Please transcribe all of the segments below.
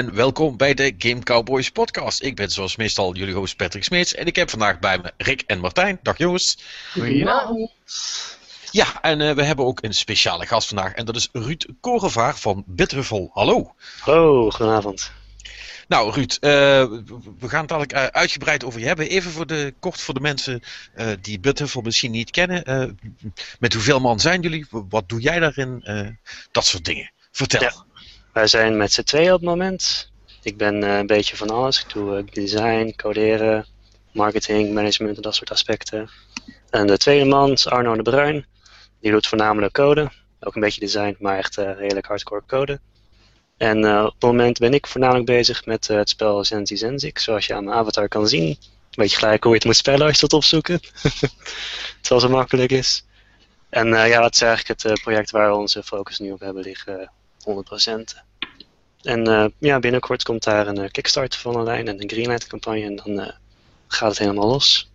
En welkom bij de Game Cowboys podcast. Ik ben zoals meestal jullie host Patrick Smeets en ik heb vandaag bij me Rick en Martijn. Dag jongens. Goedenavond. Ja, en uh, we hebben ook een speciale gast vandaag en dat is Ruud Korevaar van Bithuffel. Hallo. Hallo, goedenavond. Nou Ruud, uh, we gaan het dadelijk uh, uitgebreid over je hebben. Even voor de, kort voor de mensen die Bithuffel misschien niet kennen. met hoeveel man zijn jullie? Wat doe jij daarin? dat soort dingen. Vertel. Ja. Wij zijn met z'n tweeën op het moment. Ik ben uh, een beetje van alles. Ik doe uh, design, coderen, marketing, management en dat soort aspecten. En de tweede man is Arno de Bruin. Die doet voornamelijk code. Ook een beetje design, maar echt uh, redelijk hardcore code. En op het moment ben ik voornamelijk bezig met het spel Zenzi Zenzik. Zoals je aan mijn avatar kan zien. Weet je gelijk hoe je het moet spellen als je dat opzoeken. Terwijl zo makkelijk is. En ja, dat is eigenlijk het project waar we onze focus nu op hebben liggen 100%. En uh, ja, binnenkort komt daar een uh, Kickstarter van online en een Greenlight campagne en dan uh, gaat het helemaal los.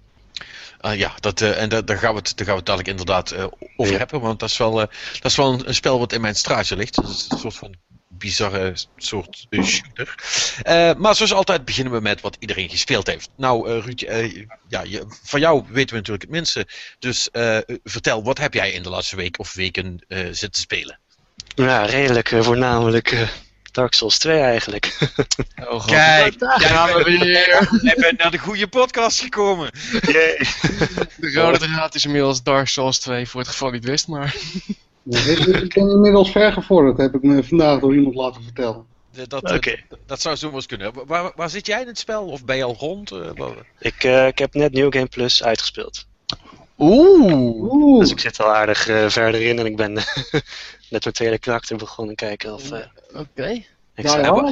ja, dat, en da daar, gaan we het, daar gaan we het dadelijk inderdaad over ja. hebben, want dat is wel, dat is wel een, een, spel wat in mijn straatje ligt. Dat is een soort van bizarre soort shooter. maar zoals altijd beginnen we met wat iedereen gespeeld heeft. Nou, Ruud, ja, je, van jou weten we natuurlijk het minste. Dus vertel, wat heb jij in de laatste week of weken zitten spelen? Ja, redelijk uh, voornamelijk uh, Dark Souls 2 eigenlijk. Oh, Kijk, daar gaan we weer. Je bent naar de goede podcast gekomen. Yeah. De rode draad is inmiddels Dark Souls 2 voor het geval niet wist, maar... ik ben inmiddels ver gevorderd, heb ik me vandaag door iemand laten vertellen. Dat, okay. dat, dat zou zomaar eens kunnen. Waar, waar, zit jij in het spel? Of ben je al rond? Ik, uh, ik heb net New Game Plus uitgespeeld. Oeh. Dus ik zit al aardig uh, verder in en ik ben net mijn tweede karakter begonnen kijken of... Uh, Oké. Okay. Ja, ja, hoor,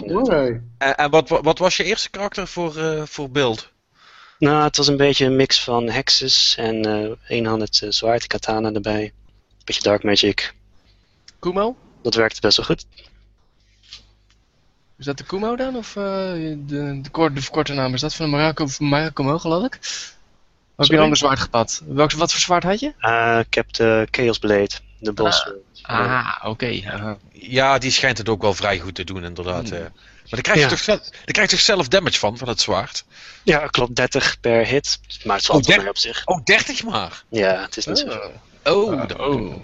en, en wat, wat was je eerste karakter voor, uh, voor beeld? Nou, het was een beetje een mix van hexes en uh, eenhanded uh, zwaard, katana erbij. Beetje dark magic. Kumo? Dat werkte best wel goed. Is dat de Kumo dan? Of de, de, korte, de verkorte naam? Is dat van de Marako, Marako geloof ik? Of heb je een ander zwaard gepad? Welk, wat voor zwaard had je? Uh, ik heb de Chaos Blade, de boss. Ah, ah oké. Okay. Uh, ja, die schijnt het ook wel vrij goed te doen, inderdaad. Hmm. Maar daar krijg, je ja. toch, daar krijg je toch zelf damage van, van het zwaard? Ja, klopt. 30 per hit. Maar het valt oh, wel op zich. Oh, 30 maar? Ja, het is niet oh. zo. Oh, uh, dan, oh.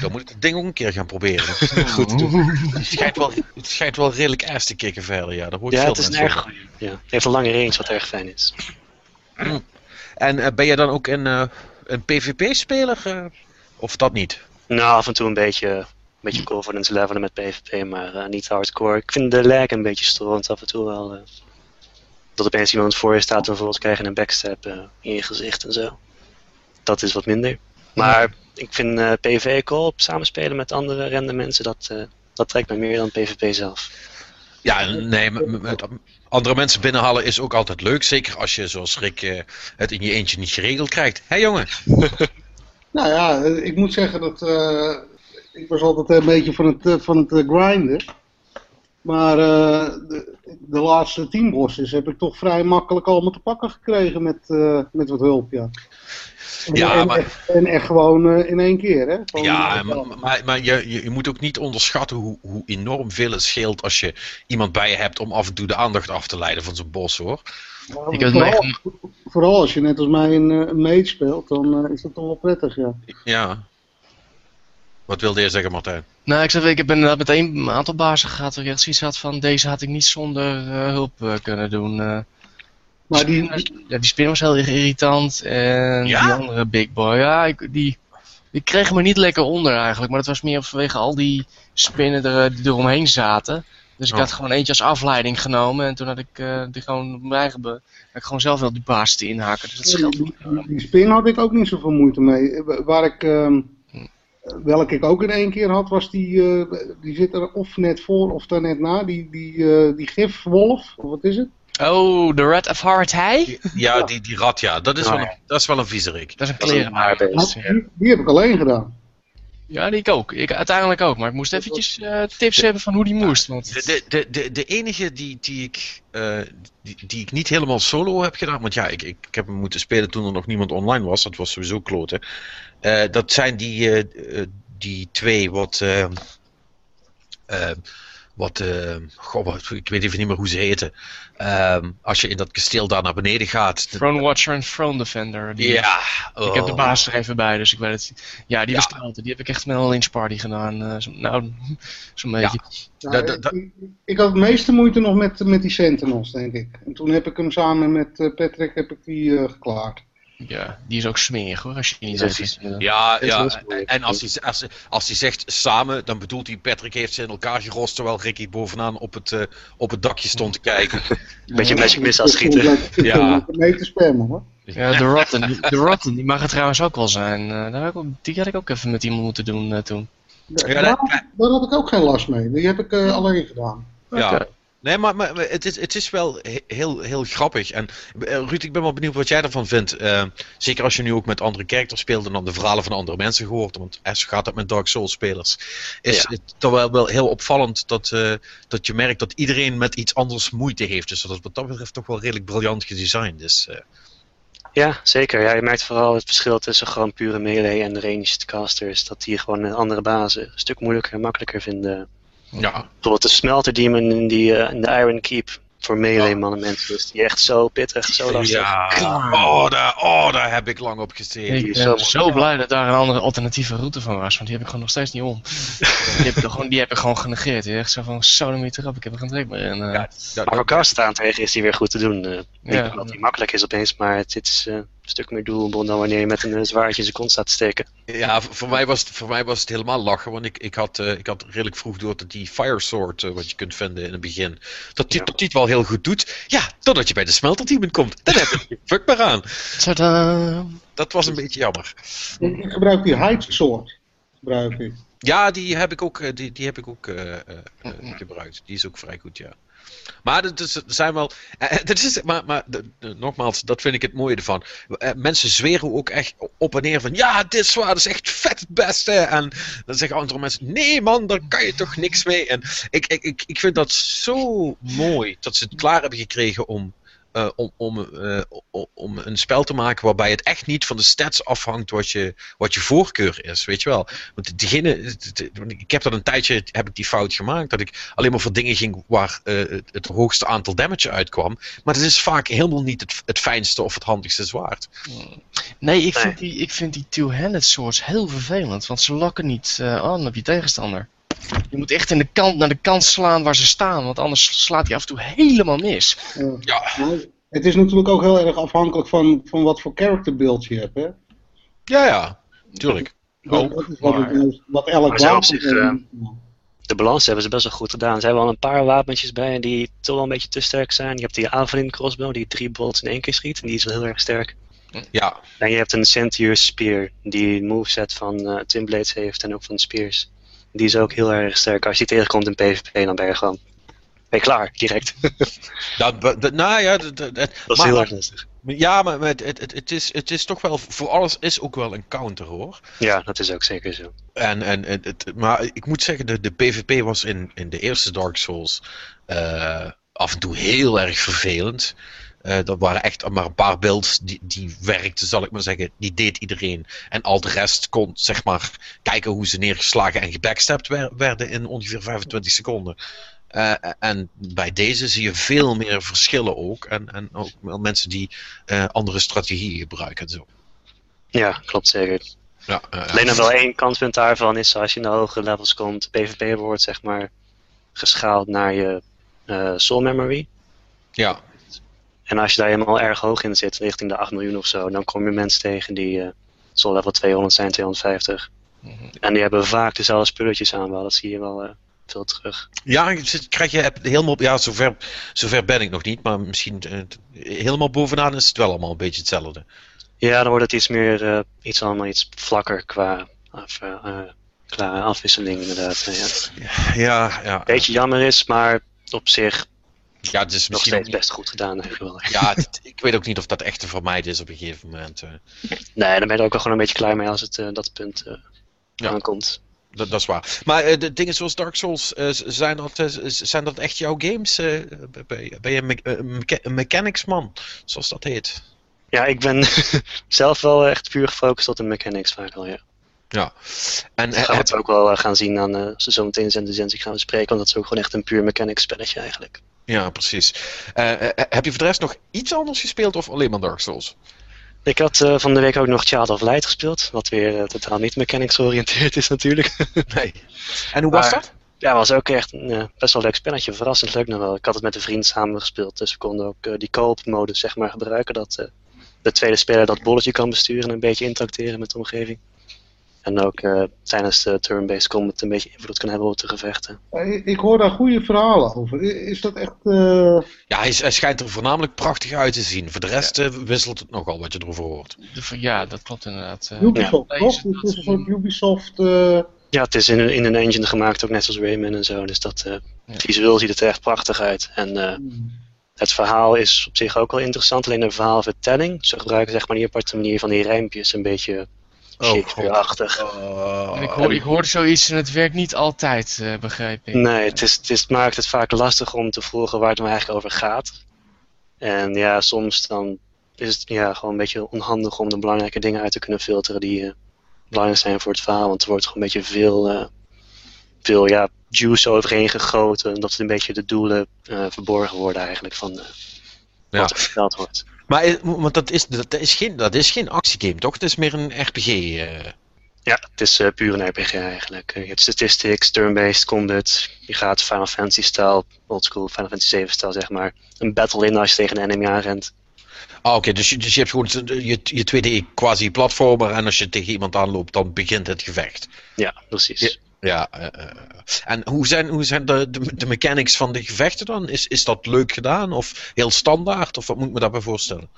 dan moet ik het ding ook een keer gaan proberen. goed Het schijnt wel, het schijnt wel redelijk ass te kicken verder, ja. Dat hoort ja, veel het is een erg Ja, het heeft een lange range, wat erg fijn is. Mm. En uh, ben je dan ook een, uh, een PvP-speler? Uh, of dat niet? Nou, af en toe een beetje, een beetje confidence levelen met PvP, maar niet hardcore. Ik vind de lag een beetje storend af en toe wel. dat opeens iemand voor je staat en vervolgens krijg je een backstab in je gezicht en zo. Dat is wat minder. Maar ja. ik vind PvE co-op samenspelen met andere rende mensen, dat, dat trekt me meer dan PvP zelf. Ja, nee, met, andere mensen binnenhalen is ook altijd leuk. Zeker als je, zoals Rick, uh, het in je eentje niet geregeld krijgt. Hé hey, jongen? nou ja, ik moet zeggen dat... Uh, ik was altijd een beetje van het, uh, van het grinden. Maar de, de, laatste tien bosses heb ik toch vrij makkelijk allemaal te pakken gekregen met, met wat hulp, ja. Ja, en, maar... en echt gewoon uh, in één keer, hè? Gewoon ja, maar, maar, maar je, je moet ook niet onderschatten hoe, hoe enorm veel het scheelt als je iemand bij je hebt om af en toe de aandacht af te leiden van zo'n bos, hoor. Ja, ik vooral, vooral als je net als mij een, een mate speelt, dan uh, is dat toch wel prettig, ja. Ja. Wat wilde je zeggen, Martijn? Nou, ik, zeg, ik heb inderdaad met een aantal bazen gehad waar ik echt zoiets had van, deze had ik niet zonder uh, hulp kunnen doen. Maar die, ja, die spin was heel erg irritant. En ja? die andere Big Boy, ja, ik, die, die kregen me niet lekker onder eigenlijk. Maar dat was meer vanwege al die spinnen er, die eromheen zaten. Dus ik Oh. had gewoon eentje als afleiding genomen. En toen had ik uh, die gewoon op mijn eigen be- had ik gewoon zelf wel die baas te inhaken. Dus dat scheelt die, spin had ik ook niet zoveel moeite mee. Waar ik, uh, welke ik ook in één keer had, was die, uh, die zit er of net voor of daar net na. Die, die, uh, die gifwolf, of wat is het? Oh, de Red of Heart High? Ja, die, die rat, ja. Dat is, wel, ja. een, dat is wel een viezerik. Dat is een haarbeest. Nou, die, die heb ik alleen gedaan. Ja, die ik ook. Ik uiteindelijk ook. Maar ik moest eventjes eh, tips hebben van hoe die moest. Want... De, de, de, de, enige die, die, ik, eh, die, die ik niet helemaal solo heb gedaan, want ja, ik, ik, ik heb hem moeten spelen toen er nog niemand online was, dat was sowieso kloten. Eh, dat zijn die, die twee wat, wat, eh, goh, wat- ik weet even niet meer hoe ze heten. Ehm, als je in dat kasteel daar naar beneden gaat. Throne Watcher en Throne Defender. Die, Ja. Ik heb de oh. baas er even bij, dus ik weet het. Ja, die Ja. bestaat. Die heb ik echt met een lynch party gedaan. eh, zo, nou, zo'n beetje. Nou, ik, ik had het meeste moeite nog met, met die Sentinels, denk ik. En toen heb ik hem samen met eh, Patrick heb ik die eh, geklaard. Ja, die is ook smerig hoor, als je die niet vies. Eh, Ja, ja. en als hij, als, als hij zegt samen, dan bedoelt hij Patrick heeft ze in elkaar gerost terwijl Ricky bovenaan op het, eh, op het dakje stond te kijken. Beetje Magic Missile schieten. Ja. mee te spammen hoor. Ja, de Rotten, die- de Rotten, die mag het trouwens ook wel zijn. Eh, daar heb ik ook, die had ik ook even met iemand moeten doen eh, toen. Daar, Ja, daar, daar had ik ook geen last mee. Die heb ik eh, alleen gedaan. Ja. Nee, maar, maar het, is, het is wel he- heel, heel grappig. En eh, Ruud, ik ben wel benieuwd wat jij ervan vindt. Eh, zeker als je nu ook met andere characters speelt en dan de verhalen van andere mensen gehoord. Want eh, zo gaat dat met Dark Souls spelers. Is Ja. het toch wel, wel heel opvallend dat, eh, dat je merkt dat iedereen met iets anders moeite heeft. Dus dat is wat dat betreft toch wel redelijk briljant gedesigned. Dus, Ja, zeker. Ja, je merkt vooral het verschil tussen gewoon pure melee en ranged casters. Dat die gewoon een andere bazen een stuk moeilijker en makkelijker vinden. Ja. Bijvoorbeeld de Smelter Demon in, die, eh, in de Iron Keep voor melee mannen mensen. Dus die echt zo pittig, zo lastig. Ja, oh daar, oh, daar heb ik lang op gezeten. Ik is ben zo blij dat daar een andere alternatieve route van was, want die heb ik gewoon nog steeds niet om. die, heb ik gewoon, die heb ik gewoon genegeerd. Die echt zo van, zo niet erop, ik heb er geen trek meer in. eh. Ja, dat- Maar voor cast aan tegen is die weer goed te doen. eh Ja. Niet omdat die makkelijk is opeens, maar het, het is eh, stuk meer doelbel dan wanneer je met een eh, zwaardje in zijn kont staat te steken. Ja, voor mij, was het, voor mij was het helemaal lachen, want ik, ik, had, eh, ik had redelijk vroeg door dat die Fire Sword, eh, wat je kunt vinden in het begin, dat die, Ja. dat die het wel heel goed doet. Ja, totdat je bij de smelterteam komt. Dan heb je fuck meer aan. Tadaa. Dat was een beetje jammer. Ik, ik gebruik die Hide Sword. Gebruik ik. Ja, die heb ik ook, eh, die, die heb ik ook eh, eh, gebruikt. Die is ook vrij goed, ja. Maar dat is, er zijn wel. dat is, maar maar nogmaals, dat vind ik het mooie ervan. Mensen zweren ook echt op en neer van. Ja, dit zwaard is echt vet het beste. En dan zeggen andere mensen: Nee, man, daar kan je toch niks mee. En ik, ik, ik, ik vind dat zo mooi dat ze het klaar hebben gekregen om. Eh, om, om, eh, om een spel te maken waarbij het echt niet van de stats afhangt wat je, wat je voorkeur is, weet je wel. Want diegene, ik heb dat een tijdje, heb ik die fout gemaakt, dat ik alleen maar voor dingen ging waar eh, het, het hoogste aantal damage uitkwam. Maar het is vaak helemaal niet het, het fijnste of het handigste zwaard. Nee, ik vind die, ik vind die two-handed swords heel vervelend, want ze lokken niet eh, aan op je tegenstander. Je moet echt in de kant, naar de kant slaan waar ze staan, want anders slaat hij af en toe helemaal mis. Ja, het is natuurlijk ook heel erg afhankelijk van, van wat voor character build je hebt. Hè? ja, ja, tuurlijk. Dat, Oh, dat is wat, maar- het- wat elk wapen... zich, eh, De balans hebben ze best wel goed gedaan. Ze hebben al een paar wapentjes bij die toch wel een beetje te sterk zijn. Je hebt die Avalin crossbow die drie bolts in één keer schiet. En die is wel heel erg sterk. Ja, En je hebt een Centaur Spear die een moveset van eh Twin Blades heeft en ook van Spears. Die is ook heel erg sterk. Als je die tegenkomt in PvP, dan ben je gewoon ben je klaar, direct. dat, dat, nou ja, dat, dat, Dat is maar- heel erg lastig. ja maar het, het, is, het is toch wel, voor alles is ook wel een counter hoor. Ja, dat is ook zeker zo. En, en, en het, maar ik moet zeggen, de, de PvP was in, in de eerste Dark Souls eh, af en toe heel erg vervelend. Eh dat waren echt maar een paar builds die, die werkten, zal ik maar zeggen. Die deed iedereen. En al de rest kon, zeg maar, kijken hoe ze neergeslagen en gebackstabbed wer- werden in ongeveer 25 seconden. Eh, en bij deze zie je veel meer verschillen ook. En, en ook wel mensen die eh, andere strategieën gebruiken en zo. Ja, klopt zeker. Ja, Alleen nog wel één kantpunt daarvan is als je naar hogere levels komt, PvP wordt zeg maar geschaald naar je soul memory. ja, En als je daar helemaal erg hoog in zit, richting de 8 miljoen of zo, dan kom je mensen tegen die eh soul level 200 zijn, 250. Mhm. En die hebben vaak dezelfde spulletjes aan wel, dat zie je wel eh, veel terug. Ja, krijg je helemaal. Ja, zover, zover ben ik nog niet, maar misschien. eh, helemaal bovenaan is het wel allemaal een beetje hetzelfde. Ja, dan wordt het iets meer, iets allemaal iets vlakker qua, af, eh, qua afwisseling inderdaad. ja. Ja, ja. Beetje jammer is, maar op zich Ja, het is nog misschien. steeds ook niet- best goed gedaan eigenlijk wel. Ja, het- ik weet ook niet of dat echt te vermijden is op een gegeven moment. eh. Nee, dan ben je er ook wel gewoon een beetje klaar mee als het eh, dat punt eh Ja. aankomt. Dat, dat is waar. Maar eh, de dingen zoals Dark Souls, zijn, dat, zijn dat echt jouw games? ben, je- een, me- een mecha- een mechanics man, zoals dat heet? Ja, ik ben zelf wel echt puur gefocust op de mechanics vaak al, ja. Ja. En Dat gaan we het ook wel gaan zien aan, eh, als we zo meteen in de recensie gaan bespreken, want dat is ook gewoon echt een puur mechanics spelletje eigenlijk. Ja, precies. Eh, eh, heb je voor de rest nog iets anders gespeeld of alleen maar Dark Souls? Ik had eh, van de week ook nog Child of Light gespeeld, wat weer eh, totaal niet mechanics georiënteerd is natuurlijk. Nee. En hoe was Maar- dat? Ja, was ook echt een eh, best wel leuk spelletje. Verrassend leuk nog wel. Ik had het met een vriend samen gespeeld. Dus we konden ook eh, die co-op modus zeg maar gebruiken. Dat eh, de tweede speler dat bolletje kan besturen en een beetje interacteren met de omgeving. En ook eh, tijdens de turn-based combat een beetje invloed kan hebben op de gevechten. Ik, ik hoor daar goede verhalen over. Is dat echt... eh, Ja, hij, hij schijnt er voornamelijk prachtig uit te zien. Voor de rest eh, wisselt het nogal wat je erover hoort. De- ja, dat klopt inderdaad. Ubisoft, Ja. toch? Het is een soort Ubisoft... Ja, het is in, een- in een engine gemaakt, ook net zoals Rayman en zo. Dus dat eh, Ja. visueel ziet het er echt prachtig uit. En eh, het verhaal is op zich ook wel interessant. Alleen de verhaalvertelling. Ze gebruiken zeg maar die aparte manier van die rijmpjes. Een beetje Shakespeare-achtig. En ik, hoor, ik hoorde zoiets en het werkt niet altijd, eh, begrijp ik. Nee, het, is, het, is, het maakt het vaak lastig om te volgen waar het nou eigenlijk over gaat. En ja, soms dan is het ja, gewoon een beetje onhandig om de belangrijke dingen uit te kunnen filteren die eh, belangrijk zijn voor het verhaal. Want er wordt gewoon een beetje veel, eh, veel ja, juice overheen gegoten. Dat een beetje de doelen eh, verborgen worden eigenlijk van eh, Ja. wat er verteld wordt. Maar want dat is, dat, is geen, dat is geen actiegame, toch? Het is meer een RPG. eh. Ja, het is eh, puur een RPG eigenlijk. Eh, je hebt statistics, turn-based combat. Je gaat Final Fantasy-stijl, oldschool Final Fantasy 7-stijl zeg maar. Een battle in als je tegen een enemy aanrent. Ah, oké, dus, je- dus je hebt gewoon je, je 2D quasi-platformer en als je tegen iemand aanloopt, dan begint het gevecht. Ja, precies. Ja, eh, en hoe zijn, hoe zijn de, de, mechanics van de gevechten dan? Is, is dat leuk gedaan of heel standaard? Of wat moet ik me daarbij voorstellen?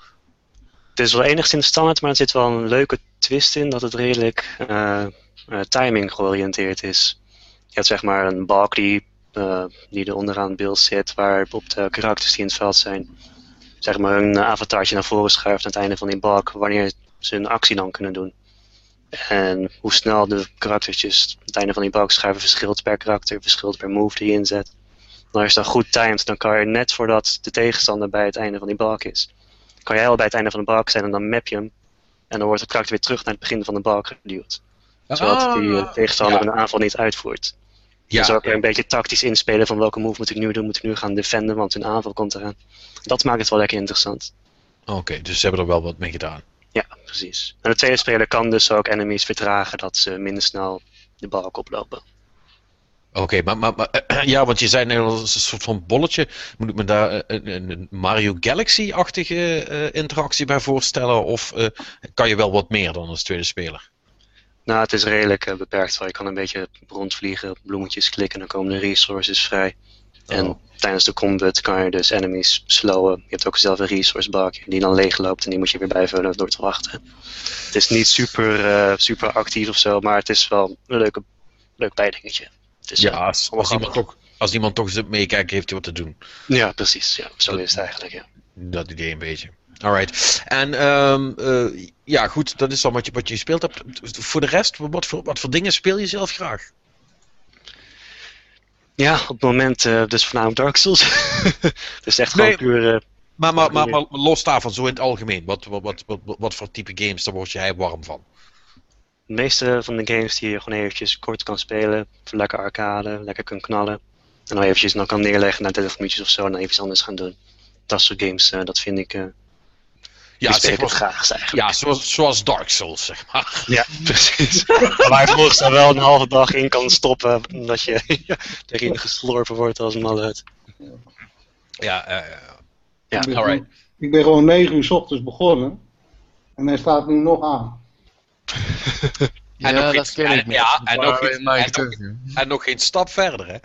Het is wel enigszins standaard, maar er zit wel een leuke twist in dat het redelijk timing georiënteerd is. Je hebt zeg maar een balk die, die er onderaan beeld zit, waarop de karakters die in het veld zijn, zeg maar hun avatartje naar voren schuift aan het einde van die balk, wanneer ze hun actie dan kunnen doen. En hoe snel de karaktertjes aan het einde van die balk schuiven verschilt per karakter, verschilt per move die je inzet. En als je dan goed timed, dan kan je net voordat de tegenstander bij het einde van die balk is, kan jij al bij het einde van de balk zijn en dan map je hem. En dan wordt de karakter weer terug naar het begin van de balk geduwd. Zodat die eh, tegenstander ja. een aanval niet uitvoert. Ja, dus ook ja. weer een beetje tactisch inspelen van welke move moet ik nu doen. Moet ik nu gaan defenden, want hun aanval komt eraan. Dat maakt het wel lekker interessant. Oké, dus ze hebben er wel wat mee gedaan. Ja, precies. En de tweede speler kan dus ook enemies vertragen dat ze minder snel de balk oplopen. Oké, maar, maar, maar ja, want je zei net een soort van bolletje. Moet ik me daar eh, een, een- Mario Galaxy-achtige eh, interactie bij voorstellen? Of eh, kan je wel wat meer dan als tweede speler? Nou, het is redelijk eh, beperkt. wel. Je kan een beetje rondvliegen, bloemetjes klikken, dan komen de resources vrij. En Oh. tijdens de combat kan je dus enemies slowen. Je hebt ook zelf een resource bak die dan leeg loopt en die moet je weer bijvullen door te wachten. Het is niet super, eh, super actief of zo, maar het is wel een leuke, leuk bijdingetje. Het is, Ja, als, iemand toch, als iemand toch zit meekijken, heeft hij wat te doen. Ja, precies. Ja, zo is het eigenlijk. Ja. Dat idee een beetje. Alright. En ehm, eh, ja, goed, dat is dan wat je, wat je gespeeld hebt. Voor de rest, wat voor, wat voor dingen speel je zelf graag? Ja, op het moment eh, dus voornamelijk Dark Souls. het is echt gewoon Nee. puur eh, Maar, maar, maar, maar los daarvan, zo in het algemeen. Wat, wat, wat, wat, wat voor type games, daar word jij warm van? De meeste van de games die je gewoon eventjes kort kan spelen, voor lekker arcade, lekker kan knallen. En dan eventjes dan kan neerleggen na 30 minuutjes of zo en dan even iets anders gaan doen. Dat soort games, eh, dat vind ik, Ja, zeg ik het maar, graagst eigenlijk. ja zoals, zoals Dark Souls, zeg maar. Ja, precies. Waar je volgens dan wel een halve dag in kan stoppen, omdat je erin geslorpen wordt als een mallet. Ja, eh, Ja, ik, ben alright. gewoon, ik ben gewoon 9 uur 's ochtends begonnen. En hij staat nu nog aan. Ja, nog dat iets- ken en- ik niet. ja, en nog Maar, maar en terug, en nog geen stap verder, hè?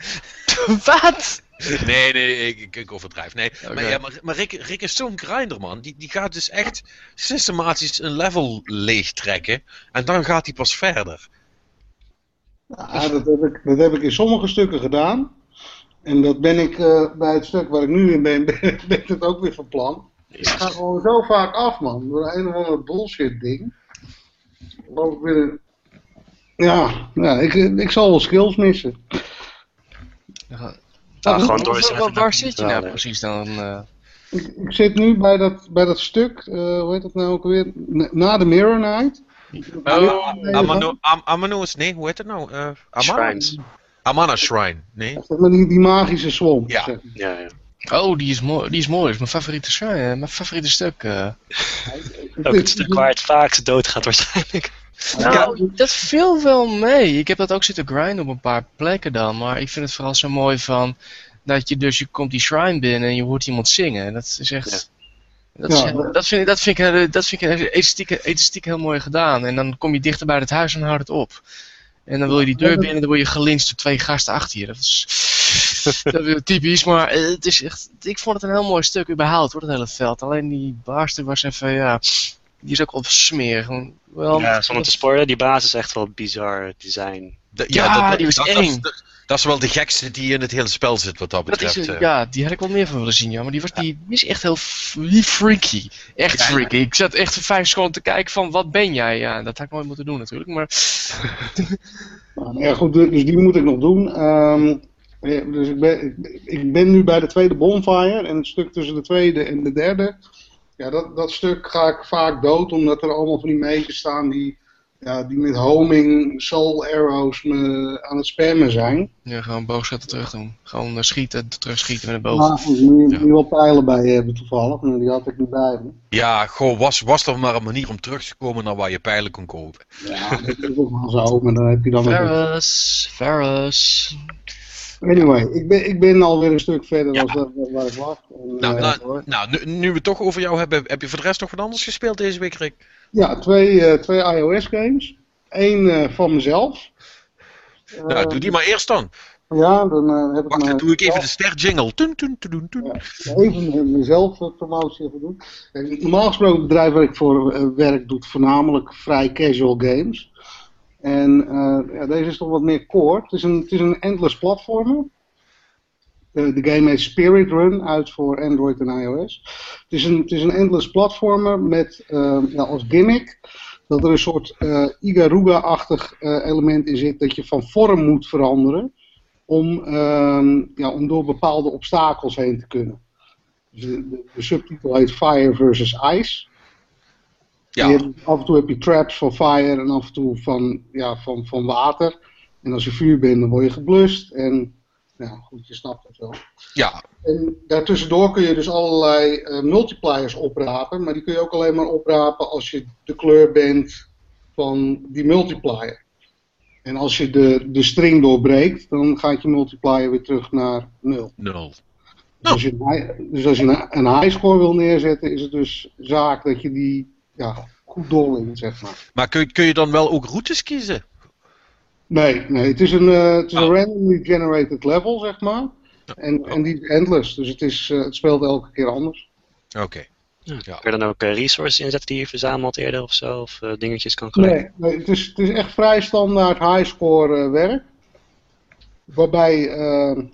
Wat? Nee, nee, ik, ik, ik overdrijf. Nee, maar, ja, maar, maar Rick, Rick is zo'n grinder, man. Die, die gaat dus echt systematisch een level leegtrekken. En dan gaat hij pas verder. Ja, dat, heb ik, dat heb ik in sommige stukken gedaan. En dat ben ik eh, bij het stuk waar ik nu in ben, ben, ben ik het ook weer van plan. Ik ga gewoon zo vaak af, man. Door een of ander bullshit ding. Geloof ik weer. Ja, ja ik, ik zal wel skills missen. Ja, Waar- gewoon waar- zit je nou precies dan? eh? Ik, ik zit nu bij dat, bij dat stuk, eh, hoe heet dat nou ook alweer? Na- de Mirror Night. Oh, Amano, Am, Amano's, nee, hoe heet het nou? Eh Amana? Shrines. Amana Shrine, nee. Die, die magische swamp. Ja. zeg. Ja, ja. Oh, die is mooi. Die is mooi. Dat is mijn favoriete, shrine, mijn favoriete stuk. eh. Ook het stuk waar het vaakst doodgaat waarschijnlijk. Nou, dat viel wel mee. Ik heb dat ook zitten grinden op een paar plekken dan. Maar ik vind het vooral zo mooi van... Dat je dus, je komt die shrine binnen en je hoort iemand zingen. Dat is echt... Dat, is Ja, dat, vind ik, dat vind ik, dat vind ik elastiek, elastiek heel mooi gedaan. En dan kom je dichter bij het huis en houdt het op. En dan wil je die deur binnen en dan word je gelinst door twee gasten achter je. Dat is, dat is typisch, maar eh, het is echt, ik vond het een heel mooi stuk überhaupt hoor, het hele veld. Alleen die baarstuk was even, ja, die is ook wel smerig. Wel, Ja, zonder te spoilen, die baas is echt wel bizar design. De- Ja, die was dat, dat, eng. is- dat, dat is wel de gekste die in het hele spel zit, wat dat dat is, betreft. een- eh. ja, die had ik wel meer van willen zien, ja. Maar die, was, die, die is echt heel die freaky. Echt Ja, ja. freaky. Ik zat echt vijf seconden te kijken van, wat ben jij? Ja, dat had ik nooit moeten doen natuurlijk, maar... Ja, goed, dus die moet ik nog doen. Ehm, ja, dus ik ben, ik, ik ben nu bij de tweede bonfire en het stuk tussen de tweede en de derde. Ja, dat, dat stuk ga ik vaak dood, omdat er allemaal van die meisjes staan die, ja, die met homing soul arrows me aan het spammen zijn. Ja, gewoon boogschatten terug doen. Gewoon eh, schieten, terugschieten met een boog. Maar nu, Ja. nu wel pijlen bij hebben toevallig, maar die had ik niet bij me. Ja, goh, was, was er maar een manier om terug te komen naar waar je pijlen kon kopen. Ja, dat is ook wel zo, maar dan heb je dan nog... Ferris, Ferris. Anyway, ik ben, ik ben alweer een stuk verder Ja. dan waar- ik was. En, Nou, eh, nou, nou nu, nu we het toch over jou hebben, heb je voor de rest nog wat anders gespeeld deze week, Rick? Ja, twee, eh, twee iOS games. Eén eh, van mezelf. nou, doe die maar eerst dan. Ja, dan heb ik Wacht, me- dan doe ik even de ster jingle. Tun, tun, tun, tun. Ja. even mezelf promotie even doen. Normaal gesproken het bedrijf waar ik voor werk doet voornamelijk vrij casual games. En eh, ja, deze is toch wat meer core. Het is een, het is een endless platformer. Eh, de game heet Spirit Run, uit voor Android en iOS. Het is een, het is een endless platformer met eh, ja, als gimmick dat er een soort eh Igaruga-achtig eh, element in zit dat je van vorm moet veranderen om, ehm, ja, om door bepaalde obstakels heen te kunnen. Dus de, de, de subtitel heet Fire versus Ice. Ja, Je af en toe heb je traps van fire en af en toe van, ja, van, van water. En als je vuur bent, dan word je geblust. En ja, goed, je snapt het wel. ja, En daartussendoor kun je dus allerlei eh, multipliers oprapen. Maar die kun je ook alleen maar oprapen als je de kleur bent van die multiplier. En als je de, de string doorbreekt, dan gaat je multiplier weer terug naar 0. nul. Dus als je, dus als je een, een high score wil neerzetten, is het dus zaak dat je die ja, goed doorlinkt, zeg maar. Maar kun, je- kun je dan wel ook routes kiezen? Nee, nee het is een, eh, het is een Oh. randomly generated level, zeg maar. En, en die is endless, dus het, is, eh, het speelt elke keer anders. Oké. Kun je dan ook eh, resources inzetten die je verzamelt eerder of zo? Of eh, dingetjes kan Nee, collecten? nee het, is, het is echt vrij standaard highscore werk. Waarbij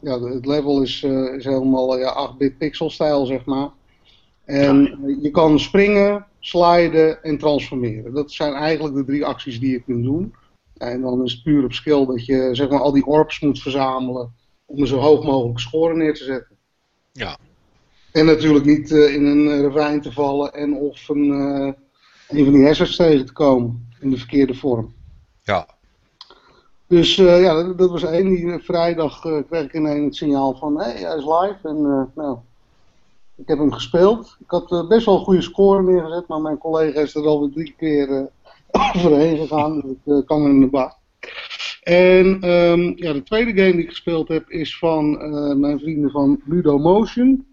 ja, het level is, eh, is helemaal ja, 8-bit pixel stijl, zeg maar. En je kan springen, sliden en transformeren. Dat zijn eigenlijk de drie acties die je kunt doen. En dan is het puur op skill dat je zeg maar, al die orbs moet verzamelen om een zo hoog mogelijk score neer te zetten. Ja. En natuurlijk niet eh, in een eh, ravijn te vallen en of een, een van die hazards tegen te komen in de verkeerde vorm. Ja. Dus ja, dat, dat was één. Die vrijdag kreeg ik ineens het signaal van, hé, hey, hij is live. En nou, ik heb hem gespeeld. Ik had eh, best wel een goede score neergezet, maar mijn collega is er alweer drie keer eh, overheen gegaan. Dus ik eh, kan hem in de bak. En ehm, ja, de tweede game die ik gespeeld heb is van mijn vrienden van Ludo Motion.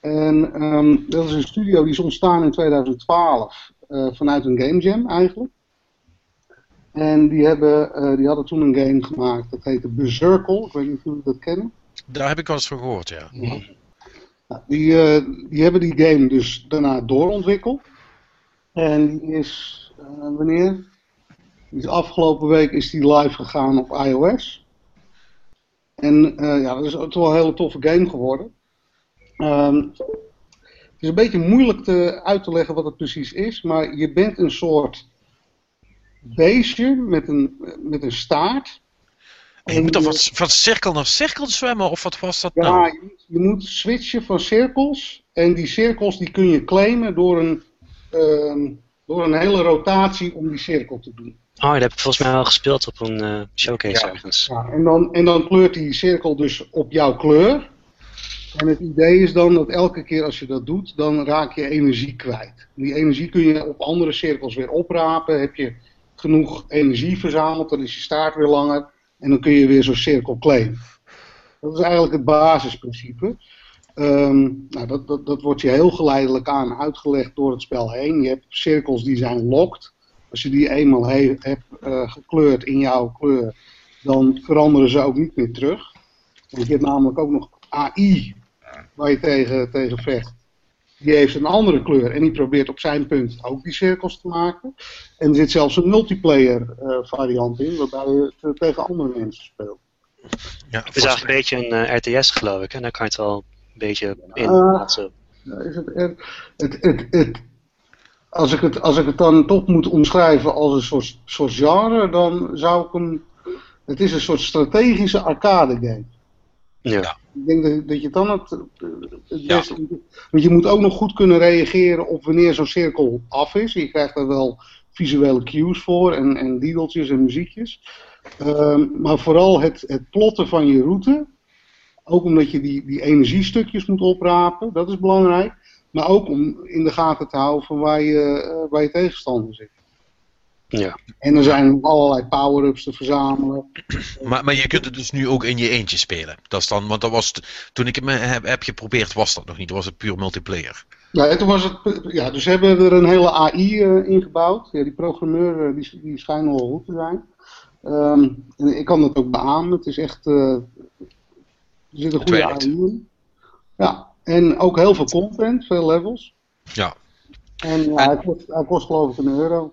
En ehm, dat is een studio die is ontstaan in 2012 eh, vanuit een game jam eigenlijk. En die, hebben, die hadden toen een game gemaakt, dat heette Berserkle. Ik weet niet of jullie dat kennen. Daar heb ik wel eens van gehoord, ja. Die, eh, die hebben die game dus daarna doorontwikkeld. En die is, eh, wanneer? Is afgelopen week is die live gegaan op iOS. En eh, ja, dat is ook wel een hele toffe game geworden. Ehm, het is een beetje moeilijk te, uit te leggen wat het precies is, maar je bent een soort beestje met een, met een staart. En je moet dan van, van cirkel naar cirkel zwemmen, of wat was dat Ja, nou? je moet, je moet switchen van cirkels. En die cirkels die kun je claimen door een, ehm, door een hele rotatie om die cirkel te doen. Oh, dat heb ik volgens mij wel gespeeld op een eh, showcase Ja. ergens. Ja, en, dan, en dan kleurt die cirkel dus op jouw kleur. En het idee is dan dat elke keer als je dat doet, dan raak je energie kwijt. Die energie kun je op andere cirkels weer oprapen. Heb je genoeg energie verzameld, dan is je staart weer langer. En dan kun je weer zo'n cirkel claimen. Dat is eigenlijk het basisprincipe. Ehm, nou, dat, dat, wordt je heel geleidelijk aan uitgelegd door het spel heen. Je hebt cirkels die zijn locked. Als je die eenmaal he- hebt eh, gekleurd in jouw kleur, dan veranderen ze ook niet meer terug. Want je hebt namelijk ook nog AI waar je tegen, tegen vecht. Die heeft een andere kleur en die probeert op zijn punt ook die cirkels te maken. En er zit zelfs een multiplayer eh, variant in, waarbij je te- tegen andere mensen speelt. Ja, Het is eigenlijk een beetje een eh, RTS geloof ik. En daar kan je het wel een beetje in plaatsen. Ja, is het, het, het, het, als, ik het, als ik het dan toch moet omschrijven als een soort, soort genre, dan zou ik hem. Het is een soort strategische arcade game. Ja. Ik denk dat, dat je dan het, het Ja. beste. Want je moet ook nog goed kunnen reageren op wanneer zo'n cirkel af is. Je krijgt daar wel visuele cues voor en, en diedeltjes en muziekjes. Ehm, maar vooral het, het plotten van je route. Ook omdat je die, die energiestukjes moet oprapen, dat is belangrijk. Maar ook om in de gaten te houden van waar je, eh, waar je tegenstander zit. Ja. En er zijn allerlei power-ups te verzamelen. Maar, maar je kunt het dus nu ook in je eentje spelen. Dat is dan, want dat was toen ik het me heb, heb geprobeerd, was dat nog niet. Dan was het puur multiplayer. Ja, en toen was het, ja, dus ze hebben er een hele AI eh, ingebouwd. Ja, die programmeur eh, die, die schijnt wel goed te zijn. Ehm, en ik kan dat ook beamen. Het is echt. eh, er zit een Het goede werkt. AI in. Ja, en ook heel veel content, veel levels. Ja. En ja, En- hij, kost, hij kost geloof ik een euro.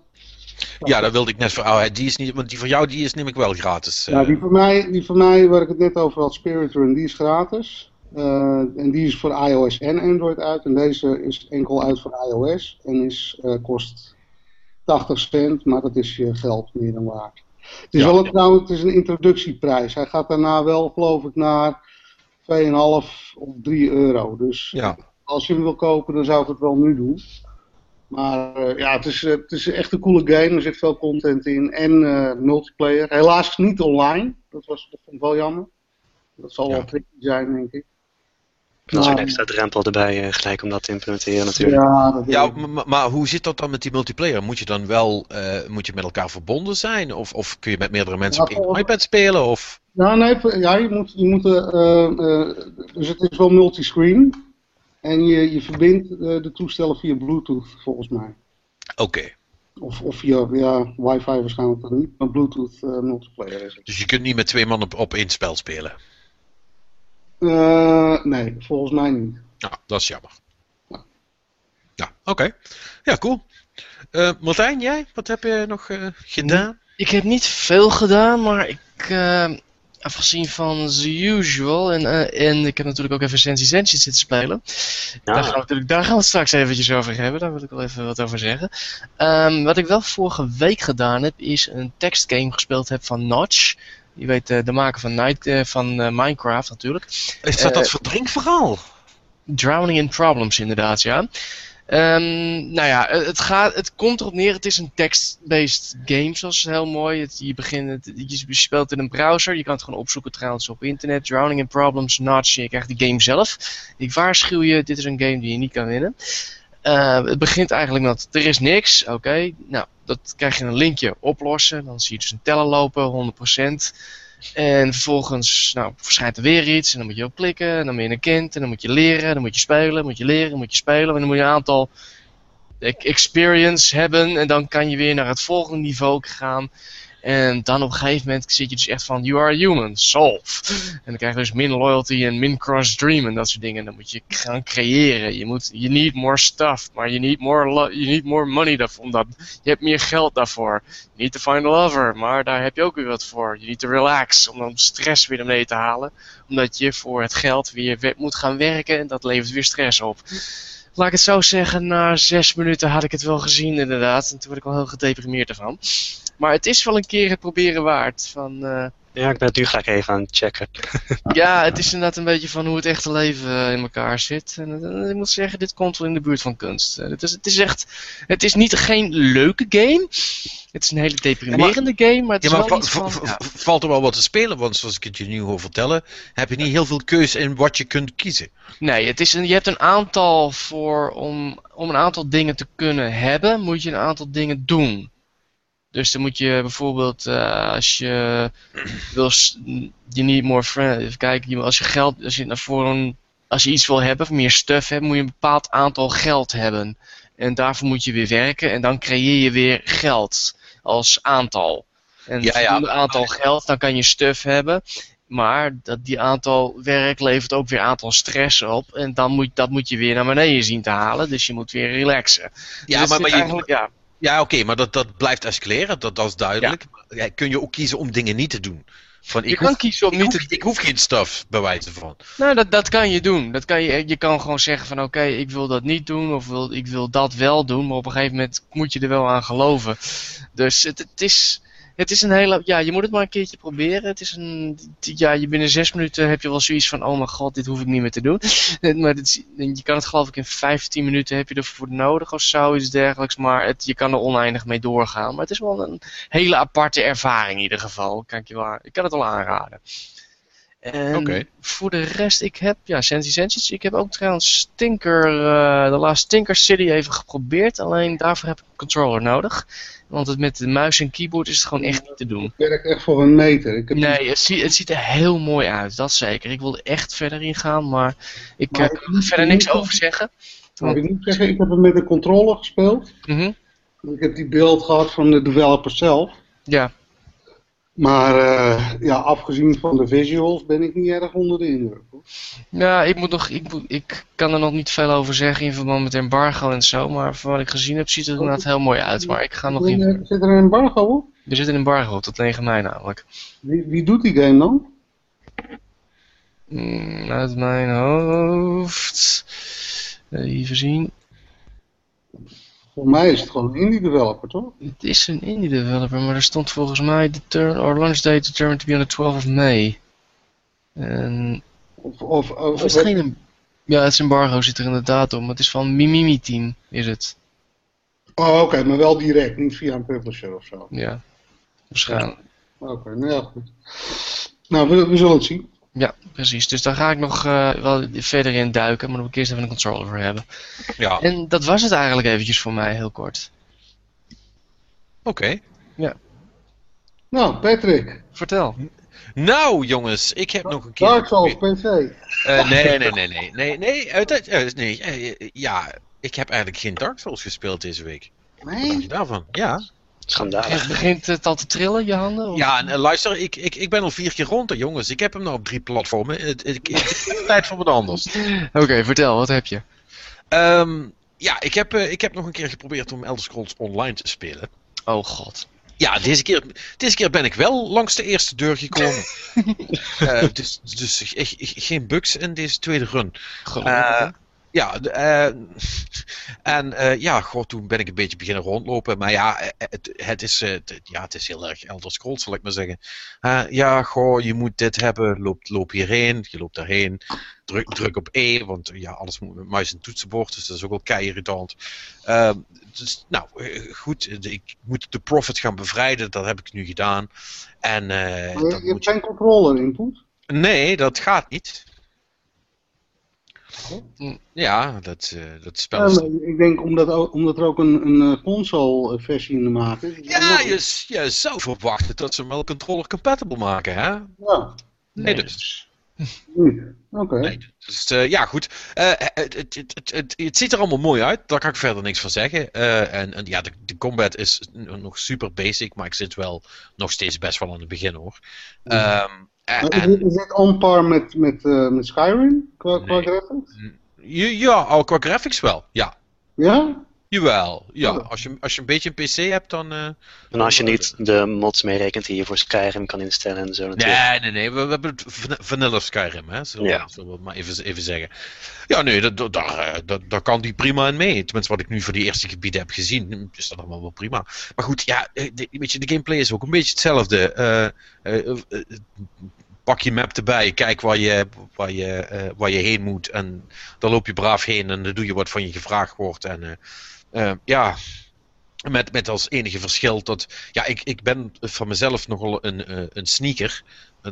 Ja, dat wilde ik net voor. Oh, die is niet, want die van jou die is neem ik wel gratis. eh. Ja, die van, mij, die van mij, waar ik het net over had, Spirit Run, die is gratis. Eh, en die is voor iOS en Android uit. En deze is enkel uit voor iOS. En is, eh, kost 80 cent, maar dat is je geld meer dan waard. Het is Ja. wel een, trouwens, het is een introductieprijs. Hij gaat daarna wel, geloof ik, naar 2,5 of 3 euro. Dus Ja. als je hem wil kopen, dan zou ik het wel nu doen. Maar eh, ja, het is, eh, het is echt een coole game. Er zit veel content in. En eh, multiplayer. Helaas niet online. Dat, was, dat vond ik wel jammer. Dat zal Ja. wel tricky zijn, denk ik. Dat is een extra drempel erbij eh, gelijk om dat te implementeren natuurlijk. Ja, dat Ja, maar, maar hoe zit dat dan met die multiplayer? Moet je dan wel eh, moet je met elkaar verbonden zijn? Of, of kun je met meerdere mensen Ja, op één iPad spelen? Of... Ja, nee, ja, je moet, je moet eh, eh, dus het is wel multiscreen. En je, je verbindt eh, de toestellen via Bluetooth, volgens mij. Oké. Of, of via ja, wifi waarschijnlijk dan niet, maar Bluetooth eh, multiplayer is het. Dus je kunt niet met twee man op, op één spel spelen. Eh, nee, volgens mij niet. Ja, dat is jammer. Ja. Ja, oké. Ja, cool. Eh, Martijn, jij? Wat heb je nog eh, gedaan? Ik heb niet veel gedaan, maar ik, eh, afgezien van the usual, en, eh, en ik heb natuurlijk ook even Sensi Sensi zitten spelen. Ja. Daar, gaan we natuurlijk, daar gaan we het straks eventjes over hebben, daar wil ik wel even wat over zeggen. Ehm, wat ik wel vorige week gedaan heb, is een tekstgame gespeeld heb van Notch. Je weet, eh, de maker van, Night, eh, van Minecraft natuurlijk. Is dat dat verdrinkverhaal? Drowning in Problems, inderdaad, ja. Ehm, nou ja, het, gaat, het komt erop neer, het is een text-based game, zoals heel mooi. Je, begint, het, je speelt in een browser, je kan het gewoon opzoeken trouwens op internet. Drowning in Problems, Notch, je krijgt de game zelf. Ik waarschuw je, dit is een game die je niet kan winnen. Eh, het begint eigenlijk met, er is niks, oké. Nou, dat krijg je een linkje oplossen, dan zie je dus een teller lopen, 100%. En vervolgens nou, verschijnt er weer iets en dan moet je op klikken. En dan ben je een kind en dan moet je leren, dan moet je spelen, moet je leren, moet je spelen. En dan moet je een aantal e- experience hebben en dan kan je weer naar het volgende niveau gaan. En dan op een gegeven moment zit je dus echt van, you are human, solve. En dan krijg je dus min loyalty en min cross dream en dat soort dingen. En dan moet je gaan creëren. Je moet, you need more stuff, maar you need more, you need more money daarvoor. Omdat je hebt meer geld daarvoor. You need to find a lover, maar daar heb je ook weer wat voor. You need to relax, om dan stress weer beneden te halen. Omdat je voor het geld weer we- moet gaan werken en dat levert weer stress op. Laat ik het zo zeggen, na zes minuten had ik het wel gezien inderdaad. En toen werd ik al heel gedeprimeerd ervan. Maar het is wel een keer het proberen waard. Van, eh, Ja, ik ben het nu graag even aan het checken. Ja, het is inderdaad een beetje van hoe het echte leven eh, in elkaar zit. En eh, ik moet zeggen, dit komt wel in de buurt van kunst. Eh, Het is, het is echt, het is niet geen leuke game. Het is een hele deprimerende game, maar het is Ja, maar wel va- iets va- van... va- ja. valt er wel wat te spelen? Want zoals ik het je nu hoor vertellen, heb je niet heel veel keuze in wat je kunt kiezen. Nee, het is een, je hebt een aantal voor, om, om een aantal dingen te kunnen hebben, moet je een aantal dingen doen. Dus dan moet je bijvoorbeeld, eh, als je wil, je need more friends, even kijken, als je geld, als je, naar als je iets wil hebben, of meer stuff hebben, moet je een bepaald aantal geld hebben. En daarvoor moet je weer werken en dan creëer je weer geld als aantal. En Ja, ja. aantal geld, dan kan je stuff hebben. Maar dat, die aantal werk levert ook weer aantal stress op. En dan moet, dat moet je weer naar beneden zien te halen. Dus je moet weer relaxen. Ja, Dus maar, maar je, ja. Ja oké, maar dat, dat blijft escaleren, dat, dat is duidelijk. Ja, kun je ook kiezen om dingen niet te doen? Van, Je ik, kan hoef, kiezen om niet te... ik hoef geen stuff, bij wijze van. Nou, dat, dat kan je doen. Dat kan je, je kan gewoon zeggen van oké, ik wil dat niet doen. Of wil, ik wil dat wel doen. Maar op een gegeven moment moet je er wel aan geloven. Dus het, het is... Het is een hele, ja, je moet het maar een keertje proberen. Het is een, ja, je binnen zes minuten heb je wel zoiets van, oh mijn god, dit hoef ik niet meer te doen. Maar je kan het geloof ik in 15 minuten heb je ervoor nodig of zo, iets dergelijks. Maar het, je kan er oneindig mee doorgaan. Maar het is wel een hele aparte ervaring in ieder geval. Kan ik, wel, ik kan het wel aanraden. En voor de rest, ik heb, ja, Sensi Sensis. Ik heb ook trouwens Stinker, eh, de laatste Stinker City even geprobeerd. Alleen daarvoor heb ik een controller nodig. Want het met de muis en keyboard is het gewoon echt niet te doen. Het werkt echt voor een meter. Ik heb Nee, het, zie, het ziet er heel mooi uit, dat zeker. Ik wilde echt verder ingaan, maar ik Maar eh, ik- kan er verder niks over zeggen. Maar ik moet zeggen, ik heb hem met een controller gespeeld. Mhm. Ik heb die beeld gehad van de developer zelf. Ja, Maar eh, ja, afgezien van de visuals ben ik niet erg onder de indruk. hoor. ja ik, moet nog, ik, moet, ik kan er nog niet veel over zeggen in verband met embargo en zo. Maar van wat ik gezien heb, ziet het er inderdaad heel mooi uit. Maar ik ga nog in. er- Zit er een embargo op? Er zit een embargo op, tot 9 mei namelijk. Wie, wie doet die game dan? Mm, uit mijn hoofd. Even zien. Voor mij is het gewoon een indie developer, toch? Het is een indie developer, maar er stond volgens mij de turn or launch date determined to be on the 12 of May. En Of, of, of, is het geen... em- Ja, het embargo zit er inderdaad maar het is van Mimimi Team, is het. Oh, oké, maar wel direct, niet via een publisher of zo. Ja, waarschijnlijk. Oké, nou ja, goed. Nou, we, we zullen het zien. Ja, precies. Dus daar ga ik nog eh, wel verder in duiken, maar dan moet ik eerst even een controller voor hebben. Ja, En dat was het eigenlijk eventjes voor mij, heel kort. oké. Nou, Patrick, Vertel. Nou jongens, ik heb nog een keer... Dark Souls PC. Eh, nee, nee, nee, nee, nee, nee, uit- nee eh, ja, ik heb eigenlijk geen Dark Souls gespeeld deze week. Wat dacht je Nee? daarvan? Ja. Schandalig. Begint het al te trillen, je handen? of- Ja, en eh, luister, ik, ik, ik ben al vier keer rond, hè, jongens. Ik heb hem nou op drie platformen. Het, het, het is tijd voor wat anders. Oké, vertel, wat heb je? Ehm, ja, ik heb, eh, ik heb nog een keer geprobeerd om Elder Scrolls Online te spelen. Oh god. Ja, deze keer, deze keer ben ik wel langs de eerste deur gekomen. Eh, dus dus eh, geen bugs in deze tweede run. Gelukkig. Ja, eh, en eh, ja, goh, toen ben ik een beetje beginnen rondlopen. Maar ja, eh, het, het, is, ja, het is heel erg Elder Scrolls, zal ik maar zeggen. Ja, goh, je moet dit hebben, loop, loop hierheen, je loopt daarheen. Druk, druk op E, want ja, alles moet met muis en toetsenbord, dus dat is ook wel kei irritant. Ehm, dus, nou, goed, ik moet de Prophet gaan bevrijden, dat heb ik nu gedaan. En Maar je, hebt geen controller input? Nee, dat gaat niet. Ja, dat, eh, dat spel is... ik denk omdat, omdat er ook een, een eh, console versie in de maak is. Ja, je, je zou verwachten dat ze hem wel controller compatible maken, hè? Ja, Nee, Nee. dus. Oké. Nee, dus eh, ja, goed. Eh, het, het, het, het, ziet er allemaal mooi uit, daar kan ik verder niks van zeggen. Eh, en, en ja, de, de combat is nog super basic, maar ik zit wel nog steeds best wel aan het begin hoor. Ehm, Is, en- dit- is dit on par met, met, eh, met Skyrim qua, qua Nee. graphics? ja, al qua graphics wel, ja. Ja? Jawel, ja. Oh. Als je, als je een beetje een PC hebt, dan... eh, En als je niet de mods meerekent die je voor Skyrim kan instellen en zo natuurlijk. Nee, nee, nee. We, we hebben het van- vanilla Skyrim, hè. Zullen, we- Ja. zullen we het maar even, even zeggen. Ja, nee, dat, dat, daar, eh, dat, daar kan die prima in mee. Tenminste, wat ik nu voor die eerste gebieden heb gezien, is dat allemaal wel prima. Maar goed, ja, eh, de, weet je, de gameplay is ook een beetje hetzelfde. Pak je map erbij, kijk waar je, waar, je, eh, waar je heen moet. En dan loop je braaf heen en dan doe je wat van je gevraagd wordt. En eh, eh, ja, met, met als enige verschil dat. Ja, ik, ik ben van mezelf nogal een, eh, een sneaker.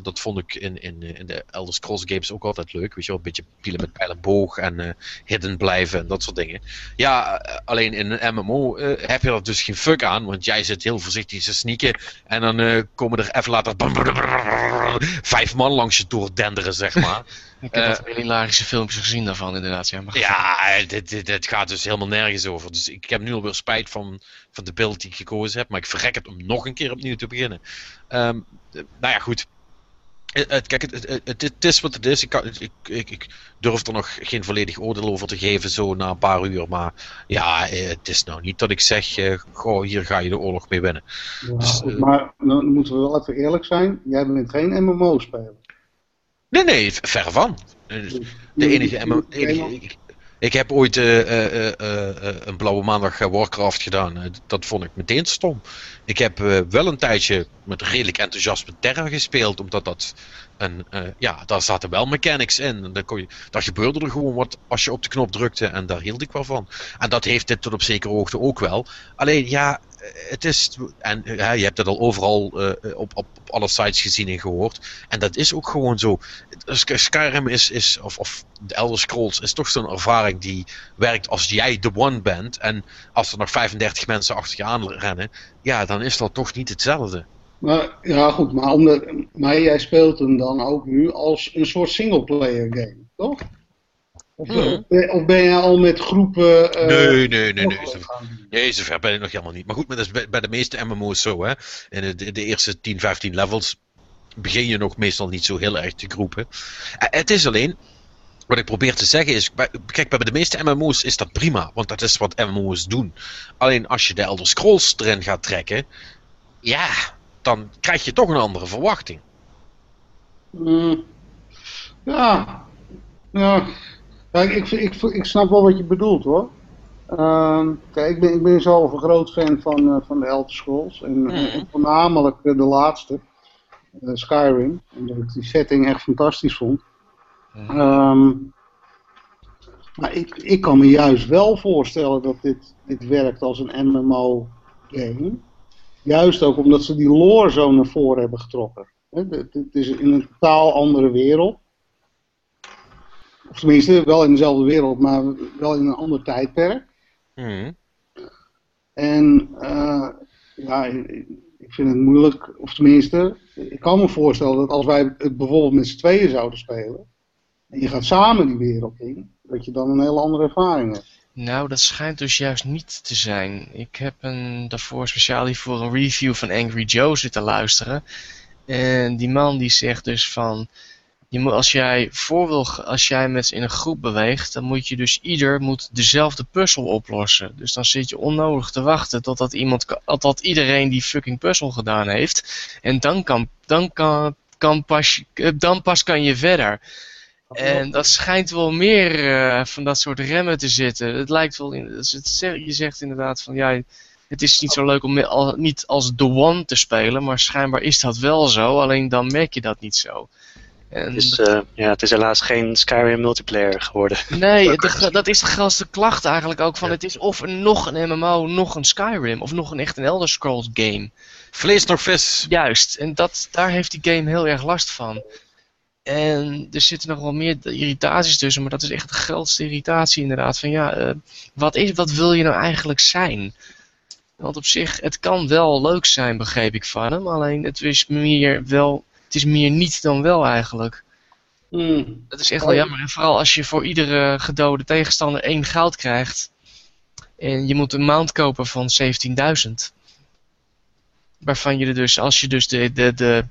Dat vond ik in, in, in de Elder Scrolls games ook altijd leuk. Weet je wel, een beetje pielen met pijl en boog en eh, hidden blijven en dat soort dingen. Ja, eh, alleen in een MMO eh, heb je er dus geen fuck aan. Want jij zit heel voorzichtig te sneaken. En dan komen er even later vijf man langs je door denderen, zeg maar. Ik heb Eh, wat hilarische filmpjes gezien daarvan inderdaad. Ja, maar. Ja, dit, dit, dit gaat dus helemaal nergens over. Dus ik heb nu alweer spijt van, van de beeld die ik gekozen heb. Maar ik verrek het om nog een keer opnieuw te beginnen. Ehm, eh, nou ja, goed. Eh, het- kijk, het, het, het, is wat het is. Ik, kan, ik, ik, ik durf er nog geen volledig oordeel over te geven zo na een paar uur. Maar ja, eh, het is nou niet dat ik zeg, eh, goh, hier ga je de oorlog mee winnen. Ja, Dus, eh, maar dan moeten we wel even eerlijk zijn. Jij bent geen MMO-speler. Nee, nee, v- verre van. Eh, Dus De enige, MMO de ik, heb ooit eh, eh, eh, een blauwe maandag Warcraft gedaan. Dat vond ik meteen stom. Ik heb wel een tijdje met redelijk enthousiasme Terra gespeeld, omdat dat eh, ja, daar zaten wel mechanics in. En kon je, daar gebeurde er gewoon wat als je op de knop drukte en daar hield ik wel van. En dat heeft dit tot op zekere hoogte ook wel. Alleen ja, het is, en eh, je hebt het al overal eh, op, op, op alle sites gezien en gehoord. En dat is ook gewoon zo. Sk- Skyrim is, is of, of de Elder Scrolls is toch zo'n ervaring die werkt als jij de one bent. En als er nog 35 mensen achter je aan rennen, ja, dan is dat toch niet hetzelfde. Maar, ja, goed, maar, maar jij speelt hem dan ook nu als een soort singleplayer game, toch? Of, Mhm. eh, of ben je al met groepen. eh, Nee, nee, nee, nee. nee, zover ben ik nog helemaal niet. Maar goed, maar dat is bij, bij de meeste MMO's zo, hè. In de, eerste 10, 15 levels begin je nog meestal niet zo heel erg te groepen. Eh, Het is alleen, wat ik probeer te zeggen is, kijk, bij de meeste MMO's is dat prima, want dat is wat MMO's doen. Alleen als je de Elder Scrolls erin gaat trekken, ja, dan krijg je toch een andere verwachting. Mm, ja. Ja. Ja, ik, ik, ik, snap wel wat je bedoelt hoor. Ehm, kijk, ik ben, ik ben zelf een groot fan van, eh, van de Elder Scrolls. En Mhm. eh, voornamelijk eh, de laatste, Skyrim. Omdat ik die setting echt fantastisch vond. Mhm. Ehm, maar ik, ik kan me juist wel voorstellen dat dit, dit werkt als een MMO-game. Juist ook omdat ze die lore zo naar voren hebben getrokken. Het is in een totaal andere wereld. Of tenminste, wel in dezelfde wereld, maar wel in een ander tijdperk. Mhm. En eh, ja, ik ik vind het moeilijk, of tenminste, ik kan me voorstellen dat als wij het bijvoorbeeld met z'n tweeën zouden spelen, en je gaat samen die wereld in, dat je dan een hele andere ervaring hebt. Nou, dat schijnt dus juist niet te zijn. Ik heb een, daarvoor speciaal hiervoor een review van Angry Joe zitten luisteren. En die man die zegt dus van... Je moet, als jij voor wil, als jij met in een groep beweegt, dan moet je dus ieder moet dezelfde puzzel oplossen. Dus dan zit je onnodig te wachten totdat iemand, totdat iedereen die fucking puzzel gedaan heeft. En dan kan, dan kan, kan pas, eh, dan pas kan je verder. En dat schijnt wel meer eh, van dat soort remmen te zitten. Het lijkt wel, in, het zeg- je zegt inderdaad van ja, het is niet zo leuk om al, niet als The One te spelen, maar schijnbaar is dat wel zo, alleen dan merk je dat niet zo. En Dus eh, ja, het is helaas geen Skyrim multiplayer geworden. Nee, de- dat is de grootste klacht eigenlijk ook van het is of een, nog een MMO, nog een Skyrim of nog een echt een Elder Scrolls game. Vlees nog vis. Juist, en dat, daar heeft die game heel erg last van. En er zitten nog wel meer irritaties tussen, maar dat is echt de grootste irritatie inderdaad. Van ja, eh, wat, is, wat wil je nou eigenlijk zijn? Want op zich, het kan wel leuk zijn, begreep ik van hem. Alleen het is meer wel, het is meer niet dan wel eigenlijk. Hmm. Dat is echt wel jammer. En vooral als je voor iedere gedode tegenstander één goud krijgt. En je moet een mount kopen van 17.000. Waarvan je er dus, als je dus de, de, de,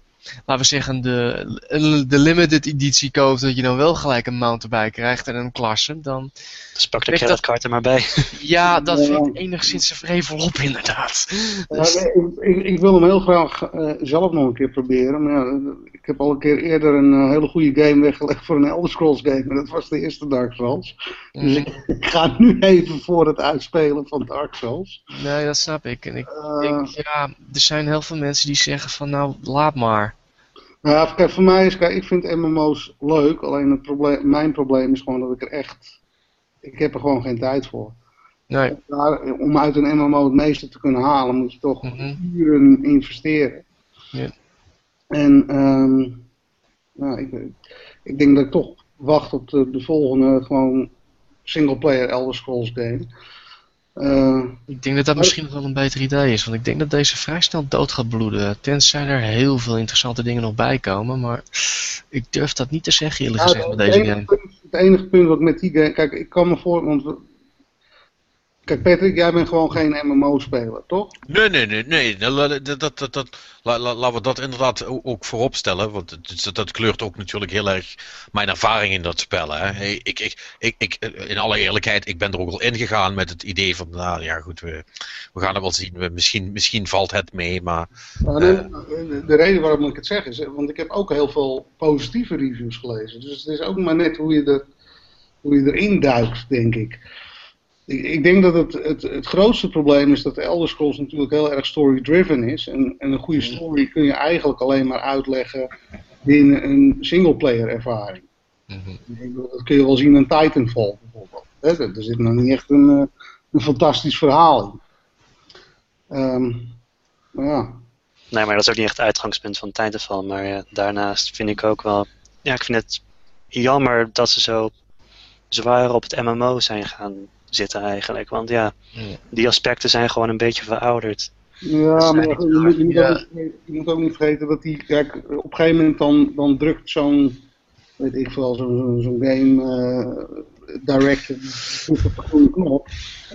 laten we zeggen, de, de limited editie koopt, dat je dan wel gelijk een mount erbij krijgt en een klasse, dan... Dus pak de creditcard er maar bij. Ja, dat Ja. vind ik enigszins een vrevel op, inderdaad. Ja, Dus- ik, ik, ik wil hem heel graag eh, zelf nog een keer proberen. Maar ja, heb al een keer eerder een eh, hele goede game weggelegd voor een Elder Scrolls game. En dat was de eerste Dark Souls. Dus ik, ik ga nu even voor het uitspelen van Dark Souls. Nee, dat snap ik. En ik Eh, denk, ja, er zijn heel veel mensen die zeggen van, nou, laat maar. nou ja, kijk, voor mij is, kijk, ik vind MMO's leuk. Alleen het probleem, mijn probleem is gewoon dat ik er echt, ik heb er gewoon geen tijd voor. Nee. Daar, om uit een MMO het meeste te kunnen halen, moet je toch Mhm. uren investeren. Ja. En ehm, nou, ik, ik denk dat ik toch wacht op de, de volgende gewoon single-player Elder Scrolls game. Eh, Ik denk dat dat misschien nog wel een beter idee is, want ik denk dat deze vrij snel dood gaat bloeden. Tenzij er heel veel interessante dingen nog bij komen, maar ik durf dat niet te zeggen eerlijk ja, gezegd met deze game. punt, het enige punt wat met die game. Kijk, ik kan me voor. Want kijk, Patrick, jij bent gewoon geen MMO-speler, toch? Nee, nee, nee, nee. Dat, dat, dat, dat, la- la- laten we dat inderdaad ook voorop stellen. Want dat kleurt ook natuurlijk heel erg mijn ervaring in dat spel. Hè. Ik, ik, ik, ik, in alle eerlijkheid, ik ben er ook al ingegaan met het idee van, nou ja goed, we, we gaan het wel zien. We, misschien, misschien valt het mee, maar Nou, de, de reden waarom ik het zeg is, eh, want ik heb ook heel veel positieve reviews gelezen. Dus het is ook maar net hoe je, er, hoe je erin duikt, denk ik. Ik, ik denk dat het, het, het grootste probleem is dat de Elder Scrolls natuurlijk heel erg story-driven is. En, en een goede story kun je eigenlijk alleen maar uitleggen binnen een singleplayer ervaring. Mhm. Dat kun je wel zien in Titanfall bijvoorbeeld. Hè, Er zit nog niet echt een, eh, een fantastisch verhaal in. Ehm, maar ja, Nee, maar dat is ook niet echt het uitgangspunt van Titanfall. Maar ja, daarnaast vind ik ook wel... Ja, ik vind het jammer dat ze zo zwaar op het MMO zijn gaan zitten eigenlijk. Want ja, die aspecten zijn gewoon een beetje verouderd. Ja, maar je moet, je, moet Ja. ook niet, vergeten- je moet ook niet vergeten dat die, kijk, op een gegeven moment dan, dan drukt zo'n, weet ik veel, zo'n zo'n zo'n game eh director, drukt op de groene knop.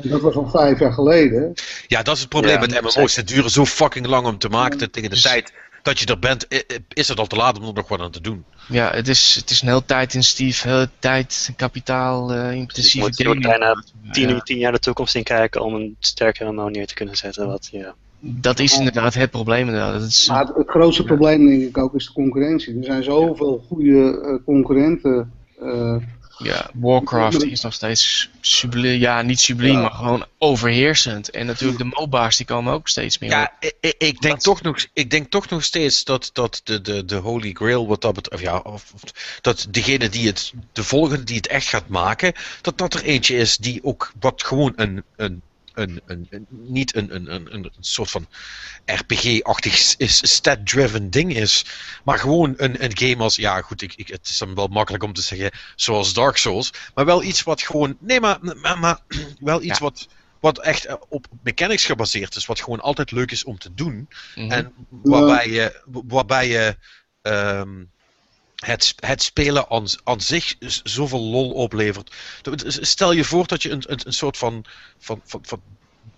En dat was al vijf jaar geleden. ja, dat is het probleem Ja, met. MMO's. Ze duren zo fucking lang om te maken. dat Tegen de tijd dat je er bent, is het al te laat om er nog wat aan te doen. Ja, het is, het is een heel tijdintensief, heel tijd, kapitaal, Dus je intensieve moet, je moet gaming. bijna tien, Ja, tien jaar de toekomst in kijken om een sterke MMO neer te kunnen zetten. Wat, ja. dat is inderdaad het probleem. Inderdaad. Dat is, Maar het, het grootste probleem denk ik ook is de concurrentie. Er zijn zoveel goede eh, concurrenten. eh, ja, Warcraft is nog steeds subliem, ja niet subliem, Ja. maar gewoon overheersend. En natuurlijk de MOBA's die komen ook steeds meer op. Ja, ik, ik- ik, denk Dat- toch nog, ik denk toch nog steeds dat, dat de, de, de Holy Grail, wat dat betreft, ja, of, of dat degene die het, de volgende die het echt gaat maken, dat dat er eentje is die ook wat gewoon een, een, een, een, een- niet een, een, een, een soort van RPG-achtig stat-driven ding is, maar gewoon een, een game als, ja goed, ik, ik, het is dan wel makkelijk om te zeggen, zoals Dark Souls, maar wel iets wat gewoon, nee maar, maar, maar wel iets Ja. wat, wat echt eh, op mechanics gebaseerd is, wat gewoon altijd leuk is om te doen. Mhm. En waarbij je, waarbij je ehm, het, het spelen aan, aan zich zoveel lol oplevert. Stel je voor dat je een, een, soort van, van, van, van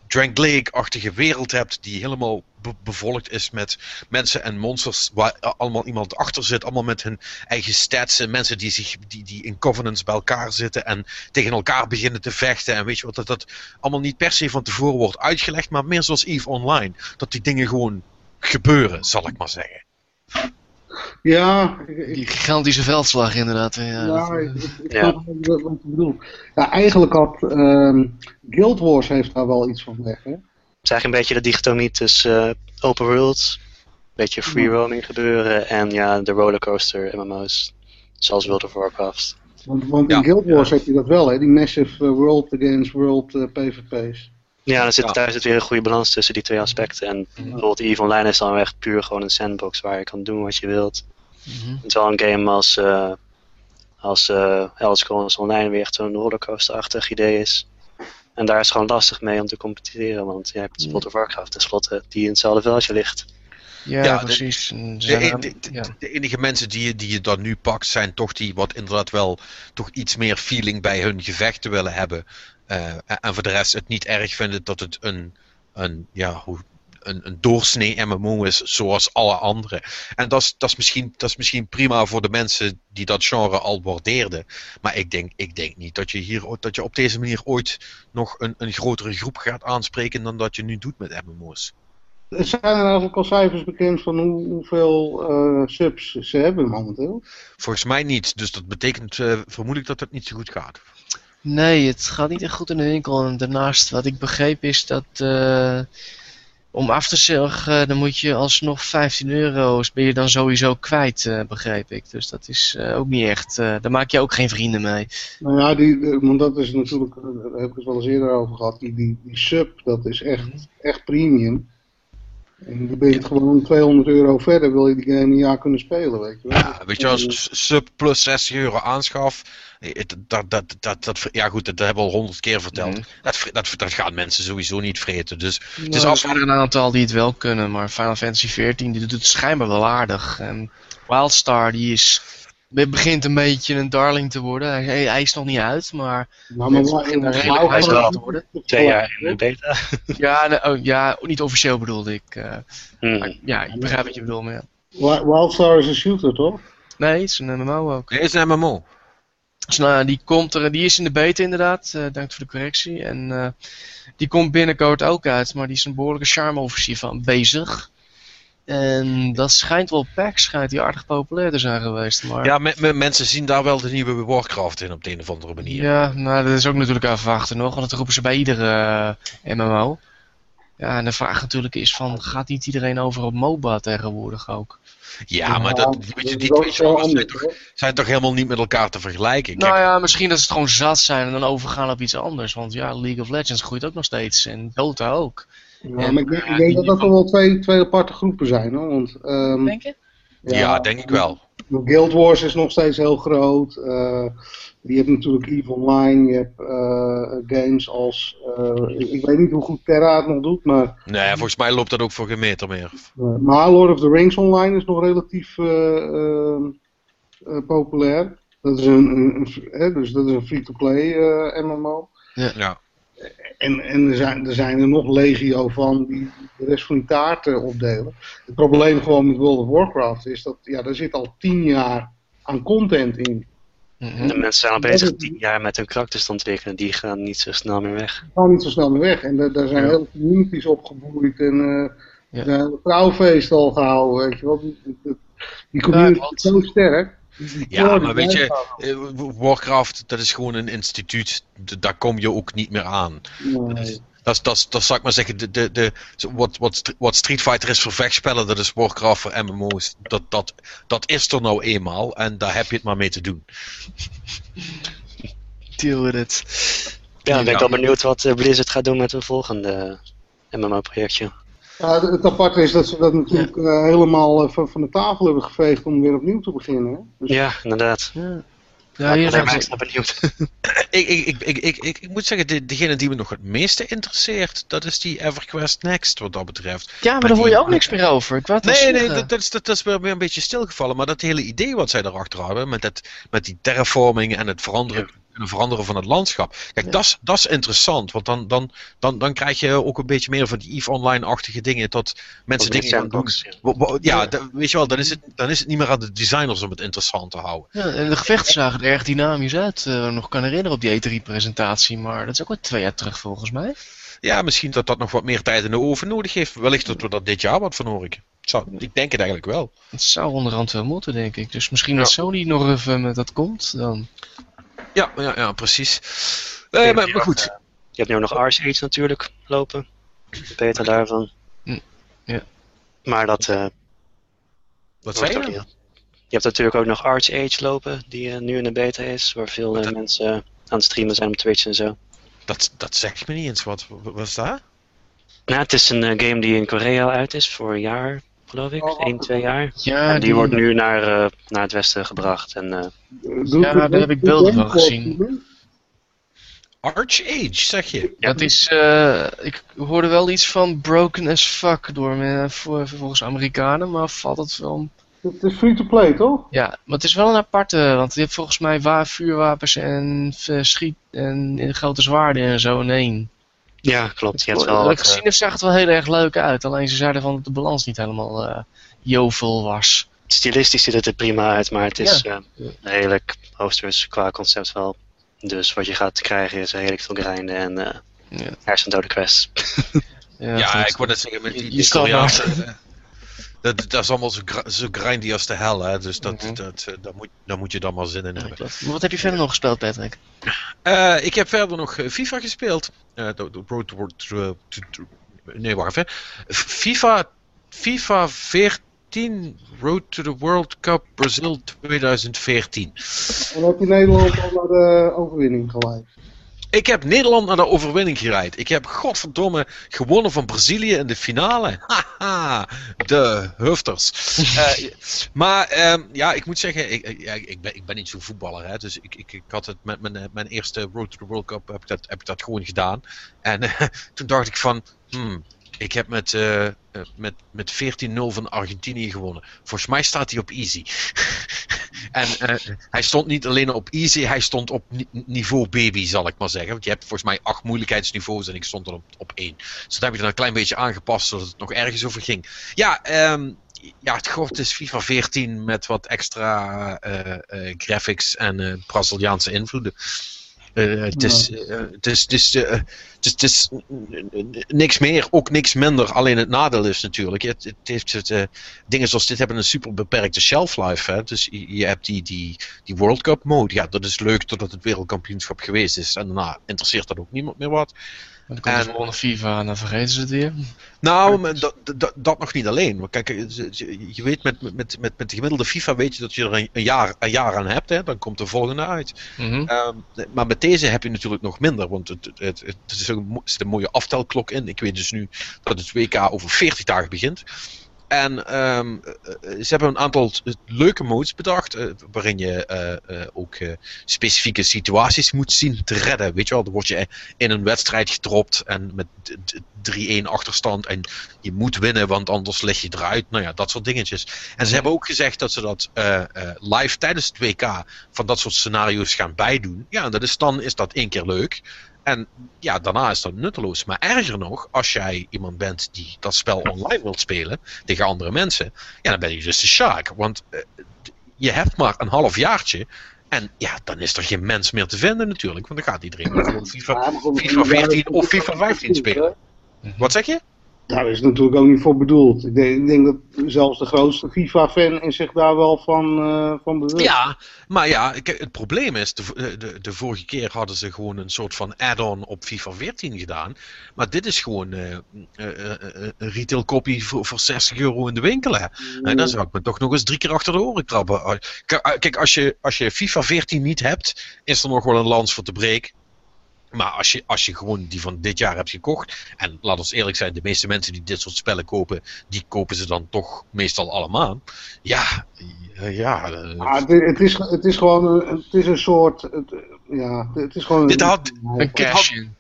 Drank Lake-achtige wereld hebt die helemaal be- bevolkt is met mensen en monsters waar allemaal iemand achter zit, allemaal met hun eigen stats en mensen die, zich, die, die in covenants bij elkaar zitten en tegen elkaar beginnen te vechten en weet je wat, dat dat allemaal niet per se van tevoren wordt uitgelegd, maar meer zoals EVE Online, dat die dingen gewoon gebeuren, zal ik maar zeggen. Ja, ik, ik- Die gigantische veldslag inderdaad. Ja, Ja, dat, ik, eh, ik, ik Ja. snap wat wat je bedoelt. Ja, eigenlijk had ehm, Guild Wars heeft daar wel iets van weg. Hè? Het is eigenlijk een beetje de dichotomie tussen eh, open world, een beetje free roaming gebeuren en ja, de rollercoaster MMO's, zoals World of Warcraft. Want, want Ja, in Guild Wars ja. heb je dat wel, hè? die massive eh, world against world PvP's. Ja, dan zit, Ja. daar zit weer een goede balans tussen die twee aspecten. En bijvoorbeeld EVE Online is dan echt puur gewoon een sandbox waar je kan doen wat je wilt. mhm. Terwijl een game als, eh als eh Elder Scrolls Online weer echt zo'n rollercoaster-achtig idee is. En daar is het gewoon lastig mee om te competeren, want je hebt World of Warcraft tenslotte die in hetzelfde veldje ligt. Ja, precies. De, de- de- ja. de enige mensen die je, die je dan nu pakt, zijn toch die wat inderdaad wel toch iets meer feeling bij hun gevechten willen hebben. Eh, en, voor de rest het niet erg vinden dat het een, een ja, hoe, een, een doorsnee MMO is zoals alle andere. En dat is, dat, is misschien, dat is misschien prima voor de mensen die dat genre al waardeerden. Maar ik denk, ik denk niet dat je, hier, dat je op deze manier ooit nog een, een grotere groep gaat aanspreken dan dat je nu doet met MMO's. Zijn er eigenlijk al cijfers bekend van hoe, hoeveel eh, subs ze hebben momenteel? Volgens mij niet, dus dat betekent uh, vermoedelijk dat het niet zo goed gaat. Nee, het gaat niet echt goed in de winkel. En daarnaast, wat ik begreep is dat uh, om af te zeggen, dan moet je alsnog 15 euro's ben je dan sowieso kwijt, uh, begreep ik. Dus dat is uh, ook niet echt, daar maak je ook geen vrienden mee. Nou ja, die, want dat is natuurlijk, daar heb ik het wel eens eerder over gehad, die, die, die sub, dat is echt, echt premium. En dan ben je gewoon 200 euro verder, wil je die game een jaar kunnen spelen, weet je wel. Ja, weet je, als sub plus 60 euro aanschaf, dat, dat, dat, dat, ja goed, dat hebben we al honderd keer verteld. Dat, dat, dat gaan mensen sowieso niet vreten. Dus nou, het is als... Er zijn er een aantal die het wel kunnen, maar Final Fantasy XIV die doet het schijnbaar wel aardig. En Wildstar die is begint een beetje een darling te worden. Hij, hij is nog niet uit, maar, nou, maar begint redelijk hij wel te worden. Twee jaar in de beta. ja, oh, ja, niet officieel bedoelde ik. Uh, mm. maar, ja, ik begrijp wat je bedoelt, maar ja. Wildstar is een shooter, toch? Nee, het is een MMO ook. Nee, het is een MMO. Dus nou, die, komt er, die is in de beta inderdaad, uh, dank voor de correctie. En uh, die komt binnenkort ook uit, maar die is een behoorlijke charme-offensief van bezig. En dat schijnt wel PAX, schijnt die aardig populair te zijn geweest. Maar... Ja, me, me, mensen zien daar wel de nieuwe Warcraft in op de een of andere manier. Ja, nou dat is ook natuurlijk afwachten nog, want dat roepen ze bij iedere uh, MMO. Ja, en de vraag natuurlijk is van, gaat niet iedereen over op MOBA tegenwoordig ook? Ja, ja, maar dat, weet je, die twee genres zijn toch, zijn toch helemaal niet met elkaar te vergelijken? Nou ja, misschien dat ze het gewoon zat zijn en dan overgaan op iets anders. Want ja, League of Legends groeit ook nog steeds en Dota ook. Ja, en, maar ik denk, ik denk dat dat toch wel twee, twee aparte groepen zijn hoor. Want, um, denk je? Ja, ja, denk ik wel. Guild Wars is nog steeds heel groot. Uh, je hebt natuurlijk EVE Online, je hebt uh, games als, uh, ik, ik, weet niet hoe goed Terra het nog doet, maar... Nee, volgens mij loopt dat ook voor geen meter meer. Uh, maar Lord of the Rings Online is nog relatief populair. Dat is een, een, een, dus dat is een free-to-play MMO. Ja. ja. En, en er, zijn, er zijn er nog legio van die de rest van die taarten opdelen. Het probleem gewoon met World of Warcraft is dat ja, daar zit al tien jaar aan content in. De mensen zijn al bezig tien jaar met hun karakters te ontwikkelen. Die gaan niet zo snel meer weg. Die gaan niet zo snel meer weg. En daar zijn ja. heel communities opgebloeid. En uh, ja. er zijn trouwfeest al gehouden. Weet je wel. Die, die, die community ja, is zo sterk. Ja, maar weet je, eh, Warcraft, dat is gewoon een instituut. Daar kom je ook niet meer aan. Nee. Dat, dat, dat zal ik maar zeggen, de, de, de, wat, wat, wat Street Fighter is voor vechtspellen, dat is Warcraft voor MMO's. Dat, dat, dat is er nou eenmaal en daar heb je het maar mee te doen. Deal with it. Ja, dan ben ik wel benieuwd wat eh, Blizzard gaat doen met een volgende MMO-projectje. Ja, het aparte is dat ze dat natuurlijk ja. uh, helemaal uh, van, van, de tafel hebben geveegd om weer opnieuw te beginnen. Dus... Ja, inderdaad. Ja. Ja, hier zijn we benieuwd. ik, ik, ik, ik, ik, ik, moet zeggen, de, degene die me nog het meeste interesseert, dat is die EverQuest Next, wat dat betreft. Ja, maar, maar daar hoor je ook niks meer over. Ik nee, nee, dat, dat, is, dat, is weer een beetje stilgevallen. Maar dat hele idee wat zij daarachter hadden, met, het, met die terraforming en het veranderen ja kunnen veranderen van het landschap. Kijk, ja. dat is interessant, want dan, dan, dan, dan krijg je ook een beetje meer van die EVE Online-achtige dingen, tot mensen dingen gaan doen. Ja, ja weet je wel, dan is, het, dan is het niet meer aan de designers om het interessant te houden. Ja, en de gevechten zagen er erg dynamisch uit, uh, nog kan herinneren op die E3-presentatie, maar dat is ook al twee jaar terug volgens mij. Ja, misschien dat dat nog wat meer tijd in de oven nodig heeft. Wellicht dat we dat dit jaar wat van horen. Ik, zou, ik denk het eigenlijk wel. Het zou onderhand wel moeten, denk ik. Dus misschien dat Sony nog even met dat komt, dan... Ja, ja, ja precies. Uh, maar, maar, goed. je hebt nu nog Arch Age natuurlijk lopen. Beter daarvan. Hm, ja. Maar dat... Uh, Wat zei je? Je hebt natuurlijk ook nog Arch Age lopen, die uh, nu in de beta is, waar veel dat... mensen aan het streamen zijn op Twitch en zo. Dat, dat zegt me niet eens. Wat, wat is dat? Nou, het is een game die in Korea uit is voor een jaar, geloof ik. Oh, 1, 2 jaar. Ja, en die, wordt nu naar, uh, naar het westen gebracht. En, uh, ja, daar heb ik beelden van gezien. Arch Age, zeg je? Ja, dat is, uh, ik hoorde wel iets van broken as fuck door me, voor, volgens Amerikanen, maar valt het wel... Het is free to play, toch? Ja, maar het is wel een aparte, want je hebt volgens mij waar vuurwapens en schiet en grote zwaarden en zo in één. Ja, klopt. Je hebt wel gezien eh, heb, zag het wel heel erg leuk uit. Alleen ze zeiden van dat de balans niet helemaal eh jovel was. stilistisch ziet het er prima uit, maar het is eh, redelijk posters qua concept wel. Dus wat je gaat krijgen is redelijk veel grinden en eh Ja. hersendode quests. Ja, goed. ik wou net zeggen, met die, Je eh, dat, dat is allemaal zo, zo grindy als de hel, hè. Dus dat, Mhm. dat, eh, daar, moet, daar moet je dan maar zin in hebben. Maar wat heb je verder nog gespeeld, Patrick? Eh, ik heb verder nog eh, FIFA gespeeld. Eh, de, de Road to, to, to- to- Nee, wacht even. FIFA, FIFA 14 Road to the World Cup Brazil 2014. En heb je Nederland al naar de overwinning geleid. Ik heb Nederland naar de overwinning geleid. Ik heb godverdomme gewonnen van Brazilië in de finale. Haha, de hufters. Eh, maar ehm, ja, ik moet zeggen, ik, ik- ja, ik, ben, ik ben niet zo'n voetballer. Hè, dus ik, ik, ik had het met mijn, mijn eerste Road to the World Cup heb ik dat, heb ik dat gewoon gedaan. En toen dacht ik van, hmm, ik heb met, eh, eh, met, met 14-0 van Argentinië gewonnen. Volgens mij staat hij op easy. En eh, hij stond niet alleen op easy, hij stond op ni- niveau baby, zal ik maar zeggen. Want je hebt volgens mij acht moeilijkheidsniveaus en ik stond er op, op één. Dus dat heb ik er een klein beetje aangepast, zodat het nog ergens over ging. Ja, ehm, ja het god is FIFA 14 met wat extra eh, eh, graphics en Braziliaanse invloeden. Eh, het, is, eh, het is, het is, eh, het is, niks meer, ook niks minder. Alleen het nadeel is natuurlijk, het, het heeft het, dingen zoals dit hebben een super beperkte shelf life. Hè? Dus je, je hebt die, die, die World Cup mode. Ja, dat is leuk totdat het wereldkampioenschap geweest is. En daarna interesseert dat ook niemand meer wat. Dan komt de En- volgende FIFA en dan vergeten ze het weer. Nou, dat, dat, dat nog niet alleen. Kijk, eh, je weet met, met, met, met de gemiddelde FIFA weet je dat je er een, een jaar, een jaar aan hebt. Hè? Dan komt de volgende uit. Mhm. Ehm, maar met deze heb je natuurlijk nog minder, want het, het, het, is een, er zit een mooie aftelklok in. Ik weet dus nu dat het WK over 40 dagen begint. En ehm, eh, eh, ze hebben een aantal leuke modes bedacht, eh, waarin je ook specifieke situaties moet zien te redden. Weet je wel, dan word je in een wedstrijd gedropt en met d- d- 3-1 achterstand en je moet winnen, want anders lig je eruit. Nou ja, dat soort dingetjes. En ze hebben ook gezegd dat ze dat live tijdens het WK van dat soort scenario's gaan bijdoen. Ja, en dat is, dan is dat één keer leuk. En ja, daarna is dat nutteloos. Maar erger nog, als jij iemand bent die dat spel online wilt spelen tegen andere mensen, ja, dan ben je dus de shark. Want eh, je hebt maar een half jaartje. En ja, dan is er geen mens meer te vinden natuurlijk. Want dan gaat iedereen gewoon FIFA, FIFA 14 of FIFA 15 spelen. Wat zeg je? Daar is het natuurlijk ook niet voor bedoeld. Ik denk, ik denk dat zelfs de grootste FIFA-fan zich daar wel van, eh, van bewust. Ja, maar ja, het probleem is, de, de, de vorige keer hadden ze gewoon een soort van add-on op FIFA 14 gedaan. Maar dit is gewoon eh, eh, eh, eh, een retail copy voor, voor 60 euro in de winkel. Hè. En dan zou ik me toch nog eens drie keer achter de oren krabben. Ah, ah, Kijk, als je, als je FIFA 14 niet hebt, is er nog wel een lans voor te breken. Maar als je, als je gewoon die van dit jaar hebt gekocht. En laat ons eerlijk zijn, de meeste mensen die dit soort spellen kopen, die kopen ze dan toch meestal allemaal. Ja, ja. eh, Ah, het, het, is, het is gewoon een, het is een soort. Het, ja, het is gewoon Dit een, had- Een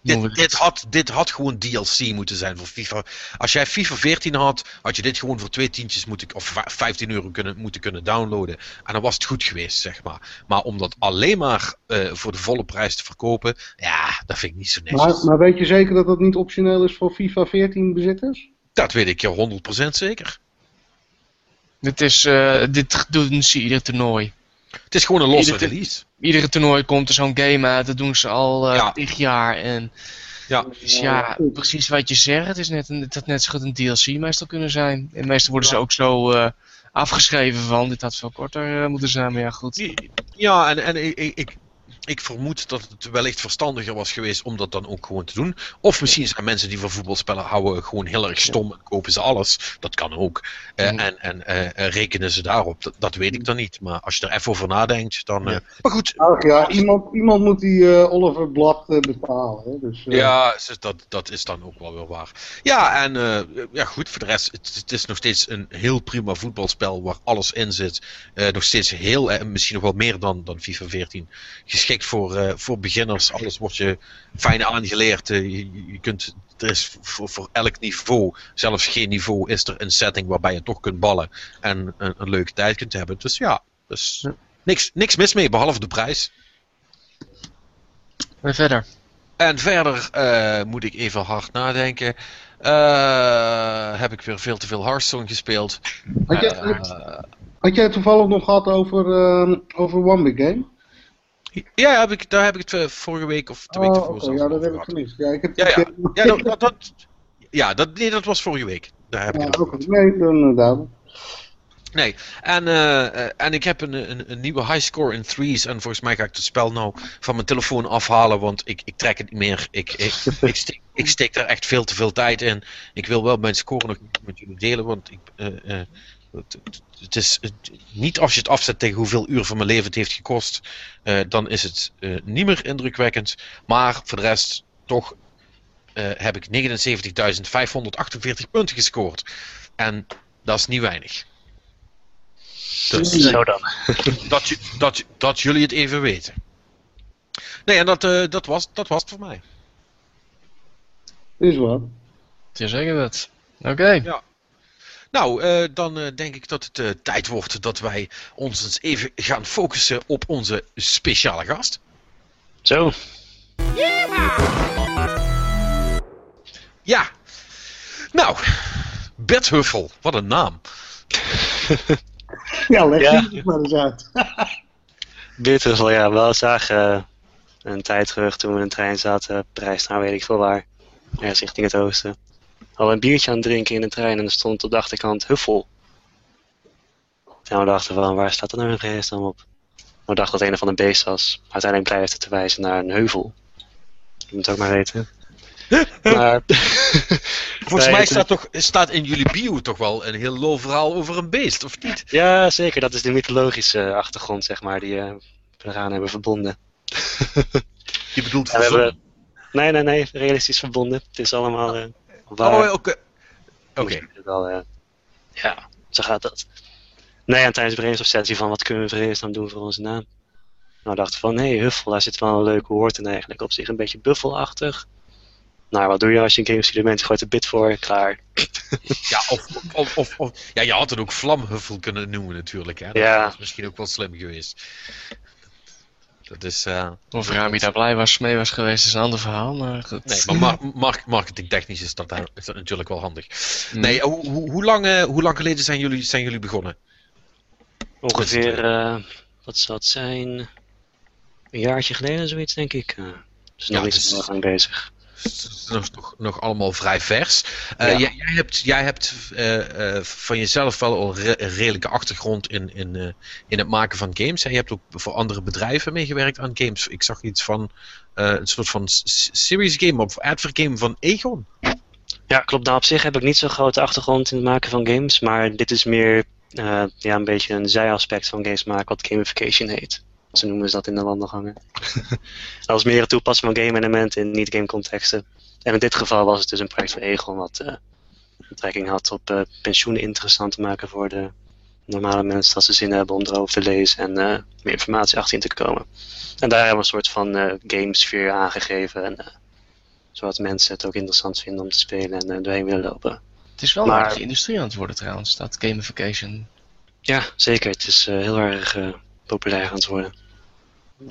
we Dit, had, dit had gewoon DLC moeten zijn voor FIFA. Als jij FIFA 14 had, had je dit gewoon voor twee tientjes moeten, of va- 15 euro kunnen, moeten kunnen downloaden. En dan was het goed geweest, zeg maar. Maar om dat alleen maar eh, voor de volle prijs te verkopen, ja, dat vind ik niet zo netjes. maar, maar weet je zeker dat dat niet optioneel is voor FIFA 14 bezitters? Dat weet ik je 100% zeker. Dit, is, eh, dit doen ze ieder toernooi. Het is gewoon een losse Ieder- release. Iedere toernooi komt er zo'n game uit. Dat doen ze al Ja. tig jaar. En Ja. dus ja, precies wat je zegt. Het is net een, het had net zo goed een DLC meestal kunnen zijn. En meestal worden ze ook zo eh, afgeschreven van. Dit had veel korter eh, moeten zijn. Maar ja, goed. Ja, en, en ik, ik, ik, vermoed dat het wellicht verstandiger was geweest om dat dan ook gewoon te doen. Of misschien zijn mensen die van voetbalspellen houden gewoon heel erg stom en kopen ze alles. Dat kan ook. Eh, Mhm. En, en eh, eh, rekenen ze daarop. Dat, dat weet ik dan niet. Maar als je er even over nadenkt, dan. eh, Ja. Maar goed. Ach ja, iemand, iemand moet die eh, Oliver Blad betalen. Hè? Dus, eh, Ja, dus dat, dat is dan ook wel weer waar. Ja, en eh, ja, goed, voor de rest, het, het is nog steeds een heel prima voetbalspel waar alles in zit. Eh, nog steeds heel, en misschien nog wel meer dan, dan FIFA 14. Geschikt voor, eh, voor beginners. Alles wordt je fijn aangeleerd. Eh, je, kunt, er is voor, voor elk niveau, zelfs geen niveau, is er een setting waarbij je toch kunt ballen en een, een leuke tijd kunt hebben. Dus ja, dus Ja. niks, niks mis mee, behalve de prijs. En verder. En verder eh, moet ik even hard nadenken. Eh, heb ik weer veel te veel Hearthstone gespeeld. Had jij, had jij het toevallig nog gehad over, ehm, over One Big Game? Ja, heb ik, daar heb ik het eh, vorige week of de week Oh, zelfs ja, dat heb ik gemist. Ja, ik heb Ja, ja. Ja, dat, dat, dat- ja dat, nee, dat was vorige week. Daar heb ik Ja, het oké. Nee, uh, duidelijk. Nee, en, eh, eh, en ik heb een, een, een nieuwe high score in threes. En volgens mij ga ik het spel nou van mijn telefoon afhalen. Want ik, ik trek het niet meer. Ik, ik, ik, steek, ik steek er echt veel te veel tijd in. Ik wil wel mijn score nog met jullie delen. Want ik, eh, eh, het, het- het is het- niet als je het afzet tegen hoeveel uur van mijn leven het heeft gekost. eh, dan is het eh, niet meer indrukwekkend. Maar voor de rest toch eh, heb ik 79.548 punten gescoord. En dat is niet weinig. Dus, Zo dan. dat, je- dat, je- dat jullie het even weten. Nee, en dat, eh, dat, was, dat was het voor mij. Is wat. Jazeker dat. Oké. Nou, eh, dan eh, denk ik dat het eh, tijd wordt dat wij ons eens even gaan focussen op onze speciale gast. Zo. Ja. Nou, Bert Huffel, wat een naam. Ja, leg Ja. het maar eens uit. Bittervel, ja. We zagen eh, een tijd terug toen we in een trein zaten, prijs naar weet ik veel waar, ergens richting het oosten. Al een biertje aan het drinken in de trein en er stond op de achterkant Huffel. En we dachten van, waar staat er nou een vredesnaam op? We dachten dat het een of ander beest was. Maar uiteindelijk blijft het te wijzen naar een heuvel. Je moet het ook maar weten. Maar, Volgens mij staat, toch, staat in jullie bio toch wel een heel low verhaal over een beest, of niet? ja, zeker. Dat is de mythologische achtergrond, zeg maar, die eh, we eraan hebben verbonden. Je bedoelt verzonnen. hebben... Nee, nee, nee. Realistisch verbonden. Het is allemaal eh waar. Oh, oké. Oké. Eh, ja, zo gaat dat. Nee, en tijdens de brainstorm-sessie van wat kunnen we eerst dan doen voor onze naam. Nou, dachten van, nee, Huffel, daar zit wel een leuke woord in eigenlijk. Op zich een beetje buffelachtig. Nou, wat doe je als je een game? Je gooit een bit voor, klaar. Ja, of, of, of, of- ja, je had het ook vlamhuffel kunnen noemen natuurlijk. Hè? Dat Ja. is misschien ook wel slim geweest. Dat is... eh, Of Rami daar blij was, mee was geweest, is een ander verhaal. Maar goed. Nee, maar mar mar marketingtechnisch is dat, daar- is dat natuurlijk wel handig. Hmm. Nee, hoe, hoe, hoe, lang, eh, hoe lang geleden zijn jullie, zijn jullie begonnen? Ongeveer, eh, wat zal het zijn? Een jaartje geleden, zoiets, denk ik. Eh, dus nog Ja, niet dus- zo heel lang bezig. Nog, nog, nog allemaal vrij vers. Eh, Ja. jij, jij hebt, jij hebt eh, eh, van jezelf wel al re- een redelijke achtergrond in, in, in het maken van games. En je hebt ook voor andere bedrijven meegewerkt aan games. Ik zag iets van een soort van series game of advert game van Egon. Ja, klopt. Nou, op zich heb ik niet zo'n grote achtergrond in het maken van games, maar dit is meer ja, een beetje een zijaspect van games maken, wat gamification heet. Zo noemen ze dat in de wandelgangen. dat is meer het toepassen van game-elementen in niet-game contexten. En in dit geval was het dus een project van Egon wat eh, betrekking had op eh, pensioenen interessant te maken voor de normale mensen, dat ze zin hebben om erover te lezen en eh, meer informatie achterin te komen. En daar hebben we een soort van eh gamesfeer aangegeven en eh, zodat mensen het ook interessant vinden om te spelen en eh, doorheen willen lopen. Het is wel Maar- een aardige industrie aan het worden trouwens, dat gamification. Ja, zeker. Het is eh, heel erg eh, populair aan het worden.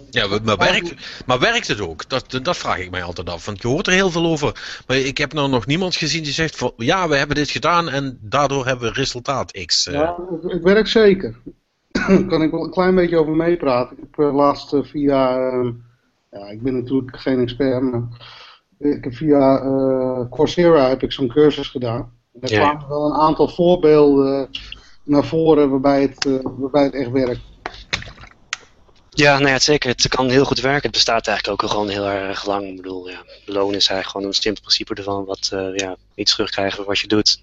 Ja, maar, maar, werkt, maar werkt het ook? Dat, dat vraag ik mij altijd af. Want je hoort er heel veel over. Maar ik heb nou nog niemand gezien die zegt van ja, we hebben dit gedaan en daardoor hebben we resultaat X. eh. Ja, het, werkt zeker. Daar kan ik wel een klein beetje over meepraten. Ik heb laatst eh, via, eh, ja, ik ben natuurlijk geen expert, maar ik heb via eh, Coursera heb ik zo'n cursus gedaan. Daar Ja. kwamen wel een aantal voorbeelden naar voren waarbij het, waarbij het echt werkt. Ja, nou ja, zeker. Het kan heel goed werken. Het bestaat eigenlijk ook al gewoon heel erg lang. Ik bedoel, ja, loon is eigenlijk gewoon een simpel principe ervan. Wat, eh, ja, iets terugkrijgen voor wat je doet.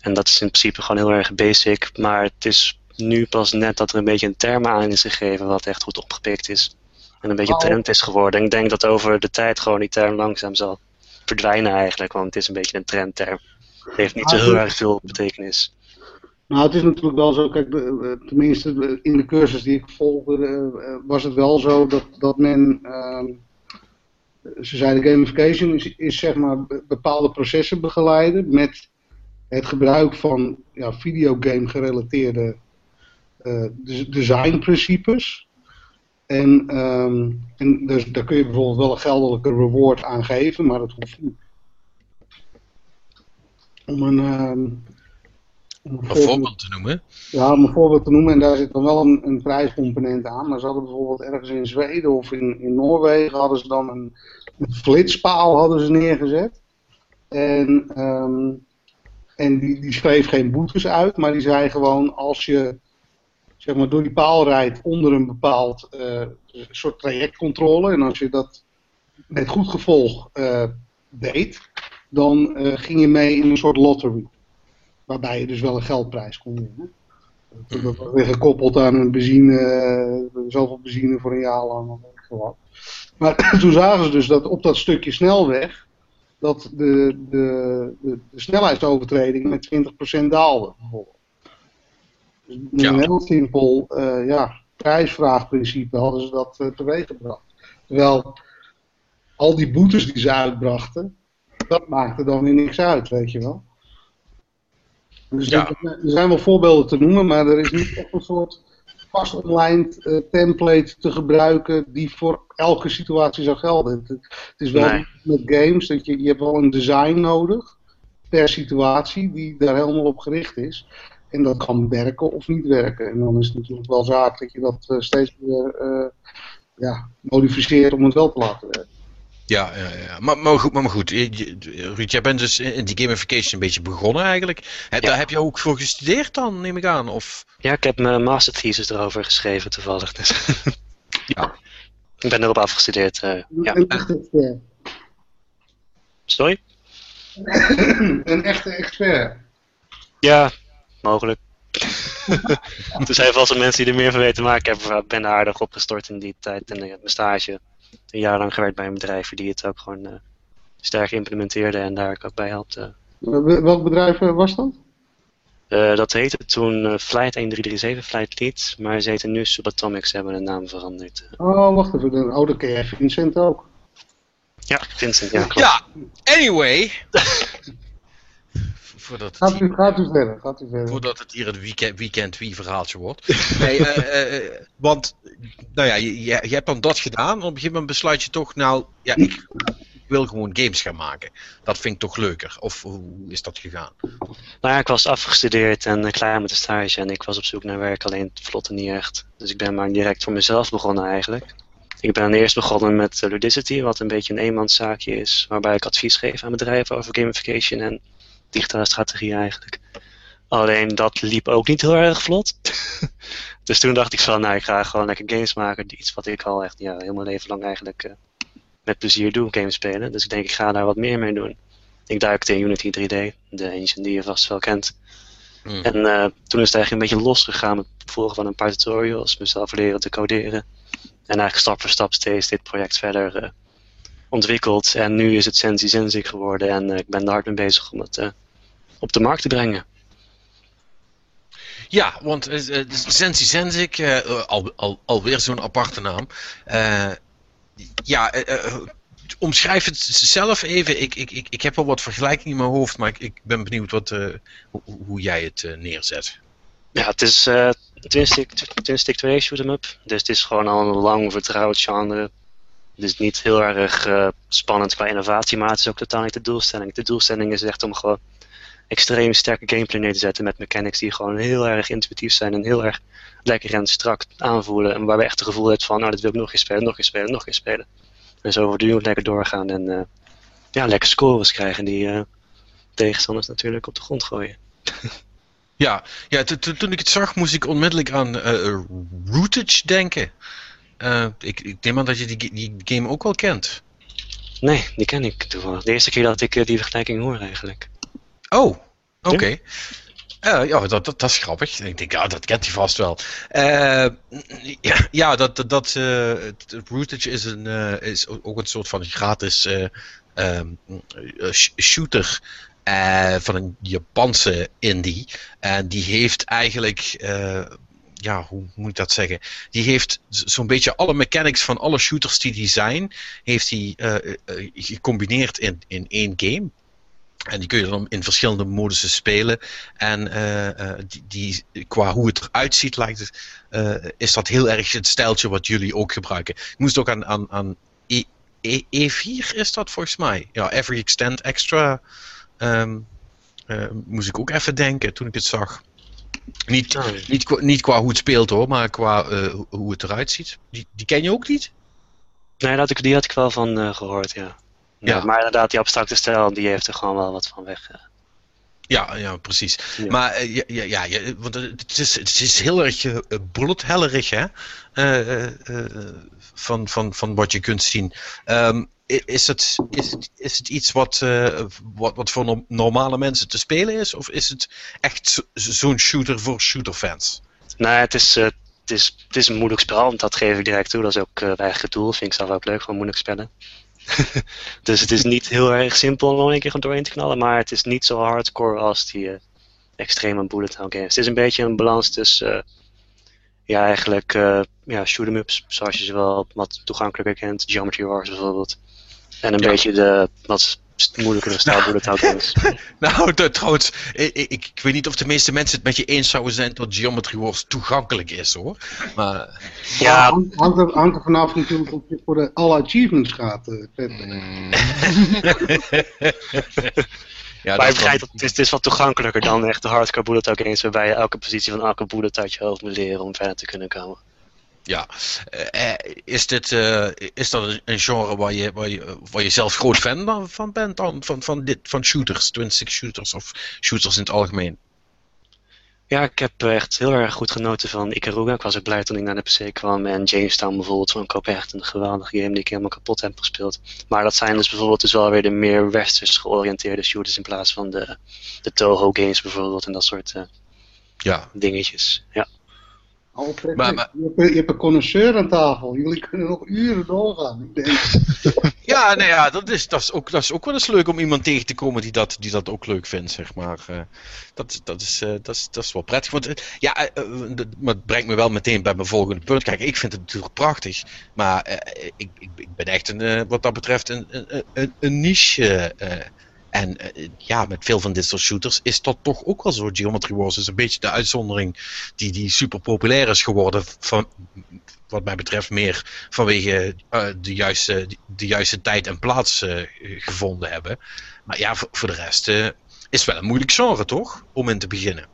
En dat is in principe gewoon heel erg basic. Maar het is nu pas net dat er een beetje een term aan is gegeven wat echt goed opgepikt is. En een beetje Oh. trend is geworden. En ik denk dat over de tijd gewoon die term langzaam zal verdwijnen eigenlijk. Want het is een beetje een trendterm. Het heeft niet zo heel erg veel betekenis. Nou, het is natuurlijk wel zo, kijk, eh, tenminste in de cursus die ik volgde, eh, eh, was het wel zo dat, dat men, ehm, ze zeiden gamification is, is zeg maar be- bepaalde processen begeleiden met het gebruik van ja, videogame gerelateerde des- designprincipes. En, ehm, en dus daar kun je bijvoorbeeld wel een geldelijke reward aan geven, maar dat hoeft niet. Om een, ehm, om Een voorbeeld te noemen. Ja, om een voorbeeld te noemen, en daar zit dan wel een, een prijscomponent aan. Maar ze hadden bijvoorbeeld ergens in Zweden of in, in Noorwegen hadden ze dan een, een flitspaal hadden ze neergezet. En, ehm, en die, die schreef geen boetes uit, maar die zei gewoon als je zeg maar, door die paal rijdt onder een bepaald eh, soort trajectcontrole. En als je dat met goed gevolg eh, deed, dan eh, ging je mee in een soort lottery. Waarbij je dus wel een geldprijs kon winnen. Dat was weer gekoppeld aan een benzine, eh, zoveel benzine voor een jaar lang. Of wat. Maar toen zagen ze dus dat op dat stukje snelweg, dat de, de, de, de snelheidsovertreding met 20% daalde. Bijvoorbeeld. Dus met Ja. een heel simpel eh, ja, prijsvraagprincipe hadden ze dat uh, teweeggebracht. Terwijl al die boetes die ze uitbrachten, dat maakte dan weer niks uit, weet je wel. Dus Ja. er er zijn wel voorbeelden te noemen, maar er is niet echt een soort vast online eh, template te gebruiken die voor elke situatie zou gelden. Het, het is wel Nee. met games dat je, je hebt wel een design nodig per situatie die daar helemaal op gericht is. En dat kan werken of niet werken. En dan is het natuurlijk wel zaak dat je dat eh, steeds weer eh, ja, modificeert om het wel te laten werken. Ja, ja, ja. Maar, maar goed, maar, maar goed. Ruud, jij bent dus in die gamification een beetje begonnen eigenlijk. Ja. Daar heb je ook voor gestudeerd dan, neem ik aan? Of... Ja, ik heb mijn masterthesis erover geschreven toevallig. Dus. Ja. Ik ben erop afgestudeerd. eh, ja. Een, echte expert. Sorry? een echte expert. Ja, mogelijk. er zijn vast wel mensen die er meer van weten, maar ik heb, ben er aardig opgestort in die tijd. En mijn stage een jaar lang gewerkt bij een bedrijf die het ook gewoon eh, sterk implementeerde en daar ik ook bij helpte. Wel- Welk bedrijf eh, was dat? Eh, dat heette toen Flight 1337, Flight Lead, maar ze heten nu Subatomics, ze hebben de naam veranderd. Oh, wacht even. Oh, dat ken je Vincent ook. Ja, Vincent, ja, klopt. Ja, anyway. voordat, het Gaat u, gaat u verder, gaat u verder. voordat het hier een weekend, weekend wie verhaaltje wordt. Nee, eh, eh, eh, want, nou ja, je, je, je hebt dan dat gedaan. En op een gegeven moment besluit je toch, nou, ja, ik wil gewoon games gaan maken. Dat vind ik toch leuker. Of hoe is dat gegaan? Nou ja, ik was afgestudeerd en klaar met de stage en ik was op zoek naar werk, alleen het vlotte niet echt. Dus ik ben maar direct voor mezelf begonnen eigenlijk. Ik ben eerst begonnen met Ludicity, wat een beetje een eenmanszaakje is, waarbij ik advies geef aan bedrijven over gamification en digitale strategie eigenlijk. Alleen dat liep ook niet heel erg vlot. dus toen dacht ik van, nou ik ga gewoon lekker games maken, iets wat ik al echt ja, heel mijn leven lang eigenlijk eh, met plezier doe, games spelen. Dus ik denk ik ga daar wat meer mee doen. Ik duikte in Unity 3D, de engine die je vast wel kent. Hmm. En eh, toen is het eigenlijk een beetje losgegaan met het volgen van een paar tutorials, mezelf leren te coderen. En eigenlijk stap voor stap steeds dit project verder eh, ontwikkeld. En nu is het Sensi Sensic geworden en eh, ik ben er hard mee bezig om het eh, op de markt te brengen. Ja, want uh, Sensi Sensic, uh, al, al, alweer zo'n aparte naam. Uh, ja, uh, omschrijf het zelf even. Ik, ik, ik, ik heb wel wat vergelijkingen in mijn hoofd, maar ik, ik ben benieuwd wat, uh, hoe, hoe, jij het uh, neerzet. Ja, het is uh, twin stick, twin stick 2 shoot 'em up. Dus het is gewoon al een lang vertrouwd genre. Is niet heel erg uh, spannend qua innovatie, maar het is ook totaal niet de doelstelling. De doelstelling is echt om gewoon extreem sterke gameplay neer te zetten met mechanics die gewoon heel erg intuïtief zijn en heel erg lekker en strak aanvoelen. En waar we echt het gevoel hebben van, nou, dit wil ik nog eens spelen, nog eens spelen, nog eens spelen. En zo voortdurend lekker doorgaan en uh, ja, lekker scores krijgen die uh, tegenstanders natuurlijk op de grond gooien. Ja, ja toen ik het zag moest ik onmiddellijk aan Rootage denken. Uh, ik, ik neem aan dat je die, die game ook wel kent. Nee, die ken ik toevallig. De eerste keer dat ik uh, die vergelijking hoor eigenlijk. Oh, oké. Okay. Ja? Uh, ja, dat, dat, dat, is grappig. Ik denk, ja, dat kent hij vast wel. Uh, ja, ja, dat, dat, dat Rootage is, een, is ook een soort van gratis um, shooter van een Japanse indie. En die heeft eigenlijk, ja, hoe moet ik dat zeggen? Die heeft zo'n beetje alle mechanics van alle shooters die die zijn, heeft hij gecombineerd in, in één game. En die kun je dan in verschillende modussen spelen. En uh, die, die, qua hoe het eruit ziet, lijkt het, is dat heel erg het stijltje wat jullie ook gebruiken. Ik moest ook aan, aan, aan E, e, E4 is dat volgens mij. Ja, Every Extend Extra. Um, moest ik ook even denken toen ik het zag. Niet, niet, qua, niet qua hoe het speelt hoor, maar qua hoe het eruit ziet. Die, die ken je ook niet? Nee, dat ik, die had ik wel van uh, gehoord, ja. ja. Maar inderdaad, die abstracte stijl, die heeft er gewoon wel wat van weg. Ja, ja, ja precies. Ja. Maar uh, ja, ja, ja, want het is, het is heel erg uh, hè? van, van, van wat je kunt zien. Um, is, het, is, het, is iets wat, wat, wat voor normale mensen te spelen is? Of is het echt zo'n shooter voor shooterfans? Nee, het is het is, het is een moeilijk spel, want dat geef ik direct toe. Dat is ook uh, mijn eigen doel. Vind ik zelf ook leuk, gewoon moeilijk spellen. dus het is niet heel erg simpel om een keer doorheen te knallen, maar het is niet zo hardcore als die extreme bullet hell games. Het is een beetje een balans tussen, ja, eigenlijk, ja, shoot 'em ups, zoals je ze wel wat toegankelijker kent, Geometry Wars bijvoorbeeld. En een ja. beetje de wat moeilijkere stijl nou, bullet games. nou, dat, trouwens, ik, ik, ik, weet niet of de meeste mensen het met je eens zouden zijn dat Geometry Wars toegankelijk is, hoor. Maar... Ja, hangt, hangt, er, hangt er vanaf natuurlijk of je voor de alle achievements gaat. Uh, mm. Ja, maar je begrijpt, het is, het is wat toegankelijker dan echt de hardcore bullet games, waarbij je elke positie van elke bullet uit je hoofd moet leren om verder te kunnen komen. Ja, uh, is, dit, uh, is dat een genre waar je, waar je, waar je zelf groot fan van bent? Dan? Van, van, dit, van shooters, twin stick shooters of shooters in het algemeen? Ja, ik heb echt heel erg goed genoten van Ikaruga. Ik was ook blij toen ik naar de PC kwam. En Jamestown bijvoorbeeld vond ik ook echt een geweldige game die ik helemaal kapot heb gespeeld. Maar dat zijn dus bijvoorbeeld dus wel weer de meer westers georiënteerde shooters in plaats van de, de Toho games bijvoorbeeld en dat soort uh, ja. dingetjes. Ja. Maar, maar, je, hebt, je, hebt, een connoisseur aan tafel. Jullie kunnen nog uren doorgaan. Ik denk. ja, nou ja, dat is, dat, is ook, dat is ook wel eens leuk om iemand tegen te komen die dat, die dat ook leuk vindt, zeg maar. Uh, dat, dat, is, uh, dat, is, dat is wel prettig. Want uh, ja, maar het brengt me wel meteen bij mijn volgende punt. Kijk, ik vind het natuurlijk prachtig. Maar ik, ik, ik, ben echt een, wat dat betreft een, een, een, een niche en uh, ja, met veel van dit soort shooters is dat toch ook wel zo. Geometry Wars is een beetje de uitzondering die, die super populair is geworden. Van, wat mij betreft meer vanwege uh, de, juiste, de juiste tijd en plaats uh, gevonden hebben. Maar ja, voor, voor de rest is het wel een moeilijk genre, toch? Om in te beginnen.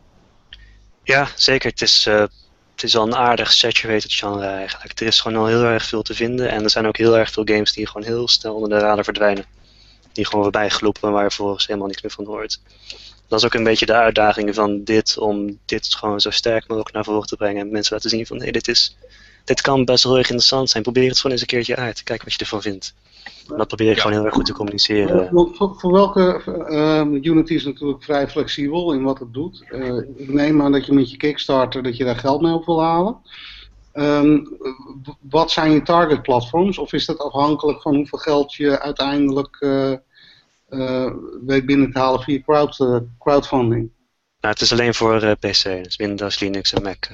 Ja, zeker. Het is, het is al een aardig saturated genre eigenlijk. Er is gewoon al heel erg veel te vinden. En er zijn ook heel erg veel games die gewoon heel snel onder de radar verdwijnen die gewoon voorbij gloepen waar je vervolgens helemaal niks meer van hoort. Dat is ook een beetje de uitdaging van dit, om dit gewoon zo sterk mogelijk naar voren te brengen. En mensen laten zien van, hé, dit, is, dit kan best wel erg interessant zijn. Probeer het gewoon eens een keertje uit. Kijk wat je ervan vindt. Dat probeer ik gewoon heel erg goed te communiceren. Voor, welke, uh, Unity is natuurlijk vrij flexibel in wat het doet. Uh, ik neem aan dat je met je Kickstarter, dat je daar geld mee op wil halen. Um, wat zijn je target platforms? Of is dat afhankelijk van hoeveel geld je uiteindelijk uh, uh, weet binnen te halen via crowd, uh, crowdfunding? Nou, het is alleen voor PC, dus Windows, Linux en Mac.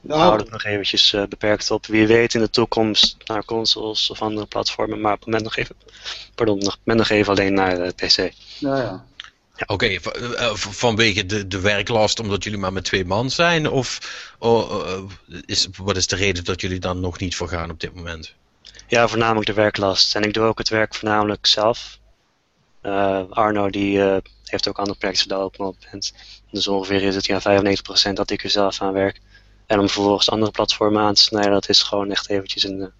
We oh. houden het nog eventjes beperkt op. Wie weet in de toekomst naar consoles of andere platformen, maar op het moment nog even, pardon, nog, moment nog even alleen naar PC. Ja, ja. Oké, okay, eh, vanwege de, de werklast omdat jullie maar met twee man zijn? Of uh, is, wat is de reden dat jullie dan nog niet voor gaan op dit moment? Ja, voornamelijk de werklast. En ik doe ook het werk voornamelijk zelf. Arno die heeft ook andere projecten daar op het moment. Dus ongeveer is het ja 95% dat ik er zelf aan werk. En om vervolgens andere platformen aan te snijden, dat is gewoon echt eventjes een,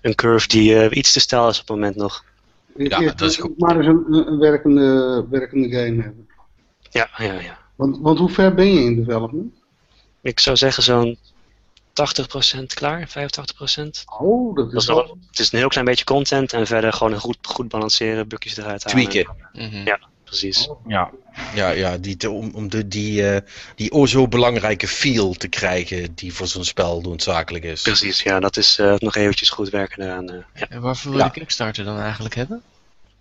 een curve die iets te stijl is op het moment nog. Ja, dat is goed. Maar eens een, een werkende, werkende game hebben. Ja, ja, ja. Want, want hoe ver ben je in development? Ik zou zeggen zo'n 80% klaar, 85%. Oh, dat is, dat is nog, Het is een heel klein beetje content en verder gewoon goed, goed balanceren, bukjes eruit halen. Tweaken. Mm -hmm. Ja, precies. Oh. Ja, ja, ja die om, om de, die, uh, die o zo belangrijke feel te krijgen die voor zo'n spel noodzakelijk is. Precies, ja, dat is uh, nog eventjes goed werken eraan. Uh, ja. En waarvoor wil je ja. de Kickstarter dan eigenlijk hebben?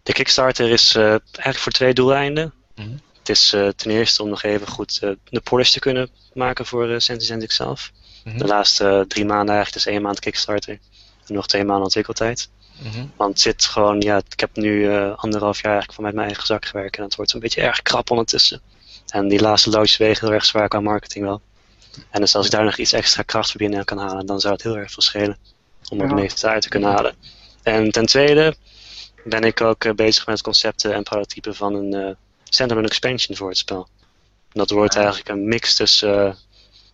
De Kickstarter is eigenlijk voor twee doeleinden. Mm -hmm. Het is ten eerste om nog even goed de polish te kunnen maken voor uh, Sentizentic zelf. Mm -hmm. De laatste drie maanden eigenlijk, dus één maand Kickstarter. En nog twee maanden ontwikkeltijd. Mhm. Want het zit gewoon, ja, ik heb nu eh, anderhalf jaar eigenlijk vanuit mijn eigen zak gewerkt en het wordt een beetje erg krap ondertussen. En die laatste loodjes wegen heel erg zwaar qua marketing wel. En dus als ik daar nog iets extra kracht voor binnen kan halen, dan zou het heel erg veel schelen om er het Ja. meeste uit te kunnen halen. En ten tweede ben ik ook eh, bezig met concepten en prototypen van een eh standalone expansion voor het spel. En dat wordt eigenlijk een mix tussen eh,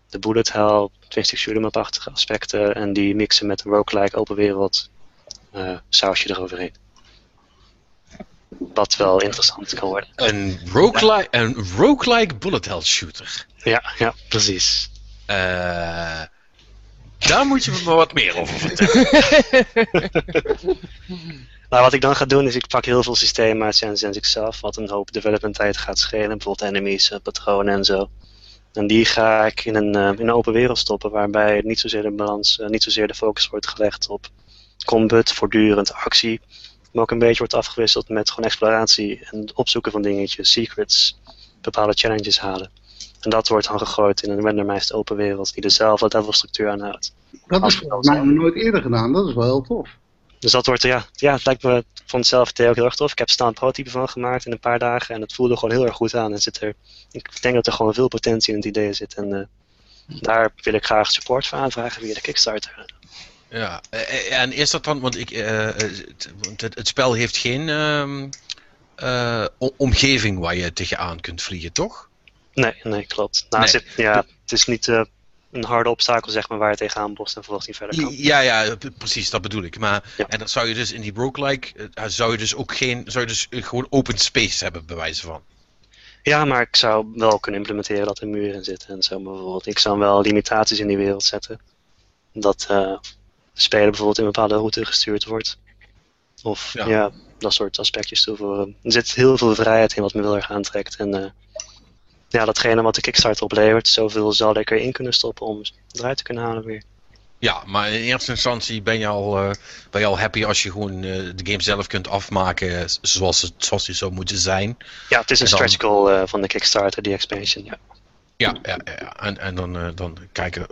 de bullet hell, twin-stick shoot'em up-achtige aspecten en die mixen met een roguelike open wereld sausje eroverheen. Wat wel interessant kan worden. Een roguelike, een roguelike bullet hell shooter. Ja, ja, precies. Eh, daar moet je me wat meer over vertellen. Nou, wat ik dan ga doen is ik pak heel veel systemen uit Sense zelf, wat een hoop development tijd gaat schelen, bijvoorbeeld enemies, eh, patronen en zo. En die ga ik in een, eh, in een open wereld stoppen, waarbij niet zozeer de balans, eh, niet zozeer de focus wordt gelegd op combat, voortdurend actie, maar ook een beetje wordt afgewisseld met gewoon exploratie en opzoeken van dingetjes, secrets, bepaalde challenges halen. En dat wordt dan gegooid in een randomized open wereld die dezelfde levelstructuur aanhoudt. Dat is mij nooit eerder gedaan. Dat is wel heel tof. Dus dat wordt, ja, ja het lijkt me, ik vond het zelf ook heel erg tof. Ik heb staan een prototype van gemaakt in een paar dagen en het voelde gewoon heel erg goed aan. En zit er, ik denk dat er gewoon veel potentie in het idee zit en eh, daar wil ik graag support voor aanvragen via de Kickstarter. Ja, eh, eh, en is dat dan, want, ik, eh, het, want het, spel heeft geen ehm, eh, omgeving waar je tegenaan kunt vliegen, toch? Nee, nee, klopt. Nou, Nee. Zit, ja, het is niet een harde obstakel zeg maar, waar je tegenaan bost en vervolgens niet verder kan. Ja, ja, precies, dat bedoel ik. Maar, Ja. En dan zou je dus in die roguelike, zou je dus ook geen, zou je dus gewoon open space hebben, bij wijze van. Ja, maar ik zou wel kunnen implementeren dat er muren in zitten en zo bijvoorbeeld. Ik zou wel limitaties in die wereld zetten. Dat speler bijvoorbeeld in een bepaalde route gestuurd wordt. Of Ja. ja. dat soort aspectjes toevoegen. Er zit heel veel vrijheid in wat me heel erg aantrekt. En eh, ja, datgene wat de Kickstarter oplevert, zoveel zal ik erin kunnen stoppen om eruit te kunnen halen weer. Ja, maar in eerste instantie ben je al, eh, ben je al happy als je gewoon eh, de game zelf kunt afmaken zoals het zoals die zou moeten zijn. Ja, het is een dan- stretch goal van de Kickstarter, die expansion. Ja. Ja, ja, ja. En, en dan, eh, dan kijken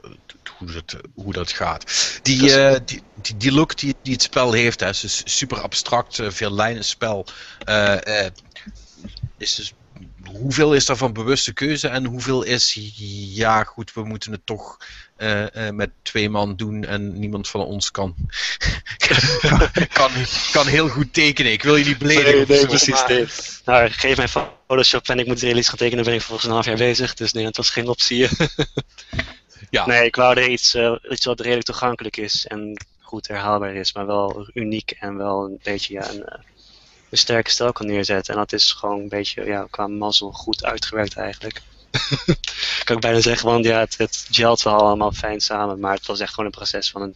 hoe dat, hoe dat gaat. Die, eh, die, die, die look die, die het spel heeft, hè, is dus super abstract, eh, veel lijnenspel. eh, eh, is dus, hoeveel is daarvan bewuste keuze en hoeveel is, ja goed, we moeten het toch met twee man doen en niemand van ons kan, kan, kan heel goed tekenen. Ik wil je niet beledigen. of zo, maar- dit. Nou, geef mij Photoshop en ik moet realistisch gaan tekenen, ben ik volgens een half jaar bezig. Dus nee, dat was geen optie. Ja. Nee, ik wou er iets, eh, iets wat redelijk toegankelijk is en goed herhaalbaar is, maar wel uniek en wel een beetje ja, een, eh, een sterke stijl kan neerzetten. En dat is gewoon een beetje ja, qua mazzel goed uitgewerkt eigenlijk. kan ik bijna zeggen, want ja, het, het gelt wel allemaal fijn samen, maar het was echt gewoon een proces van een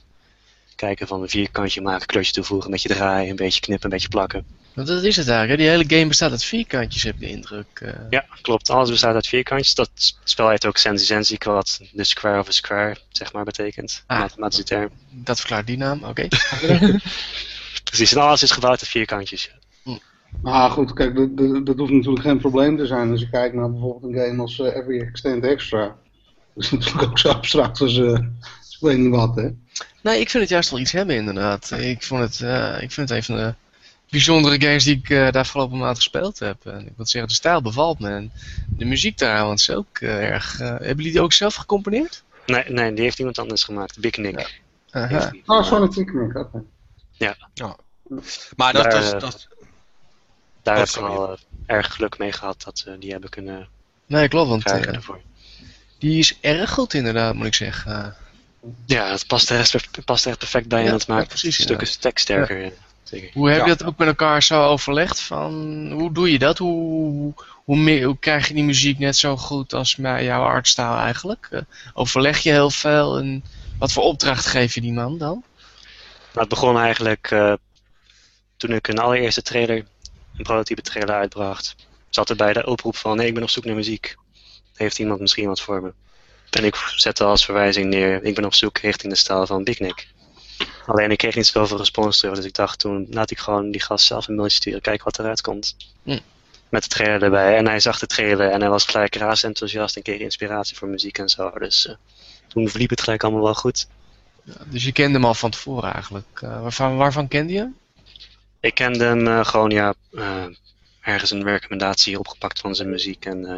kijken van een vierkantje maken, kleurtje toevoegen, een beetje draaien, een beetje knippen, een beetje plakken. Want dat is het eigenlijk. Hè? Die hele game bestaat uit vierkantjes, heb ik de indruk. eh. Ja, klopt. Alles bestaat uit vierkantjes. Dat spel heet ook Sensi Sensi, wat de square of a square, zeg maar, betekent. Ah. Mathematische term. Dat verklaart die naam, oké. Precies, en alles is gebouwd uit vierkantjes. Maar goed, kijk, dat, dat, dat hoeft natuurlijk geen probleem te zijn als je kijkt naar bijvoorbeeld een game als eh, Every Extend Extra. Dat is natuurlijk ook zo abstract als, als ik weet niet wat, hè. nee, ik vind het juist wel iets hebben, inderdaad. Ik, vond het, eh, ik vind het een van de bijzondere games die ik eh, de afgelopen maand gespeeld heb. En ik moet zeggen, de stijl bevalt me. En de muziek trouwens ook eh, erg. eh, hebben jullie die ook zelf gecomponeerd? Nee, nee, die heeft iemand anders gemaakt. Big Nick. Aha. heeft die. Oh, Sonic oké. Maar dat, Daar, dat, dat, Daar heb ik wel eh, erg geluk mee gehad dat we die hebben kunnen Nee, klopt, want krijgen eh, ervoor. die is erg goed inderdaad, moet ik zeggen. Eh, Ja, het past echt- past er echt perfect bij Ja, en het ja, maakt precies, stukken tekst sterker. ja. Zeker. Hoe heb Ja. je dat ook met elkaar zo overlegd? Van, hoe doe je dat? Hoe, hoe, meer, hoe krijg je die muziek net zo goed als bij jouw artstyle eigenlijk? Eh, overleg je heel veel en wat voor opdracht geef je die man dan? Nou, het begon eigenlijk eh, toen ik een allereerste trailer, een prototype trailer uitbracht. Zat er bij de oproep van, nee, ik ben op zoek naar muziek. Heeft iemand misschien wat voor me? En ik zette als verwijzing neer, ik ben op zoek richting de stijl van Big Nick. Alleen ik kreeg niet zoveel respons terug, dus ik dacht toen, laat ik gewoon die gast zelf een mailtje sturen, kijken wat eruit komt. Hm. Met de trailer erbij. En hij zag de trailer en hij was gelijk razend enthousiast en kreeg inspiratie voor muziek en zo. Dus eh, toen verliep het gelijk allemaal wel goed. Ja, dus je kende hem al van tevoren eigenlijk. Eh, waarvan, waarvan kende je hem? Ik kende hem eh, gewoon, ja, eh, ergens een recommendatie opgepakt van zijn muziek. En eh,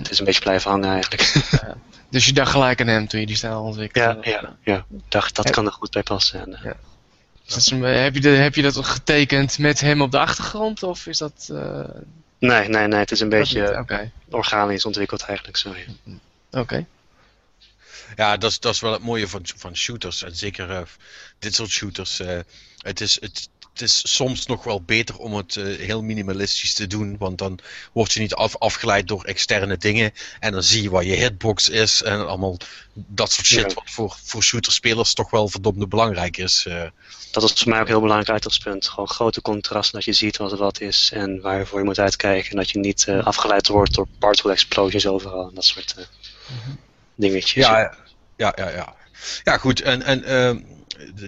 het is een beetje blijven hangen eigenlijk. Dus je dacht gelijk aan hem toen je die stijl ontwikkelde. ja, ja, ja. Dacht, dat kan er goed bij passen. En, Ja. Is dat zo'n- heb, je de, heb je dat getekend met hem op de achtergrond? Of is dat... eh, nee, nee, nee, het is een dat beetje organisch ontwikkeld eigenlijk, zo ja. oké. Ja, dat is, dat is wel het mooie van, van shooters. En zeker eh, dit soort shooters. eh, het, is, het, het is soms nog wel beter om het eh, heel minimalistisch te doen. Want dan word je niet af, afgeleid door externe dingen. En dan zie je waar je hitbox is. En allemaal dat soort shit. Ja. Wat voor, voor shooterspelers toch wel verdomde belangrijk is. eh. Dat is voor mij ook heel belangrijk uitgangspunt. Gewoon grote contrasten, dat je ziet wat er wat is en waarvoor je moet uitkijken. En dat je niet eh, afgeleid wordt door particle explosions overal en dat soort eh, dingetjes. ja, ja, ja, ja. Ja, goed. En, en ehm,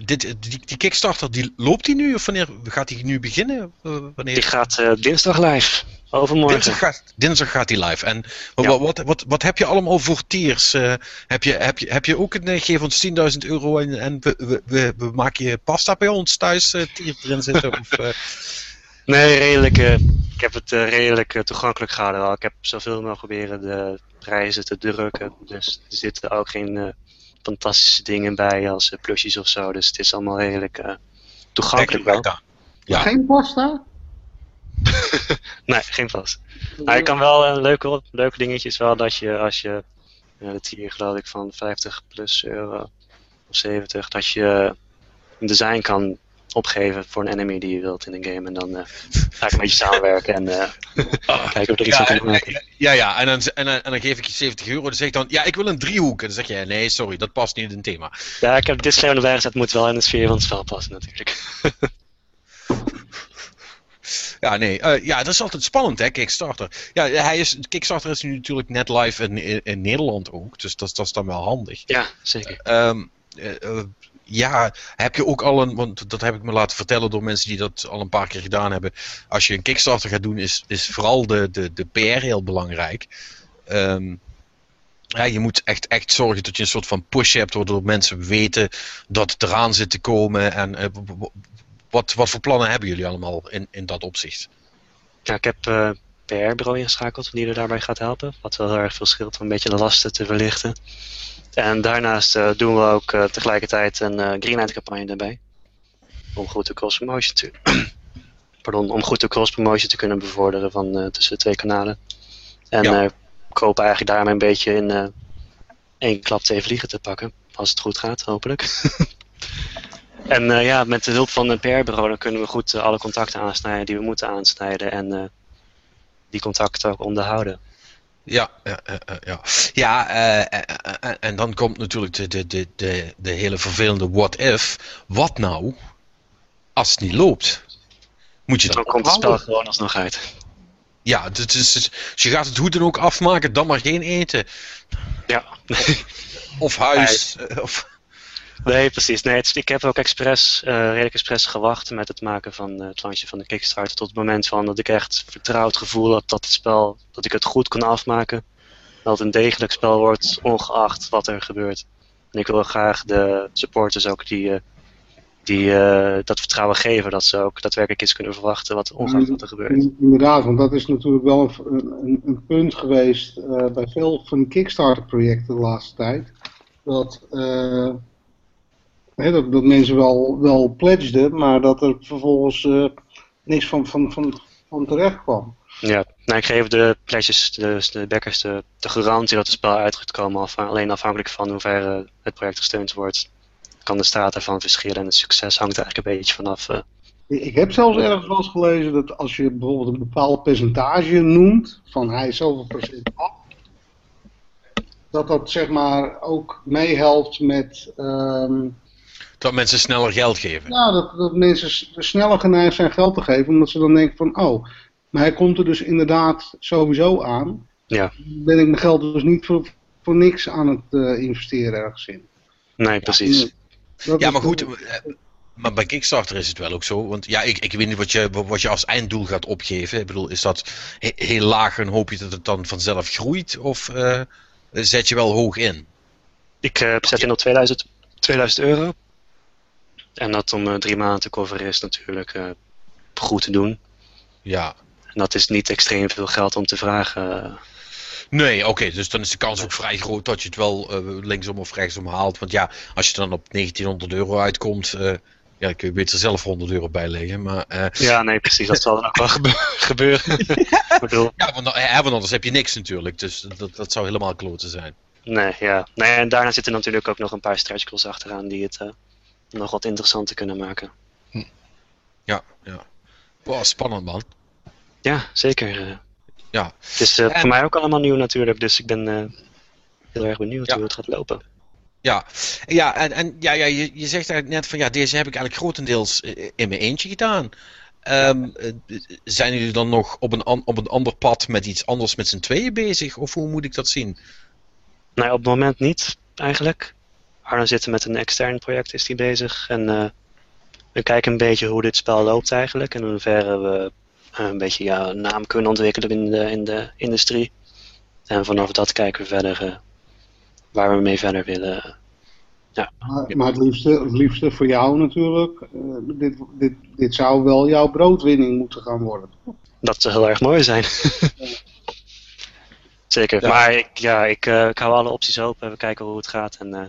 dit, die, die Kickstarter, die, loopt die nu? Of wanneer gaat die nu beginnen? Eh, wanneer? Die gaat eh, dinsdag live. Overmorgen. Dinsdag gaat, dinsdag gaat die live. En wat, Ja. wat, wat, wat heb je allemaal voor tiers? Eh, heb, je, heb, je, heb je ook een geef ons 10.000 euro en, en we, we, we, we maken je pasta bij ons thuis tier erin zitten? Of, Nee, redelijk. ik heb het redelijk toegankelijk gehouden. wel. Ik heb zoveel mogelijk proberen de prijzen te drukken. Dus er zitten ook geen fantastische dingen bij als eh, plusjes of zo. Dus het is allemaal redelijk eh, toegankelijk wel. Ja. Ja. Geen pasta? Nee, geen vast. Maar je kan wel een leuke, leuke dingetje is wel dat je als je, ja, dat hier geloof ik van 50 plus euro of 70, dat je een design kan opgeven voor een enemy die je wilt in een game. En dan eh, ga ik een beetje samenwerken en eh, kijken of er iets Ja, van kan en- maken. ja, ja, en dan, en, dan, en dan geef ik je 70 euro. Dan zeg ik dan, ja, ik wil een driehoek. En dan zeg je, nee, sorry, dat past niet in het thema. Ja, ik heb dit scherm erbij gezet, moet wel in de sfeer van het spel passen natuurlijk. Ja, nee. eh, ja, dat is altijd spannend, hè, Kickstarter. Ja, hij is, Kickstarter is nu natuurlijk net live in, in, in Nederland ook. Dus dat, dat is dan wel handig. Ja, zeker. Eh, ja, heb je ook al een, want dat heb ik me laten vertellen door mensen die dat al een paar keer gedaan hebben. Als je een Kickstarter gaat doen, is, is vooral de, de, de PR heel belangrijk. Ehm, ja, je moet echt, echt zorgen dat je een soort van push hebt, waardoor mensen weten dat het eraan zit te komen. En eh, wat, wat voor plannen hebben jullie allemaal in, in dat opzicht? Ja, ik heb eh PR-bureau ingeschakeld die er daarbij gaat helpen. Wat wel heel erg veel scheelt om een beetje de lasten te verlichten. En daarnaast eh, doen we ook eh, tegelijkertijd een eh Greenlight campagne daarbij. Om goed de cross promotion te, pardon, om goed de cross promotion te kunnen bevorderen van tussen de twee kanalen. En Ja. hopen eigenlijk daarmee een beetje in één klap twee vliegen te pakken. Als het goed gaat, hopelijk. en ja, met de hulp van een PR-bureau dan kunnen we goed alle contacten aansnijden die we moeten aansnijden. En die contacten ook onderhouden. Ja, ja, ja, ja, ja. ja eh, eh, eh, eh, en dan komt natuurlijk de, de, de, de, de hele vervelende what if. Wat nou als het niet loopt? Moet je Dan dan komt het spel gewoon alsnog uit. Ja, dus, dus, je gaat het hoe dan ook afmaken, dan maar geen eten. Ja, Of huis. Of, nee, precies. Nee, het ik heb ook expres, eh, redelijk expres gewacht met het maken van eh, het launchen van de Kickstarter. Tot het moment van dat ik echt vertrouwd gevoel had dat het spel, dat ik het goed kon afmaken. Dat het een degelijk spel wordt, ongeacht wat er gebeurt. En ik wil graag de supporters ook die, eh, die dat vertrouwen geven. Dat ze ook daadwerkelijk iets kunnen verwachten, wat, ongeacht wat er gebeurt. In- Inderdaad, want dat is natuurlijk wel een, een, een punt geweest bij veel van die Kickstarter-projecten de laatste tijd. Dat, dat, dat mensen wel, wel pledgeden, maar dat er vervolgens eh, niks van, van, van, van terecht kwam. Ja, nou, ik geef de pledges, dus de backers, de, de garantie dat het spel uit gaat komen. Alleen afhankelijk van hoe ver eh, het project gesteund wordt, kan de staat ervan verschillen. En het succes hangt er eigenlijk een beetje vanaf. Ik ik heb zelfs ergens wel eens gelezen dat als je bijvoorbeeld een bepaald percentage noemt, van hij is zoveel procent af, dat dat zeg maar ook meehelpt met ehm, dat mensen sneller geld geven. Ja, dat, dat mensen sneller geneigd zijn geld te geven, omdat ze dan denken van, oh, maar hij komt er dus inderdaad sowieso aan. Ja. Ben ik mijn geld dus niet voor, voor niks aan het eh, investeren ergens in. Nee, precies. Ja, maar goed. eh, Maar bij Kickstarter is het wel ook zo. Want ja, ik, ik weet niet wat je, wat je als einddoel gaat opgeven. Ik bedoel, is dat he- heel laag en hoop je dat het dan vanzelf groeit? Of eh, zet je wel hoog in? Ik eh, zet in op 2000, 2000 euro. En dat om eh, drie maanden te coveren is natuurlijk eh, goed te doen. Ja. En dat is niet extreem veel geld om te vragen. Nee, oké, dus dan is de kans ook vrij groot dat je het wel eh, linksom of rechtsom haalt. Want ja, als je dan op 1900 euro uitkomt, ja, dan kun je beter zelf 100 euro bijleggen. Maar, Ja, nee, precies. Dat zal dan ook wel gebe- gebeuren. Ik bedoel, ja, want, want anders heb je niks natuurlijk. Dus dat, dat zou helemaal kloten zijn. nee, ja. Nee, en daarna zitten natuurlijk ook nog een paar stretch goals achteraan die het nog wat interessanter kunnen maken. Ja, ja. Wow, spannend man. Ja, zeker. eh. Ja. Het is eh, En- voor mij ook allemaal nieuw natuurlijk, dus ik ben eh, heel erg benieuwd Ja. hoe het gaat lopen. Ja, ja en, en ja, ja, je, je zegt eigenlijk net van ja, deze heb ik eigenlijk grotendeels in mijn eentje gedaan. Ehm, eh, zijn jullie dan nog op een, an- op een ander pad met iets anders met z'n tweeën bezig? Of hoe moet ik dat zien? Nee, op het moment niet, eigenlijk. Arno zit met een extern project, is hij bezig. En eh, we kijken een beetje hoe dit spel loopt eigenlijk. En in hoeverre we eh, een beetje ja, een naam kunnen ontwikkelen in de, in de industrie. En vanaf dat kijken we verder eh, waar we mee verder willen. Maar, maar het, liefste, het liefste voor jou natuurlijk, eh, dit, dit, dit zou wel jouw broodwinning moeten gaan worden. Dat zou heel erg mooi zijn. Zeker. Ja. Maar ik, ja, ik, eh, ik hou alle opties open. We kijken hoe het gaat. En eh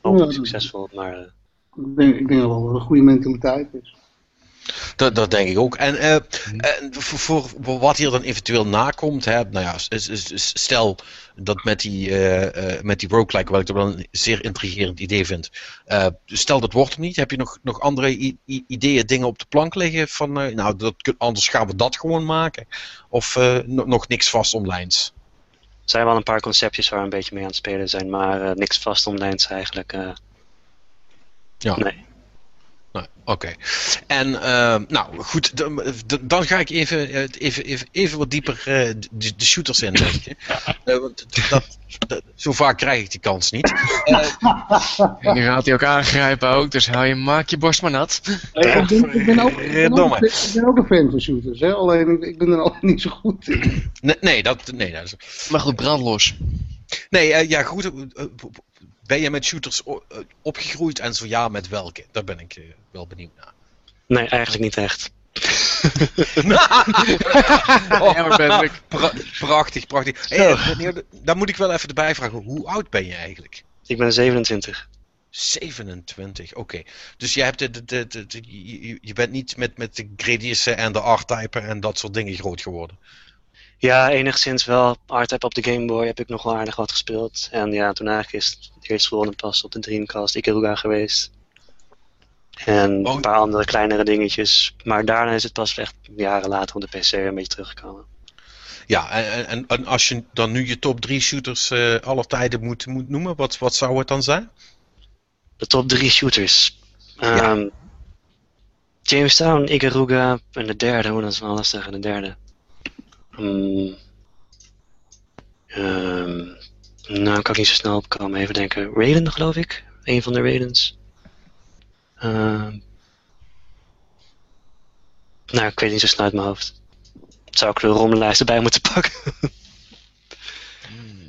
hopelijk Ja. succesvol. Maar eh, Ik denk, ik denk dat wel een goede mentaliteit is. Dat, dat denk ik ook. En eh, en voor, voor, voor wat hier dan eventueel nakomt, hè, nou ja, stel dat met die, eh, eh, met die roguelike, wat ik toch wel een zeer intrigerend idee vind, eh, stel dat wordt er niet, heb je nog, nog andere ideeën, dingen op de plank liggen van, eh, nou, dat, anders gaan we dat gewoon maken? Of eh, no- nog niks vast omlijns? Er zijn wel een paar conceptjes waar we een beetje mee aan het spelen zijn. Maar eh, niks vast omlijns eigenlijk. eh, Ja. Nee. Oké. En eh, nou goed, dan, ga ik even, eh, even, even, even wat dieper eh, de, de shooters in. Denk ik. Eh, want dat, dat- zo vaak krijg ik die kans niet. En nu gaat hij ook aangrijpen ook, dus hou je, maak je borst maar nat. Ik, ben, ik, ben ook, ik, ben ook, Verdomme. ik ben ook een fan van shooters, hè? alleen ik, ik ben er altijd niet zo goed in. Nee, nee, dat, nee, dat is- Maar goed, brandlos. nee eh, ja goed. Eh, eh, ben je met shooters eh, opgegroeid en zo ja, met welke? Daar ben ik eh, wel benieuwd naar. nee, eigenlijk niet echt. Oh, Ja, maar Patrick. pra- prachtig, prachtig. Hey, meneer, dan moet ik wel even erbij vragen, hoe oud ben je eigenlijk? Ik ben 27. 27, oké. Dus je, hebt de, de, de, de- de- je, je bent niet met, met de Gradiussen en de R-Typer en dat soort dingen groot geworden. Ja, enigszins wel. R-Type op de Game Boy heb ik nog wel aardig wat gespeeld. En ja, toen eigenlijk is het eerst volgende pas op de Dreamcast Ikaruga geweest. En Oh. een paar andere kleinere dingetjes. Maar daarna is het pas echt jaren later op de PC een beetje teruggekomen. Ja, en, en, en als je dan nu je top 3 shooters eh aller tijden moet, moet noemen, wat, wat zou het dan zijn? De top 3 shooters. Ja. Ehm Jamestown, Ikaruga en de derde. Hoe dat is wel lastig. En de derde. Hmm. Ehm, nou, kan ik niet zo snel opkomen. Even denken. Raiden, geloof ik. Een van de Raidens. Ehm. nou, ik weet niet zo snel uit mijn hoofd. Zou ik de rommellijst erbij moeten pakken?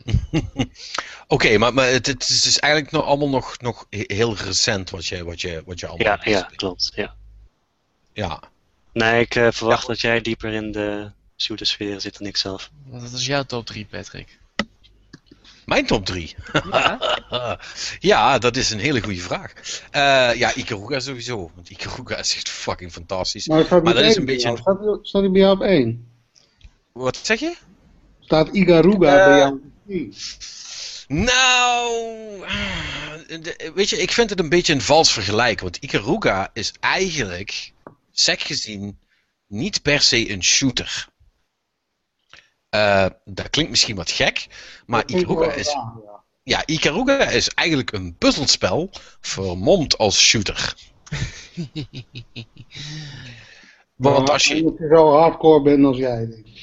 Oké, maar, maar het, het is eigenlijk nog allemaal nog, nog he- heel recent wat je, wat je, wat je allemaal ja, hebt ja, klopt. Ja. ja. Nee, ik eh, verwacht dat jij dieper in de shootersfeer zit dan ik zelf. Dat is jouw top 3, Patrick. Mijn top 3. Ja? ja, dat is een hele goede vraag. Eh, ja, Ikaruga sowieso. Want Ikaruga is echt fucking fantastisch. Maar, staat Maar niet dat is een beetje een- Staat, staat hij bij jou op één? Wat zeg je? Staat Igaruga Eh, bij jou op? Nou, de- weet je, ik vind het een beetje een vals vergelijk. Want Ikaruga is eigenlijk, sec gezien, niet per se een shooter. Eh, dat klinkt misschien wat gek, maar Ikaruga is, ja. Ikaruga is eigenlijk een puzzelspel vermomd als shooter. Want als je, Omdat je zo hardcore bent als jij, denk ik.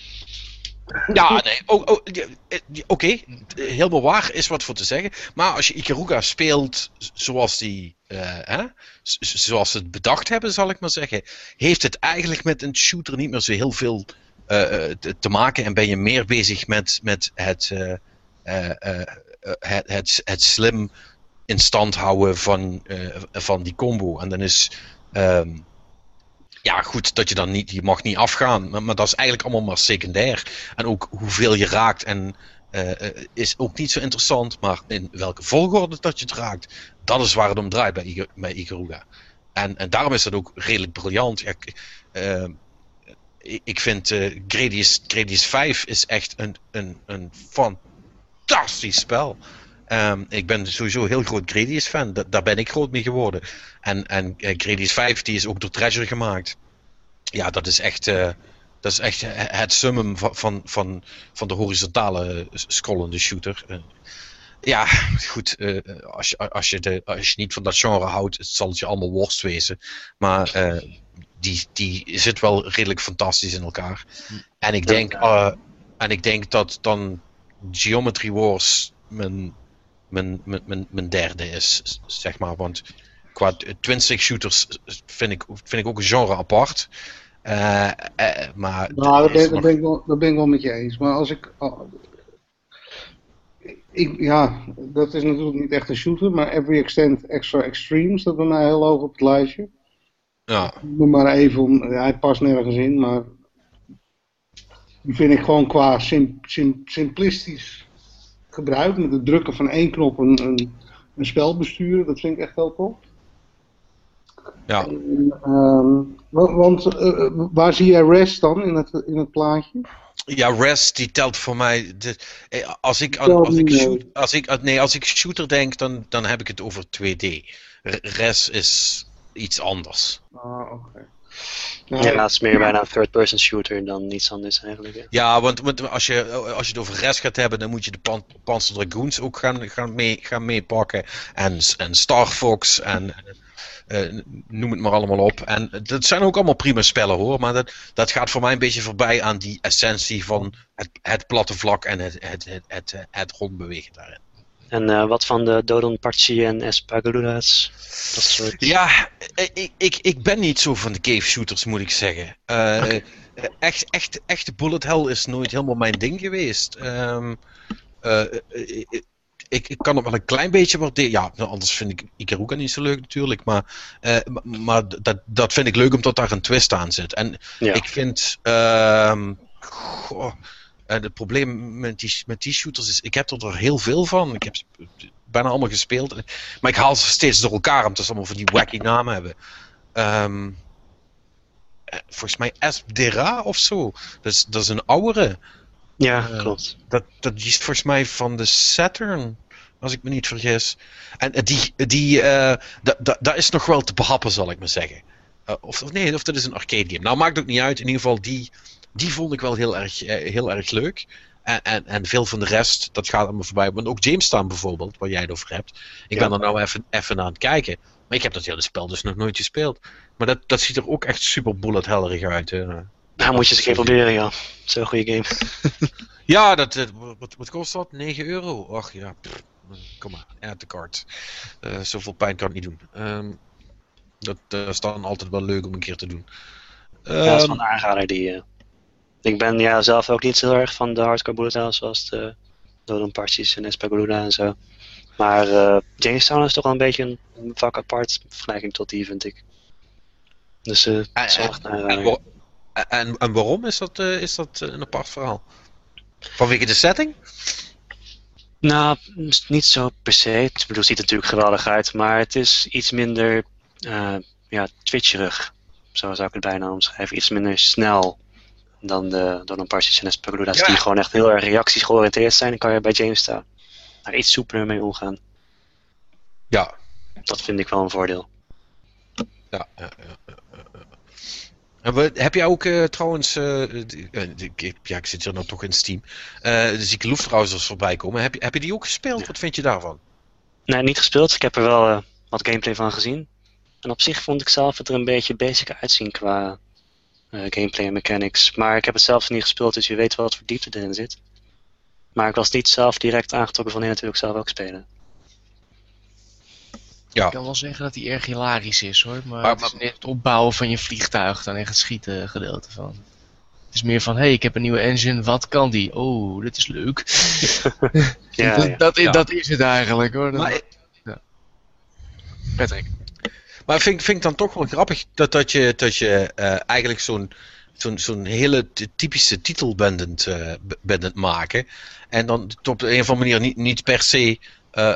Ja, nee, oh, oh, eh, oké, helemaal waar is wat voor te zeggen. Maar als je Ikaruga speelt zoals die, eh, hè, zoals ze het bedacht hebben, zal ik maar zeggen, heeft het eigenlijk met een shooter niet meer zo heel veel te, te maken en ben je meer bezig met, met het, eh, eh, eh, eh, het, het, het slim in stand houden van, eh, van die combo. En dan is, ehm, Ja, goed, dat je dan niet, je mag niet afgaan, maar, dat is eigenlijk allemaal maar secundair. En ook hoeveel je raakt en eh, eh, is ook niet zo interessant, maar in welke volgorde dat je het raakt, dat is waar het om draait bij, Iga- bij Ikaruga. En, en daarom is dat ook redelijk briljant. Eh, ik- vind eh Gradius, Gradius 5 is echt een, een, een fantastisch spel. Ehm, ik ben sowieso heel groot Gradius fan. Da- daar ben ik groot mee geworden. En, en eh, Gradius 5 die is ook door Treasure gemaakt. Ja, dat is echt, eh, dat is echt het summum van, van, van, van de horizontale scrollende shooter. Ja, goed. als, je, als, je de, als je niet van dat genre houdt, zal het je allemaal worst wezen. Maar die, die zit wel redelijk fantastisch in elkaar. En ik denk, eh, en ik denk dat dan Geometry Wars mijn, mijn, mijn, mijn, mijn derde is, zeg maar. Want qua twin stick shooters vind ik, vind ik ook een genre apart. Eh, eh, maar Nou, dat ben, dat, nog- ben ik wel, dat ben ik wel met je eens. Maar als ik, oh, ik. Ja, dat is natuurlijk niet echt een shooter, maar Every Extent Extra Extreme staat bij mij heel hoog op het lijstje. Ja, Noem maar even, om, hij past nergens in, maar. Die vind ik gewoon qua sim, sim- simplistisch gebruik, met het drukken van één knop een, een, een spel besturen, dat vind ik echt heel tof. ja. Ehm, wa- want eh, waar zie jij rest dan in het, in het plaatje? Ja, Res die telt voor mij. De, eh, als, ik aan, als, ik shoot, als, ik, nee, als ik shooter denk, dan, dan heb ik het over 2D. R- Res is iets anders. Ah, oké. Ja, het is meer bijna een third-person shooter dan iets anders eigenlijk. Ja. Ja, want, want als, je, als je het over Res gaat hebben, dan moet je de Pan Panzer Dragoons ook gaan, gaan, mee, gaan meepakken. En, en Star Fox en eh, noem het maar allemaal op. En dat zijn ook allemaal prima spellen hoor. Maar dat, dat gaat voor mij een beetje voorbij aan die essentie van het, het platte vlak en het, het, het, het, het rondbewegen daarin. En eh, wat van de Dodonpachi en Espagoludas? Dat soort... Ja, eh, ik, ik, ik ben niet zo van de cave shooters, moet ik zeggen. Eh, echt, echt, echte bullet hell is nooit helemaal mijn ding geweest. Ehm, eh, eh, eh, ik, ik kan het wel een klein beetje waarderen. Ja, nou, anders vind ik Ikaruga niet zo leuk natuurlijk. Maar, ma- maar dat, dat vind ik leuk omdat daar een twist aan zit. En Ja. ik vind... ehm, goh, eh, het probleem met die, met die shooters is, ik heb er heel veel van. Ik heb bijna allemaal gespeeld. Maar ik haal ze steeds door elkaar, omdat ze allemaal van die wacky namen hebben. Ehm, eh, volgens mij Esdera of zo. Dat is, dat is een oudere. Ja, Eh, klopt. Dat, dat is volgens mij van de Saturn, als ik me niet vergis. En die, die da- dat is nog wel te behappen, zal ik maar zeggen. Of, of nee, of dat is een arcade game. Nou, maakt ook niet uit. In ieder geval, die, die vond ik wel heel erg, eh, heel erg leuk. En, en, en veel van de rest, dat gaat allemaal voorbij. Want ook Jamestown bijvoorbeeld, waar jij het over hebt. Ik Ja. ben er nou even, even aan het kijken. Maar ik heb dat hele spel dus nog nooit gespeeld. Maar dat, dat ziet er ook echt super bullet hellerig uit. hè. Nou, moet je eens een keer proberen, ja. Zo'n goede game. Ja, dat, wat, wat kost dat? 9 euro? Ach ja, pff, kom maar, add the card. Eh, zoveel pijn kan het niet doen. Ehm, dat eh, is dan altijd wel leuk om een keer te doen. ja, dat is Ehm, wel een aanrader die... ik ben ja, zelf ook niet zo heel erg van de hardcore bullet hells zoals de Dodonpachi's en Espagoluda en zo. Maar eh Jamestown is toch wel een beetje een, een vak apart in vergelijking tot die, vind ik. Dus een en, wa- en, en waarom is dat, eh, is dat een apart verhaal? Vanwege de setting? Nou, niet zo per se. Het bedoel, het ziet er natuurlijk geweldig uit, maar het is iets minder ja, twitcherig. Zo zou ik het bijna omschrijven. Iets minder snel dan de dan een Parsons en Espagoluda's, Ja. die gewoon echt heel erg reacties georiënteerd zijn. Dan kan je bij Jamestown daar iets soepeler mee omgaan. Ja. Dat vind ik wel een voordeel. Ja, ja, ja. En we, heb jij ook eh, trouwens, eh, eh, ik- ja, ik zit hier nou toch in Steam, eh de zieke Luftbrausers voorbij komen. Heb je, heb je die ook gespeeld? Ja. Wat vind je daarvan? Nee, niet gespeeld. Ik heb er wel eh, wat gameplay van gezien. En op zich vond ik zelf het er een beetje basic uitzien qua eh, gameplay en mechanics. Maar ik heb het zelf niet gespeeld, dus je weet wel wat voor diepte erin zit. Maar ik was niet zelf direct aangetrokken van nee, natuurlijk zelf ook spelen. Ja. Ik kan wel zeggen dat hij erg hilarisch is hoor, maar, Maar- het is net het opbouwen van je vliegtuig dan echt het schieten gedeelte van. Het is meer van, hé, hey, ik heb een nieuwe engine, wat kan die? Oh, dit is leuk. Ja, dat, ja. Dat, Ja. dat is het eigenlijk hoor. Maar- ja. Patrick. Maar vind, vind ik dan toch wel grappig dat, dat je, dat je eh, eigenlijk zo'n zo'n zo'n hele typische titel bent het, eh, bent het maken. En dan op een of andere manier niet, niet per se eh,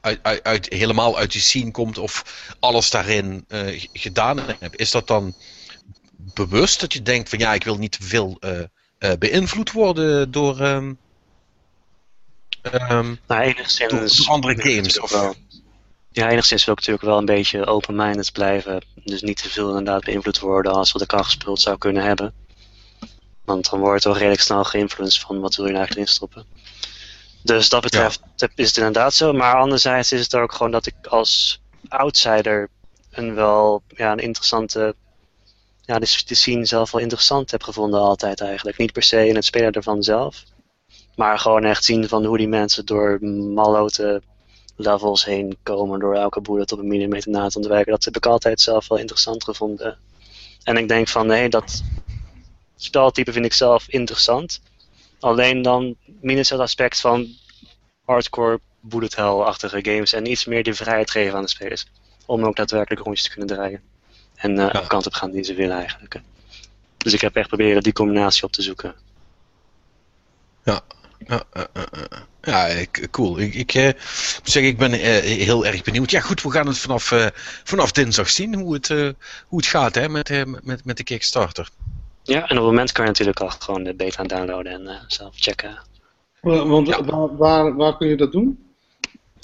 uit, uit, uit, helemaal uit die scene komt of alles daarin gedaan hebt. Is dat dan bewust dat je denkt van ja, ik wil niet te veel beïnvloed worden door, Nou, enigszins... door, door andere games? Of, Ja, enigszins wil ik natuurlijk wel een beetje open-minded blijven. Dus niet te veel inderdaad beïnvloed worden als wat ik al gespeeld zou kunnen hebben. Want dan wordt wel redelijk snel geïnfluenced van wat wil je nou eigenlijk instoppen. Dus dat betreft is het inderdaad zo. Maar anderzijds is het ook gewoon dat ik als outsider een wel ja, een interessante... Ja, de, de scene zelf wel interessant heb gevonden altijd eigenlijk. Niet per se in het spelen ervan zelf. Maar gewoon echt zien van hoe die mensen door mallote levels heen komen door elke bullet op een millimeter na te ontwijken. Dat heb ik altijd zelf wel interessant gevonden. En ik denk van nee, dat speltype vind ik zelf interessant. Alleen dan minus het aspect van hardcore bullet hell-achtige games en iets meer die vrijheid geven aan de spelers. Om ook daadwerkelijk rondjes te kunnen draaien. En uh, Ja. kant op gaan die ze willen eigenlijk. Dus ik heb echt proberen die combinatie op te zoeken. Ja, ja, ja, ja, ja. cool. Ik, ik eh, moet zeggen, ik ben eh, heel erg benieuwd. Ja, goed, we gaan het vanaf, eh, vanaf dinsdag zien hoe het, eh, hoe het gaat hè, met, eh, met, met de Kickstarter. Ja, en op het moment kan je natuurlijk al gewoon de beta downloaden en eh, zelf checken. Wa- Want Ja. waar, waar, waar kun je dat doen?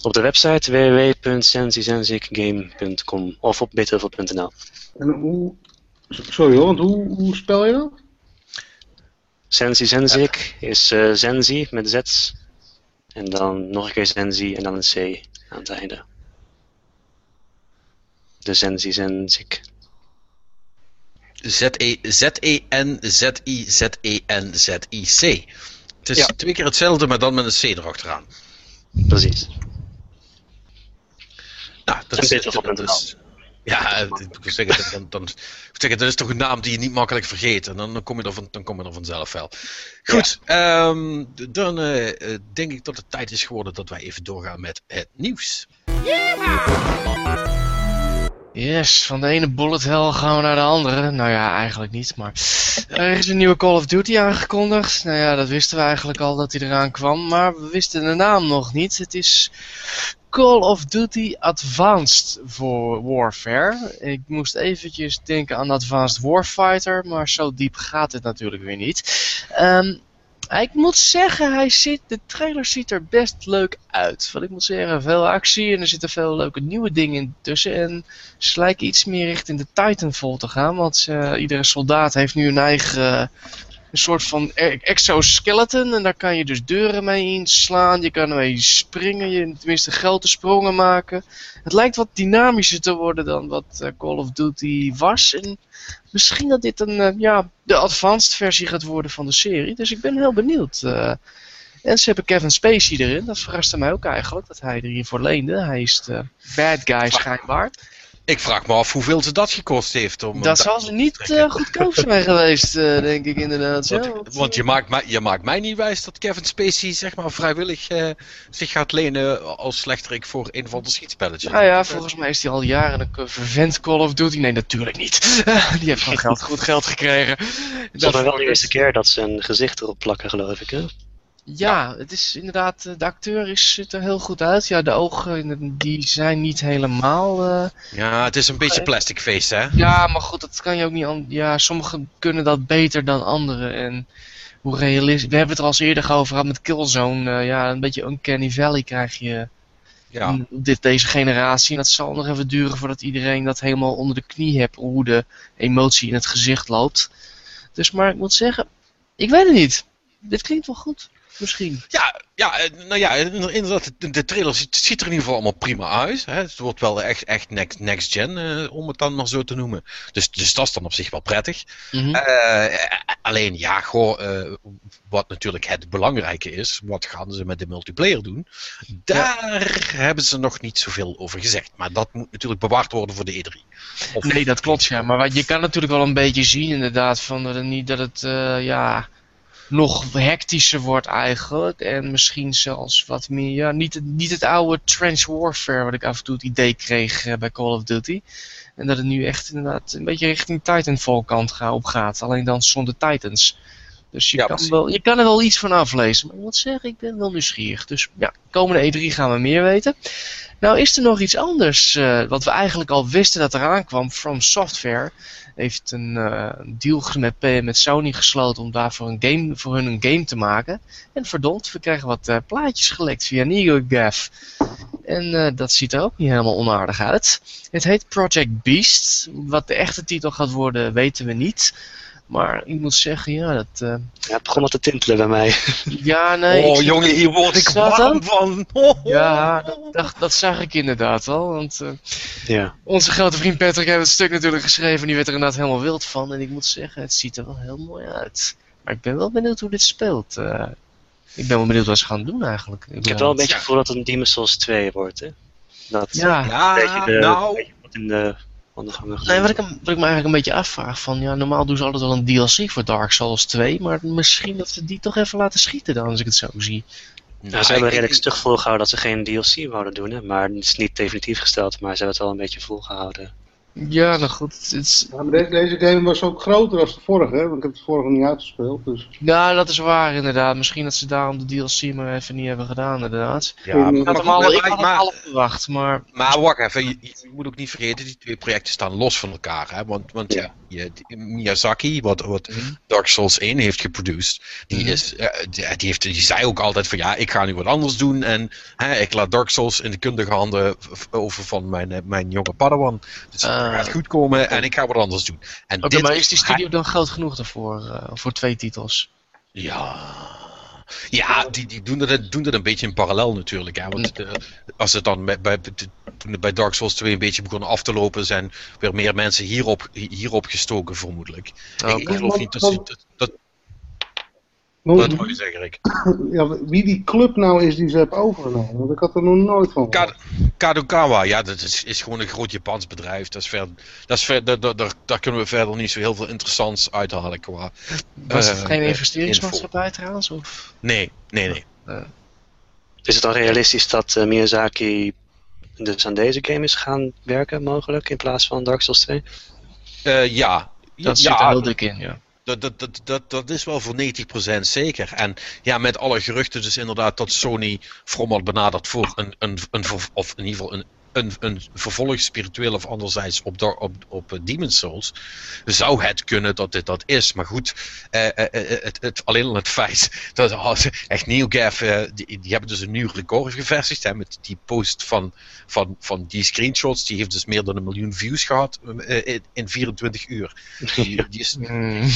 Op de website www.sensizenzikgame.com of op bithuveld.nl. En hoe... Sorry hoor, want hoe, hoe spel je dat? Sensi Zenzik is eh, Zenzi met Z. En dan nog een keer Zenzi en dan een C aan het einde. De Sensi Zenzik. E Z-E-N-Z-I-Z-E-N-Z-I-C. Het is Ja. twee keer hetzelfde, maar dan met een C erachteraan. Precies. Nou, dat is, dat is- Ja, zeggen, dan, dan, zeggen, dat is toch een naam die je niet makkelijk vergeet. En dan, dan, kom, je er van, dan kom je er vanzelf wel. Goed, ehm, dan eh, eh, denk ik dat het tijd is geworden dat wij even doorgaan met het nieuws. Yes, van de ene bullet hell gaan we naar de andere. Nou ja, eigenlijk niet, maar er is een nieuwe Call of Duty aangekondigd. Nou ja, dat wisten we eigenlijk al dat hij eraan kwam, maar we wisten de naam nog niet. Het is Call of Duty Advanced voor Warfare. Ik moest eventjes denken aan Advanced Warfighter, maar zo diep gaat het natuurlijk weer niet. Ehm, ik moet zeggen, hij ziet, de trailer ziet er best leuk uit. Want ik moet zeggen, veel actie en er zitten veel leuke nieuwe dingen in tussen. En ze lijken iets meer richting de Titanfall te gaan. Want eh, iedere soldaat heeft nu een eigen een soort van e- exoskeleton. En daar kan je dus deuren mee inslaan. Je kan ermee springen, je, tenminste grote sprongen maken. Het lijkt wat dynamischer te worden dan wat eh, Call of Duty was. En misschien dat dit een, eh, ja, de advanced versie gaat worden van de serie. Dus ik ben heel benieuwd. eh. en ze hebben Kevin Spacey erin. Dat verraste mij ook eigenlijk, dat hij er hiervoor leende. Hij is de bad guy schijnbaar. Ik vraag me af hoeveel ze dat gekost heeft. Om Dat zal ze niet eh, goedkoop zijn geweest, eh, denk ik inderdaad. Ja, Want, want, je, maakt mij, je maakt mij niet wijs dat Kevin Spacey zeg maar, vrijwillig eh, zich gaat lenen als slechterik voor een van de schietspelletjes. Nou ja, volgens mij is hij al jaren een vervent Call of Duty. Nee, natuurlijk niet. Die heeft gewoon geld, goed geld gekregen. Het is wel de eerste keer dat ze een gezicht erop plakken, geloof ik. Hè? Ja, het is inderdaad, eh, de acteur is, ziet er heel goed uit. Ja, de ogen die zijn niet helemaal... eh, Ja, het is een beetje plastic face, hè? Ja, maar goed, dat kan je ook niet... Ja, sommigen kunnen dat beter dan anderen. En hoe realistisch... We hebben het er al eens eerder over gehad met Killzone. eh, ja, een beetje Uncanny Valley krijg je Ja. op dit, deze generatie. En dat zal nog even duren voordat iedereen dat helemaal onder de knie heeft. Hoe de emotie in het gezicht loopt. Dus, maar ik moet zeggen, ik weet het niet. Dit klinkt wel goed. Misschien. Ja, ja, eh, nou ja, inderdaad, de, trailer ziet, ziet er in ieder geval allemaal prima uit. Hè. Het wordt wel echt, echt next, next gen, eh, om het dan maar zo te noemen. Dus, dus dat is dan op zich wel prettig. Mhm. Eh, alleen, ja, goh, eh, wat natuurlijk het belangrijke is, wat gaan ze met de multiplayer doen? Daar hebben ze nog niet zoveel over gezegd. Maar dat moet natuurlijk bewaard worden voor de E3. Of- Nee, dat klopt ja. Maar je kan natuurlijk wel een beetje zien inderdaad van dat het niet dat het eh, ja nog hectischer wordt eigenlijk. En misschien zelfs wat meer, ja, niet, het- niet het oude trench warfare wat ik af en toe het idee kreeg eh, bij Call of Duty. En dat het nu echt inderdaad een beetje richting Titanfall kant op gaat. Alleen dan zonder Titans. Dus je, Ja, kan wel, je kan er wel iets van aflezen. Maar ik moet zeggen, ik ben wel nieuwsgierig. Dus ja, komende E3 gaan we meer weten. Nou is er nog iets anders. eh, wat we eigenlijk al wisten dat eraan kwam. From Software heeft een eh, deal met, P- met Sony gesloten om daarvoor een game, voor hun een game te maken. En verdomd, we krijgen wat eh, plaatjes gelekt via NeoGAF. En eh, dat ziet er ook niet helemaal onaardig uit. Het heet Project Beast. Wat de echte titel gaat worden, weten we niet. Maar ik moet zeggen, ja, dat... eh, Ja, het begon wat te tintelen bij mij. ja, nee... oh ik- jongen, hier word ik warm hem? van. Oh, Ja, dat, dat, dat zag ik inderdaad al. Want eh, Ja. onze grote vriend Patrick heeft het stuk natuurlijk geschreven. En die werd er inderdaad helemaal wild van. En ik moet zeggen, het ziet er wel heel mooi uit. Maar ik ben wel benieuwd hoe dit speelt. eh. ik ben wel benieuwd wat ze gaan doen eigenlijk. Ik heb wel een beetje het gevoel dat het een Demon's Souls 2 wordt, hè? Dat Ja, Ja, de, nou, wat in de wandelgangen Nee, wat ik, hem- wat ik me eigenlijk een beetje afvraag van, ja, normaal doen ze altijd wel een DLC voor Dark Souls 2, maar misschien dat ze die toch even laten schieten dan, als ik het zo zie. Ja, ze hebben redelijk stug volgehouden dat ze geen DLC wouden doen, hè? maar het is niet definitief gesteld, maar ze hebben het wel een beetje volgehouden. Ja, nou goed, het is, Ja, maar de- deze game was ook groter dan de vorige, hè? want ik heb het vorige niet uitgespeeld. Dus. ja, dat is waar inderdaad. Misschien dat ze daarom de DLC maar even niet hebben gedaan, inderdaad. ja, maar, Ik had hem maar, al, ik maar- had maar- al verwacht, maar maar wacht even, je, je moet ook niet vergeten, die twee projecten staan los van elkaar. Hè? Want, want Ja. ja. je, die- Miyazaki, wat, wat Mhm. Dark Souls 1 heeft geproduceerd, die, Mhm. is, eh, die, heeft, die zei ook altijd van ja, ik ga nu wat anders doen. En hè, ik laat Dark Souls in de kundige handen over van mijn, eh, mijn jonge Padawan. Dus Ah. Gaat goed komen en ik ga wat anders doen. En Oké, dit maar is die studio dan groot genoeg daarvoor, eh, voor twee titels? Ja. Ja, die, die doen, dat, doen dat een beetje in parallel natuurlijk. Hè? Want eh, als het dan bij, bij, toen het bij Dark Souls 2 een beetje begon af te lopen, zijn weer meer mensen hierop, hierop gestoken, vermoedelijk. Ik, ik Oké. geloof niet dat ze. Dat, dat, Wat wil je zeggen, Rick? ja, wie die club nou is die ze hebben overgenomen, want ik had er nog nooit van gehoord. Ka- Kadokawa, ja, dat is, is gewoon een groot Japans bedrijf. Dat is ver, dat is ver, daar, daar, daar- daar kunnen we verder niet zo heel veel interessants uithalen qua. Was het eh, geen eh, investeringsmaatschappij trouwens? Of? Nee, nee, nee. Is het dan realistisch dat eh, Miyazaki dus aan deze game is gaan werken, mogelijk, in plaats van Dark Souls 2? Eh, ja. Dat ja, zit er heel dik in, ja. Dat, dat, dat, dat, dat is wel voor 90% zeker. En ja, met alle geruchten dus inderdaad dat Sony From had benaderd voor een, een, een of in ieder geval een, een, een vervolg spiritueel of anderzijds op, op, op eh, Demon's Souls, zou het kunnen dat dit dat is. Maar goed, eh, eh, eh, het, het, alleen al het feit dat oh, echt NeoGAF, eh, die, die hebben dus een nieuw record gevestigd hè, met die post van, van, van die screenshots. Die heeft dus meer dan een miljoen views gehad eh, in, in 24 uur. Die, die is Mm.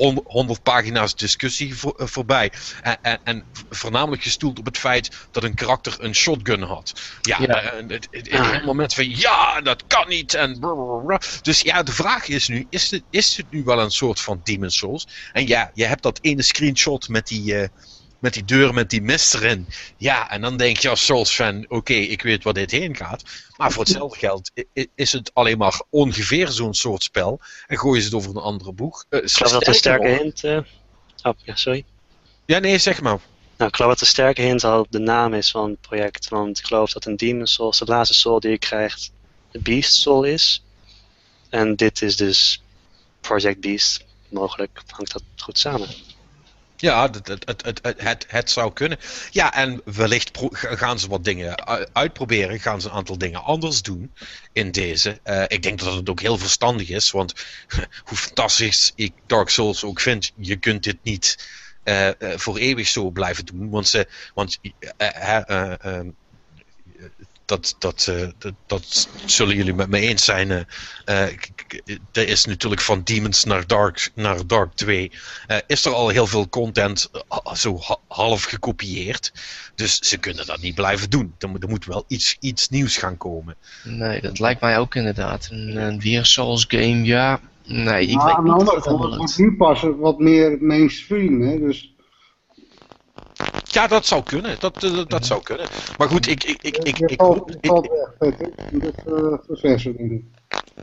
100, 100 pagina's discussie voor, eh, voorbij. En, en, en voornamelijk gestoeld op het feit dat een karakter een shotgun had. Ja, Ja. eh, het, het, het, het moment van ja, dat kan niet. En blablabla. dus ja, de vraag is nu: is het, is het nu wel een soort van Demon's Souls? En ja, je hebt dat ene screenshot met die. eh, met die deur met die mist erin. Ja, en dan denk je als Souls-fan: oké, ik weet waar dit heen gaat. Maar voor hetzelfde geld is het alleen maar ongeveer zo'n soort spel. En gooi je het over een andere boeg. Eh, Ik geloof dat een sterke hint... eh, Oh, ja, sorry. Ja, nee, zeg maar. Nou, ik geloof dat een sterke hint al de naam is van het project. Want ik geloof dat een Demon Souls, de laatste soul die je krijgt, de Beast Soul is. En dit is dus Project Beast. Mogelijk hangt dat goed samen. Ja, het, het, het, het, het, zou kunnen. Ja, en wellicht gaan ze wat dingen uitproberen. Gaan ze een aantal dingen anders doen in deze. Eh, ik denk dat het ook heel verstandig is. Want hoe fantastisch ik Dark Souls ook vind, je kunt dit niet eh, eh, voor eeuwig zo blijven doen. Want, ze, want eh, eh, eh, ehm, dat, dat, eh, dat, dat zullen jullie met me eens zijn. eh, eh, k- k- er is natuurlijk van Demons naar Dark, naar Dark 2 eh, is er al heel veel content zo ha- half gekopieerd. Dus ze kunnen dat niet blijven doen. Er moet, er moet wel iets, iets nieuws gaan komen. Nee, dat lijkt mij ook inderdaad. Een, een weer Souls game, ja. Nee, ik Maar weet aan de niet andere het kant, het wordt nu pas wat meer mainstream. Hè? Dus Ja, dat zou kunnen. Dat, eh, dat, dat zou kunnen. Maar goed, ik, ik, ik, ik, ik, valt, je ik- valt weg, ik.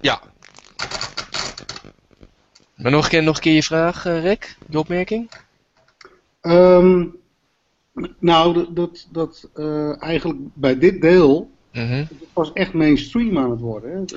ja, Maar nog een keer, nog een keer je vraag, eh, Rick? Je opmerking? Ehm, nou, dat, dat, dat eh, eigenlijk bij dit deel Mhm. het was echt mainstream aan het worden. Hè?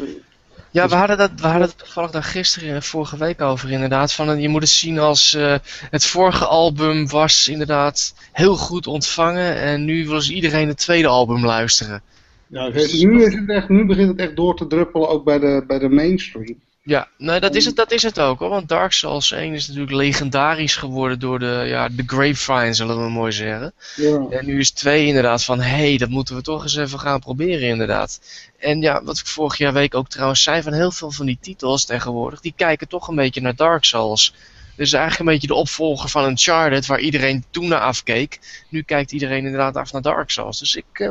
Ja, Dus- we hadden, dat, we hadden het toevallig daar gisteren en vorige week over inderdaad. Van, eh, je moet het zien als eh, het vorige album was inderdaad heel goed ontvangen. En nu wil ze iedereen het tweede album luisteren. Ja, nu, is het echt, nu begint het echt door te druppelen ook bij de, bij de mainstream. Ja, nee, dat is het, dat is het ook hoor. Want Dark Souls 1 is natuurlijk legendarisch geworden door de, ja, de grapevine, zullen we mooi zeggen. Ja. En nu is 2 inderdaad van, hé, hey, dat moeten we toch eens even gaan proberen inderdaad. En ja, wat ik vorig jaar week ook trouwens zei, van heel veel van die titels tegenwoordig, die kijken toch een beetje naar Dark Souls. Dus eigenlijk een beetje de opvolger van Uncharted, waar iedereen toen naar afkeek. Nu kijkt iedereen inderdaad af naar Dark Souls. Dus ik, eh,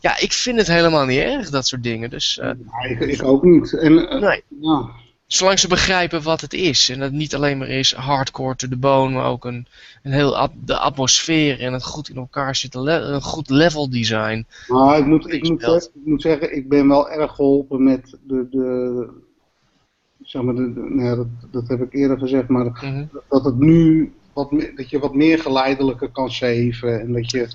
ja, ik vind het helemaal niet erg, dat soort dingen. Dus eh, Ja, ik, ik ook niet. En, eh, nee, ja. Zolang ze begrijpen wat het is. En dat het niet alleen maar is hardcore to the bone, maar ook een, een heel at- de atmosfeer en het goed in elkaar zitten, een goed level design. Maar ik moet, ik, moet, ik moet zeggen, ik ben wel erg geholpen met de. de zeg maar, de, de- nou ja, dat, dat heb ik eerder gezegd, maar Mhm. dat het nu. Wat, dat je wat meer geleidelijker kan saven en dat je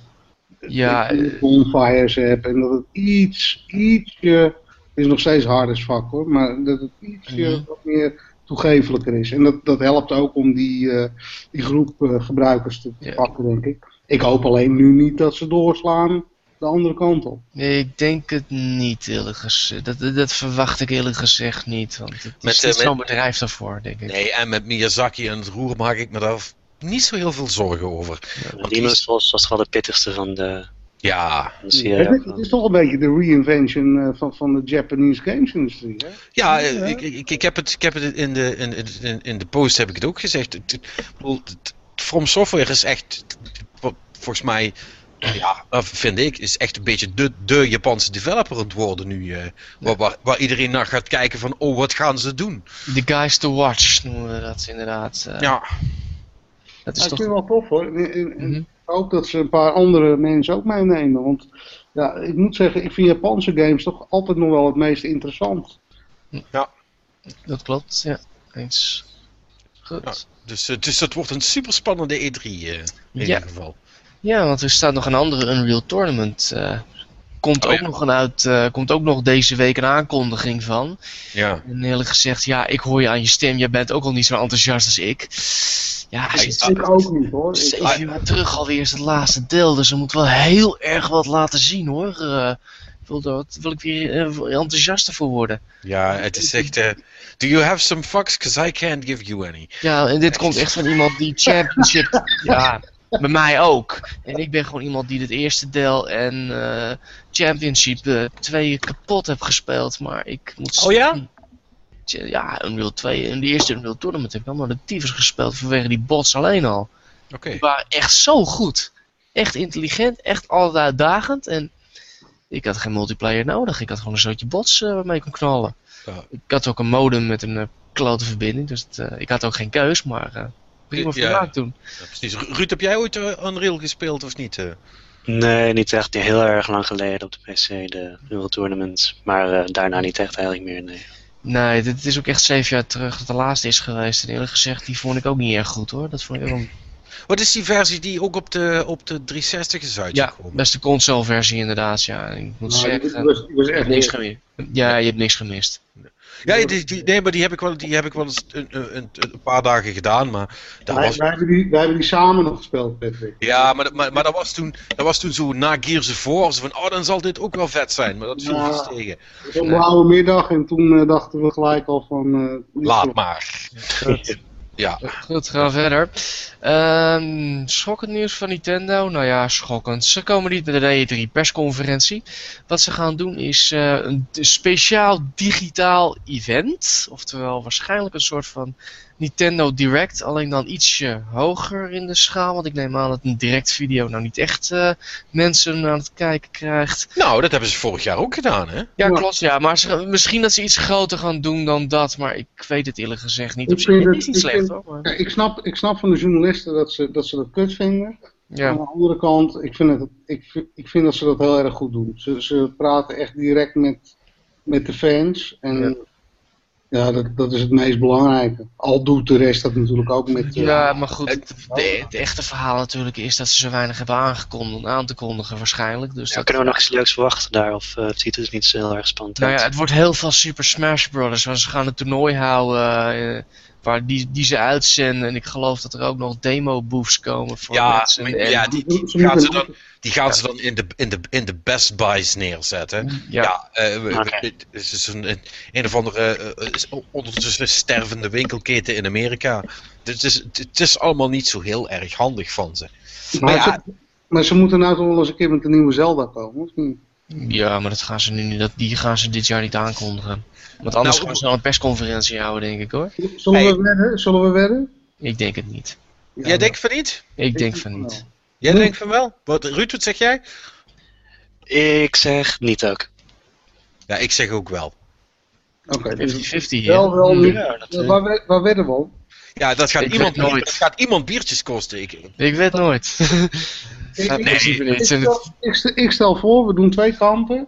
Ja, dat je bonfires hebt en dat het iets, ietsje, is nog steeds hard as fuck hoor, maar dat het ietsje Mhm. wat meer toegevelijker is. En dat, dat helpt ook om die, eh, die groep eh, gebruikers te, te Ja. pakken, denk ik. Ik hoop alleen nu niet dat ze doorslaan de andere kant op. Nee, ik denk het niet eerlijk gezegd. Dat, dat, dat verwacht ik eerlijk gezegd niet. Want het is Met, eh, met- zo'n bedrijf daarvoor, denk ik. Nee, en met Miyazaki en het roer maak ik me daar niet zo heel veel zorgen over. Want die is- Souls was wel de pittigste van de, Ja, serie. Het, is- het is toch een beetje de reinvention eh, van, van de Japanese games industrie. Hè? ja eh, ik, ik, ik heb het, ik heb het in, de, in, in, in de post heb ik het ook gezegd. Het- From Software is echt, wat volgens mij, ja, vind ik, is echt een beetje de, de Japanse developer aan het worden nu. eh, waar, waar, waar iedereen naar gaat kijken van, oh, wat gaan ze doen? The guys to watch noemen we dat inderdaad. Eh, Ja, Dat Ja, is ik toch... vind het wel tof hoor. Mhm. Hoop dat ze een paar andere mensen ook meenemen. Want ja, ik moet zeggen, ik vind Japanse games toch altijd nog wel het meest interessant. Dat klopt, ja. Eens. Goed. Ja. dus, eh, dus dat wordt een super spannende E3 eh, in Ja. ieder geval. Ja, want er staat nog een andere Unreal Tournament. eh, komt, Oh, ook ja. nog een uit, eh, komt ook nog deze week een aankondiging van. Ja. En eerlijk gezegd, ja, ik hoor je aan je stem. Jij bent ook al niet zo enthousiast als ik. Ja, Ik- sinds Ik ook niet hoor. Ik- zeven jaar terug alweer is het laatste deel. Dus er moet wel heel erg wat laten zien hoor. Eh, wil, wat- wil ik weer eh, enthousiaster voor worden. Ja, het is echt. eh, do you have some fucks? Because I can't give you any. Ja, en dit komt echt van iemand die Championship. ja, bij mij ook. En ik ben gewoon iemand die het eerste deel en eh, Championship eh, twee kapot heb gespeeld. Maar ik moet Oh ja? Ja, Unreal 2 en die eerste Unreal Tournament heb ik allemaal de tyfus gespeeld vanwege die bots alleen al. Oké. Die waren echt zo goed. Echt intelligent, echt altijd uitdagend. En ik had geen multiplayer nodig. Ik had gewoon een zootje bots eh, waarmee ik kon knallen. Ja. Ik had ook een modem met een eh, klote verbinding. Dus het, eh, ik had ook geen keus, maar eh, prima Ja. vermaakt toen. Ja, precies. Ruud, heb jij ooit Unreal gespeeld of niet? eh? Nee, niet echt. Heel erg lang geleden op de PC, de Euro Tournament. Maar eh, daarna niet echt eigenlijk meer, nee. Nee, dit is ook echt zeven jaar terug dat de laatste is geweest. En eerlijk gezegd, die vond ik ook niet erg goed hoor. Dat vond ik ook wel... Wat is die versie die ook op de, op de 360 is Ja, uitgekomen? beste console versie inderdaad. Ja, ik moet Nou, zeggen, was, was echt hebt niks niks. gemist. Ja, je hebt niks gemist. Ja, die, die- nee, maar die heb ik wel, die heb ik wel eens een, een, een, een paar dagen gedaan. Maar dat Wij, was, wij, hebben die, wij hebben die samen nog gespeeld, Patrick. ja, maar, dat- maar, maar dat, was toen, dat was toen zo na Gears of War. Zo van, oh, dan zal dit ook wel vet zijn. Maar dat viel Ja. vies tegen. Het was een blauwe middag en toen eh, dachten we gelijk al van... eh, Laat maar. Goed. Ja. Goed, gaan we verder. Ehm, schokkend nieuws van Nintendo. Nou ja, schokkend. Ze komen niet met een E3 persconferentie. Wat ze gaan doen is eh, een speciaal digitaal event. Oftewel waarschijnlijk een soort van Nintendo Direct. Alleen dan ietsje hoger in de schaal. Want ik neem aan dat een direct video nou niet echt eh, mensen aan het kijken krijgt. Nou, dat hebben ze vorig jaar ook gedaan, hè? Ja, klopt. Ja, maar ze, misschien dat ze iets groter gaan doen dan dat. Maar ik weet het eerlijk gezegd niet. Op zich is niet slecht hoor. Maar, Ja, ik, snap, ik snap van de dat ze dat, ze dat kut vinden. ja. Aan de andere kant, ik vind, het, ik, ik vind dat ze dat heel erg goed doen. Ze, ze praten echt direct met, met de fans. En Ja. Ja, dat, dat is het meest belangrijke. Al doet de rest dat natuurlijk ook met... eh, Ja, maar goed, het, de- het echte verhaal natuurlijk is dat ze zo weinig hebben aangekondigd, aan te kondigen waarschijnlijk. Dus Ja, dat, kunnen we nog iets leuks verwachten daar? Of eh, het ziet het niet zo heel erg spannend nou ja, uit? het wordt heel veel Super Smash Brothers, want ze gaan een toernooi houden eh, waar die, die ze uitzenden. En ik geloof dat er ook nog demo-booths komen voor Ja, mensen. maar- En- ja die, gaan ze dan, die gaan ze dan in, de, in, de, in de Best Buys neerzetten. ja. Ja, eh, het is een, een, een of andere eh, eh, ondertussen stervende winkelketen in Amerika. Dus het is, het is allemaal niet zo heel erg handig van ze. Maar, Maar ja, ze, maar ze moeten nou toch wel eens een keer met een nieuwe Zelda komen, of niet? Ja, maar dat gaan ze nu niet, dat, die gaan ze dit jaar niet aankondigen. Want anders Nou, gaan ze wel een persconferentie houden, denk ik hoor. Zullen Hey. we wedden? Zullen we wedden? Ik denk het niet. Ja, jij denkt van niet? Ik denk van niet. Jij denkt van wel? Wat, Ruud, wat zeg jij? Ik zeg niet ook. Ja, ik zeg ook wel. Oké, dus 50-50 hier. wel, wel. Ja, dat, eh, Waar, waar wedden we op? Ja, dat gaat, Ik iemand, nooit. dat gaat iemand biertjes kosten. Ik, Ik weet nooit. Ik, stel, ik stel voor, we doen twee kampen.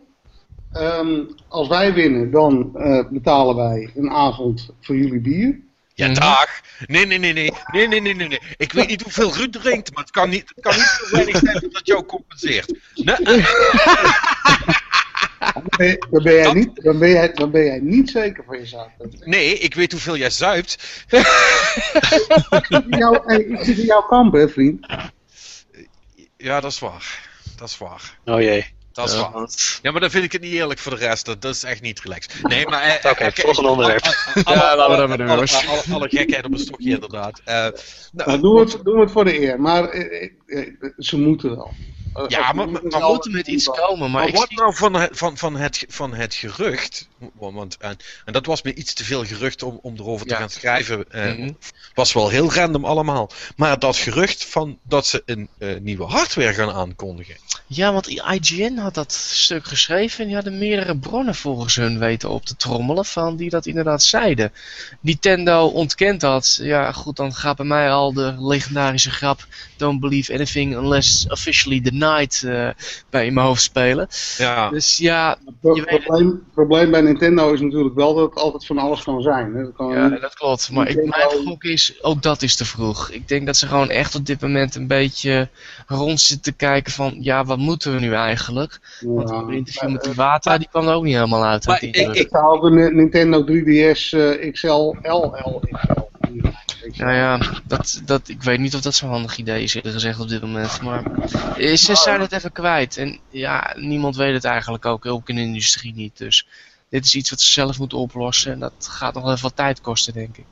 Ehm, als wij winnen, dan eh, betalen wij een avond voor jullie bier. ja, Mhm. dag. Nee, nee, nee, nee. Nee, nee, nee, nee, nee. Ik weet niet hoeveel Ruud drinkt, maar het kan niet, het kan niet zo weinig zijn dat dat jou compenseert. Nee, eh, Dan ben, jij, Dat- niet, dan, ben jij, dan ben jij niet zeker van je zaak. nee, ik weet hoeveel jij zuipt. Ik zit in jouw, hey, ik zit in jouw kamp, hè, vriend. Ja, dat is waar. Dat is waar. oh jee. Dat is Ja. waar. Ja, maar dan vind ik het niet eerlijk voor de rest. Dat, dat is echt niet relaxed. Nee, maar... eh, Oké, eh, volgende onderwerp. alle- Ja, laten we dat maar doen, alle- jongens. alle- Alle gekheid op een stokje, inderdaad. Eh, nou, Nou, doen, we het, doen we het voor de eer. Maar eh, eh, eh, ze moeten wel. Eh, Ja, maar- maar- We maar moeten met iets komen, maar wat zie- nou van het, van, van het, van het gerucht, want, en, en dat was me iets te veel gerucht om, om erover te Ja. gaan schrijven, eh, Mhm. was wel heel random allemaal. Maar dat gerucht van dat ze een eh, nieuwe hardware gaan aankondigen. Ja, want IGN had dat stuk geschreven en die hadden meerdere bronnen volgens hun weten op te trommelen van die dat inderdaad zeiden. Nintendo ontkent dat. Ja, goed, dan gaat bij mij al de legendarische grap Don't believe anything unless officially denied eh, bij in mijn hoofd spelen. Ja, Dus ja, Het je weet het. probleem, probleem bij Nintendo is natuurlijk wel dat het altijd van alles kan zijn. Hè. Dat kan ja dat klopt. Maar ik, mijn gok is, ook dat is te vroeg. Ik denk dat ze gewoon echt op dit moment een beetje rond zitten te kijken van, ja, wat moeten we nu eigenlijk? Want een interview maar, met eh, Iwata, die kwam er ook niet helemaal uit. Maar ik-. Ik zou ook een Nintendo 3DS eh, XL, LL. Nou ja, dat, dat, ik weet niet of dat zo'n handig idee is, eerlijk gezegd, op dit moment. Maar ze zijn het even kwijt. En ja, niemand weet het eigenlijk ook, ook in de industrie niet. Dus dit is iets wat ze zelf moeten oplossen. En dat gaat nog even wat tijd kosten, denk ik.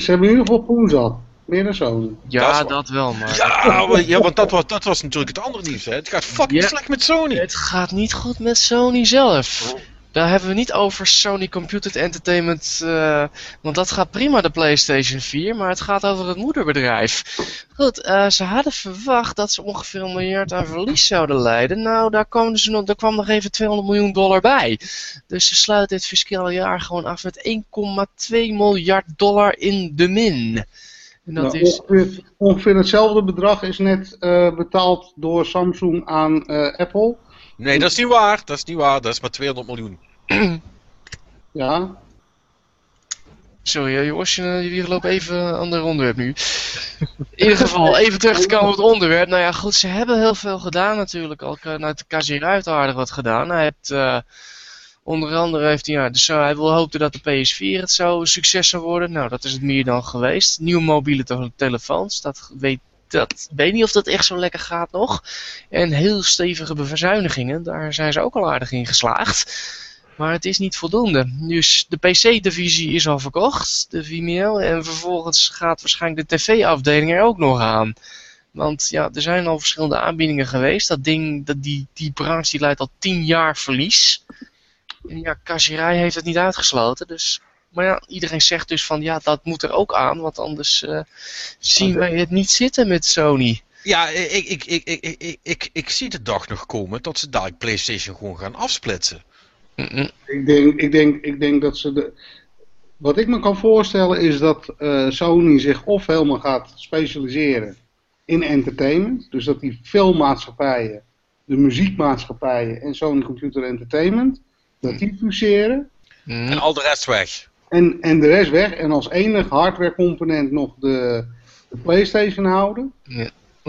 Ze hebben in ieder geval poen zat. Meer dan Sony. Ja, Dat wel, maar... ja, maar- ja want dat was, dat was natuurlijk het andere nieuws. Hè. Het gaat fucking Ja. slecht met Sony. Het gaat niet goed met Sony zelf. Daar hebben we niet over Sony Computer Entertainment, eh, want dat gaat prima de PlayStation 4, maar het gaat over het moederbedrijf. Goed, eh, ze hadden verwacht dat ze ongeveer een miljard aan verlies zouden leiden. Nou, daar kwam, dus nog, daar kwam nog even 200 miljoen dollar bij. Dus ze sluiten dit fiscale jaar gewoon af met 1,2 miljard dollar in de min. En dat Nou, is ongeveer, ongeveer hetzelfde bedrag is net eh, betaald door Samsung aan eh, Apple. Nee, dat is niet waar. Dat is niet waar. Dat is maar 200 miljoen. Ja, Sorry, hè, jongens, je- jullie lopen even aan de onderwerp nu. In ieder geval, even terug te komen op het onderwerp. Nou ja, goed, ze hebben heel veel gedaan natuurlijk. Al nou, de Kazir heeft aardig wat gedaan. Hij heeft, eh, onder andere heeft hij, ja, dus hij wil hoopte dat de PS4 het zo een succes zou worden. Nou, dat is het meer dan geweest. Nieuwe mobiele te- telefoons, dat weet, dat weet niet of dat echt zo lekker gaat nog. En heel stevige bezuinigingen, daar zijn ze ook al aardig in geslaagd. Maar het is niet voldoende. Dus de PC-divisie is al verkocht, de Vimeo. En vervolgens gaat waarschijnlijk de TV-afdeling er ook nog aan. Want ja, er zijn al verschillende aanbiedingen geweest. Dat ding, dat die, die branche die leidt al tien jaar verlies. En ja, Kasserij heeft het niet uitgesloten. Dus, maar ja, iedereen zegt dus van ja, dat moet er ook aan. Want anders eh, zien wij het niet zitten met Sony. Ja, ik, ik, ik, ik, ik, ik, ik zie de dag nog komen dat ze daar PlayStation gewoon gaan afsplitsen. Ik denk, ik, denk, ik denk dat ze de... Wat ik me kan voorstellen is dat eh, Sony zich of helemaal gaat specialiseren in entertainment. Dus dat die filmmaatschappijen, de muziekmaatschappijen en Sony Computer Entertainment, dat die fuseren. Mm. En al de rest weg. En, en de rest weg. En als enig hardware component nog de, de Playstation houden.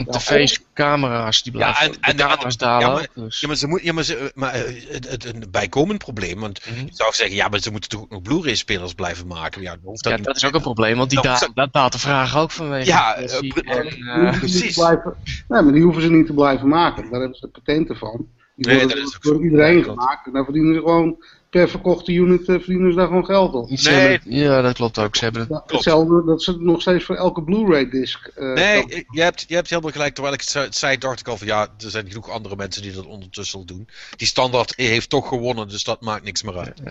Want tv's, camera's, die blijven. en- en- de camera's dalen ja, maar- ook. Dus. Ja, maar, ze moet, ja, maar, ze, maar eh, het, het, een bijkomend probleem, want Mhm. je zou zeggen, ja, maar ze moeten toch ook nog Blu-ray-spelers blijven maken. Ja, dat Ja, niet. dat is ook een probleem, want die Dat da dat datavragen ook vanwege. Ja, de eh, en, eh, precies. blijven, nee, maar die hoeven ze niet te blijven maken. Daar hebben ze de patenten van. Die Nee, worden dat is ook door iedereen Ja, gemaakt. En dan verdienen ze gewoon per verkochte unit eh, verdienen ze daar gewoon geld op. Nee. hebben- ja, dat klopt ook. Ze hebben het hetzelfde dat ze nog steeds voor elke Blu-ray disc. eh, Nee, kan- je hebt, je hebt helemaal gelijk. Terwijl ik het zei- dacht ik al van ja, er zijn genoeg andere mensen die dat ondertussen al doen. Die standaard heeft toch gewonnen, dus dat maakt niks meer uit.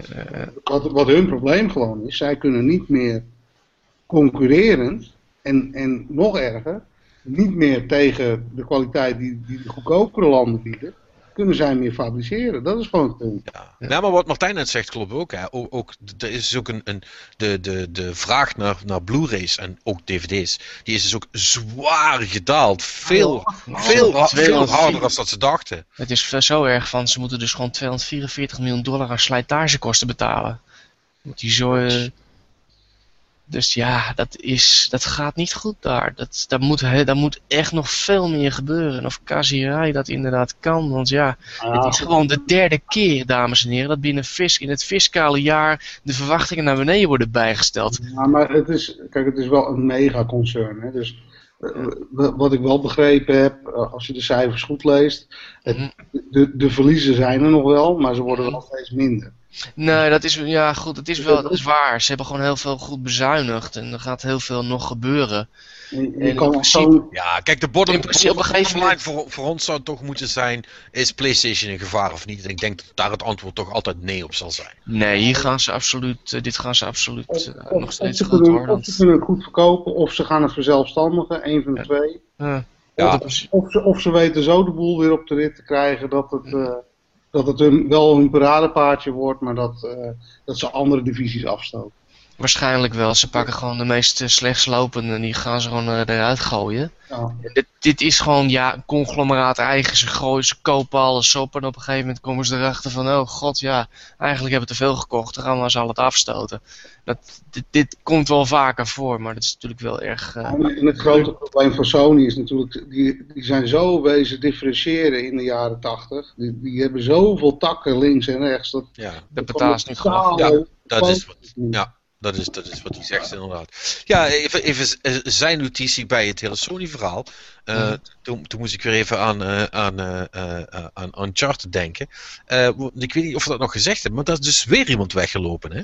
wat, wat hun probleem gewoon is, zij kunnen niet meer concurrerend en, en nog erger, niet meer tegen de kwaliteit die, die de goedkopere landen bieden, kunnen zij meer fabriceren. Dat is gewoon het punt. Ja. Ja, maar wat Martijn net zegt klopt ook. Hè. Ook, ook, er is ook een, een, de, de, de vraag naar, naar Blu-rays en ook DVD's, die is dus ook zwaar gedaald. Veel, veel, veel 204. harder dan dat ze dachten. Het is zo erg van, ze moeten dus gewoon 244 miljoen dollar aan slijtagekosten betalen. Die zo... eh, Dus ja, dat, is, dat gaat niet goed daar. Dat, daar, moet, he- daar moet echt nog veel meer gebeuren. En Of Kazirai dat inderdaad kan. Want ja, het is gewoon de derde keer, dames en heren, dat binnen in het fiscale jaar de verwachtingen naar beneden worden bijgesteld. Ja, maar het is, kijk, het is wel een mega concern. Hè? Dus eh, wat ik wel begrepen heb, eh, als je de cijfers goed leest, het, Mhm. de, de verliezen zijn er nog wel, maar ze worden wel steeds minder. Nee, dat is, ja goed, het is wel, dat is waar. Ze hebben gewoon heel veel goed bezuinigd en er gaat heel veel nog gebeuren. En, je En in kan principe- zo, Ja, kijk, de bottom, In principe op een gegeven bottom line voor, voor ons zou het toch moeten zijn: is PlayStation een gevaar of niet? En ik denk dat daar het antwoord toch altijd nee op zal zijn. Nee, hier gaan ze absoluut, eh, dit gaan ze absoluut of, eh, nog steeds goed hoor. of ze kunnen het goed verkopen, of ze gaan het verzelfstandigen, één van de Ja. twee. Ja. dat Of ze, of ze weten zo de boel weer op de rit te krijgen dat het, eh, dat het hun, wel hun paradepaardje wordt, maar dat, eh, dat ze andere divisies afstoten. Waarschijnlijk wel. Ze pakken gewoon de meest eh, slechts lopende en die gaan ze gewoon eh, eruit gooien. Ja. Dit, dit is gewoon ja, een conglomeraat eigen. Ze gooien, ze kopen alles op en op een gegeven moment komen ze erachter van, oh god ja, eigenlijk hebben we te veel gekocht, dan gaan we ze al het afstoten. Dat, dit, dit komt wel vaker voor, maar dat is natuurlijk wel erg... eh, En het grote probleem van Sony is natuurlijk, die, die zijn zo wezen differentiëren in de jaren tachtig. Die, die hebben zoveel takken links en rechts. Dat, Ja, de betaal is nu gewoon... Ja, dat is wat. Ja. Dat is, dat is wat hij zegt inderdaad. Ja, even, even eh, zijn notitie bij het hele Sony-verhaal. Eh, Mhm. toen, toen moest ik weer even aan, eh, aan, eh, aan Uncharted denken. Ik weet niet of we dat nog gezegd hebben, maar daar is dus weer iemand weggelopen. Hè?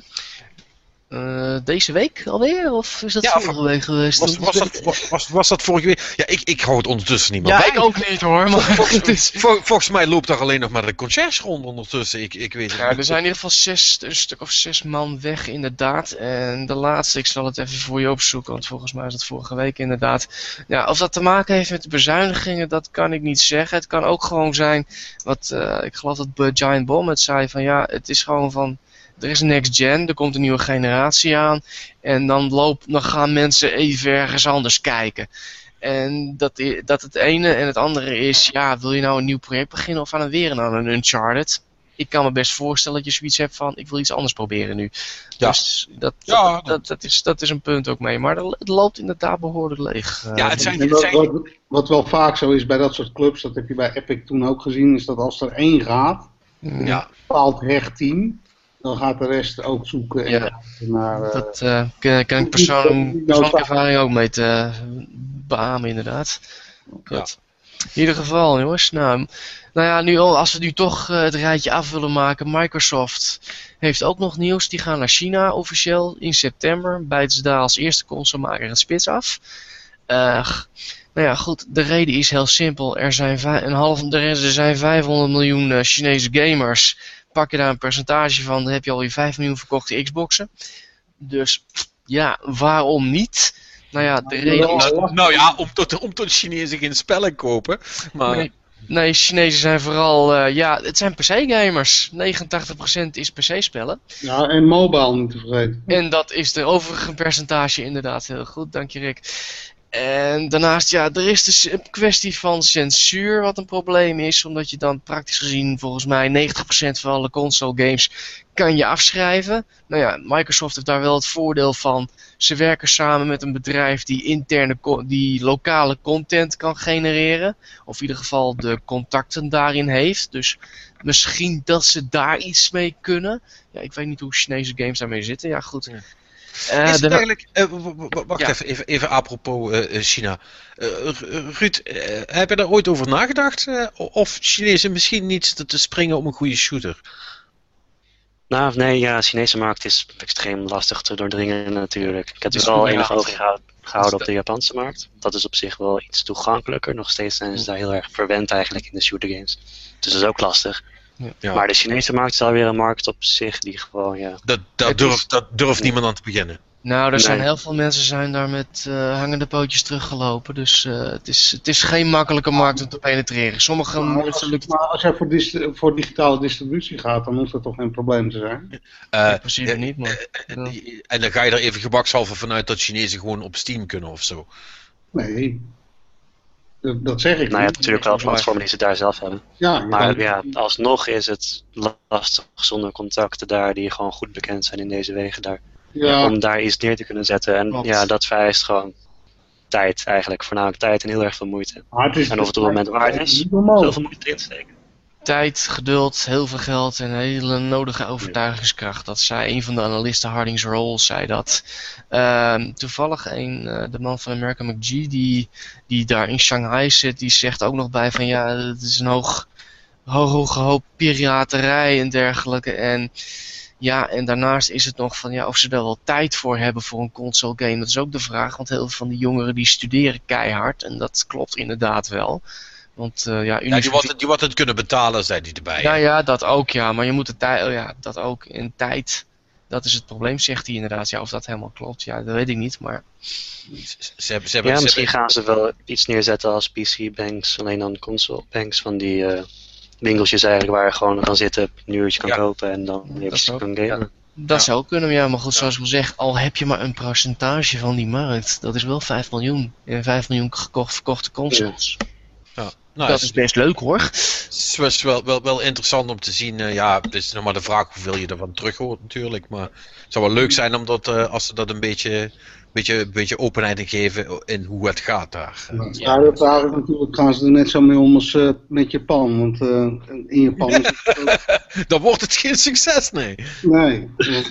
Eh, deze week alweer? Of is dat Ja, vorige week geweest? Was, was, dat, was, was, was dat vorige week? Ja, ik, ik hou het ondertussen niet meer ja, bij. ik ook niet hoor, maar Volgens, vol- volgens mij loopt daar alleen nog maar de conciërge rond ondertussen. Ik, ik weet het Ja, niet. er zijn in ieder geval zes, een stuk of zes man weg inderdaad. En de laatste, ik zal het even voor je opzoeken, want volgens mij is dat vorige week inderdaad. Ja, of dat te maken heeft met de bezuinigingen, dat kan ik niet zeggen. Het kan ook gewoon zijn, wat eh, ik geloof dat Giant Bomb het zei, van ja, het is gewoon van... Er is next gen, er komt een nieuwe generatie aan. En dan, loop, dan gaan mensen even ergens anders kijken. En dat, dat het ene en het andere is, ja, wil je nou een nieuw project beginnen of aan het weer aan een Uncharted? Ik kan me best voorstellen dat je zoiets hebt van, ik wil iets anders proberen nu. Ja. Dus dat, Ja, dat, dat, dat is, dat is een punt ook mee. Maar het loopt inderdaad behoorlijk leeg. Ja, het zijn, het wat, zijn, wat, wat wel vaak zo is bij dat soort clubs, dat heb je bij Epic toen ook gezien, is dat als er één gaat, mm, ja, een bepaald recht team, dan gaat de rest ook zoeken en Ja. naar... eh, Dat eh, kan, ik persoon, persoonlijke ervaring ook mee te eh, beamen, inderdaad. Goed. In ieder geval, jongens. Nou, nou ja, nu, al- als we nu toch het rijtje af willen maken. Microsoft heeft ook nog nieuws. Die gaan naar China officieel in september. Bijten ze daar als eerste consolemaker het spits af. Nou ja, goed. De reden is heel simpel. Er zijn, een half, er zijn 500 miljoen Chinese gamers. Pak je daar een percentage van, dan heb je alweer 5 miljoen verkochte Xboxen. Dus ja, waarom niet? Nou ja, de reden is nou, nou ja, om tot, om tot Chinezen geen spellen kopen. Maar Nee, nee, Chinezen zijn vooral, eh, ja, het zijn PC-gamers. 89% is PC-spellen. Ja, en mobile niet te vergeten. En dat is de overige percentage inderdaad heel goed, dank je Rick. En daarnaast, ja, er is dus een kwestie van censuur wat een probleem is. Omdat je dan praktisch gezien, volgens mij, 90% van alle console games kan je afschrijven. Nou ja, Microsoft heeft daar wel het voordeel van. Ze werken samen met een bedrijf die interne, die lokale content kan genereren. Of in ieder geval de contacten daarin heeft. Dus misschien dat ze daar iets mee kunnen. Ja, ik weet niet hoe Chinese games daarmee zitten. Ja, goed. Eh, is het eigenlijk, eh, wacht Ja. even, even, even apropos eh, China. Eh, Ru- Ruud, heb je daar ooit over nagedacht? eh, of Chinezen misschien niet te- te springen op een goede shooter? Nou, nee, ja, de Chinese markt is extreem lastig te doordringen natuurlijk. Ik heb Dus er wel ja, enig oog gehouden, gehouden op de Japanse markt. Dat is op zich wel iets toegankelijker. Nog steeds zijn ze daar heel erg verwend eigenlijk in de shooter games. Dus dat is ook lastig. Ja. Maar de Chinese markt is alweer een markt op zich die gewoon, ja... Dat, dat, is- durft, dat durft niemand aan te beginnen. Nou, er zijn heel veel mensen zijn daar met eh, hangende pootjes teruggelopen. Dus eh, het, is, het is geen makkelijke markt om te penetreren. Sommige Maar mensen als, lukt maar als jij voor, dis- voor digitale distributie gaat, dan hoeft dat toch geen probleem te zijn? Eh, in principe niet, maar... ja. En dan ga je er even gebakshalve vanuit dat Chinezen gewoon op Steam kunnen of zo. Nee. Dat, zeg ik Nou, je hebt niet. natuurlijk wel platformen die ze daar zelf hebben. Ja, Maar ja, alsnog is het lastig zonder contacten daar die gewoon goed bekend zijn in deze wegen daar. ja, Om daar iets neer te kunnen zetten. En Klopt. ja, dat vereist gewoon tijd eigenlijk. Voornamelijk tijd en heel erg veel moeite. En of het op het moment waard is. Zoveel moeite erin te steken. Tijd, geduld, heel veel geld en hele nodige overtuigingskracht. Dat zei een van de analisten, Hardings Roll, zei dat. Ehm, toevallig een, eh, de man van American McGee, die, die daar in Shanghai zit, die zegt ook nog bij van ja, het is een hoog, hoog, hoop piraterij en dergelijke. En ja, en daarnaast is het nog van ja, of ze daar wel tijd voor hebben voor een console game. Dat is ook de vraag, want heel veel van die jongeren die studeren keihard. En dat klopt inderdaad wel. Want eh, ja, Ja, die, wat, die wat het kunnen betalen, zei die erbij. ja, ja, dat ook, ja. Maar je moet de tijd, oh ja, dat ook in tijd. Dat is het probleem, zegt hij inderdaad. Ja, of dat helemaal klopt, ja, dat weet ik niet. Maar Ze, ze hebben, ze hebben, Ja, ze misschien hebben- gaan ze wel iets neerzetten als PC-banks. Alleen dan console-banks van die eh winkeltjes eigenlijk waar je gewoon kan zitten, een uurtje kan Ja. kopen en dan dat eventjes kan gamen. dat Ja. zou kunnen, ja. Maar goed, zoals ik al zeg, al heb je maar een percentage van die markt. Dat is wel 5 miljoen. En 5 miljoen gekocht, verkochte consoles. Nou, dat het is best leuk hoor. is was wel, wel, wel interessant om te zien. eh, ja, het is nog maar de vraag hoeveel je ervan terug hoort natuurlijk. Maar het zou wel leuk zijn omdat, eh, als ze dat een beetje, beetje, een beetje openheid in geven in hoe het gaat daar. Ja, ja, vraag is natuurlijk, gaan ze er net zo mee om als eh, met Japan? Want in Japan is het Dan wordt het geen succes, nee. Nee,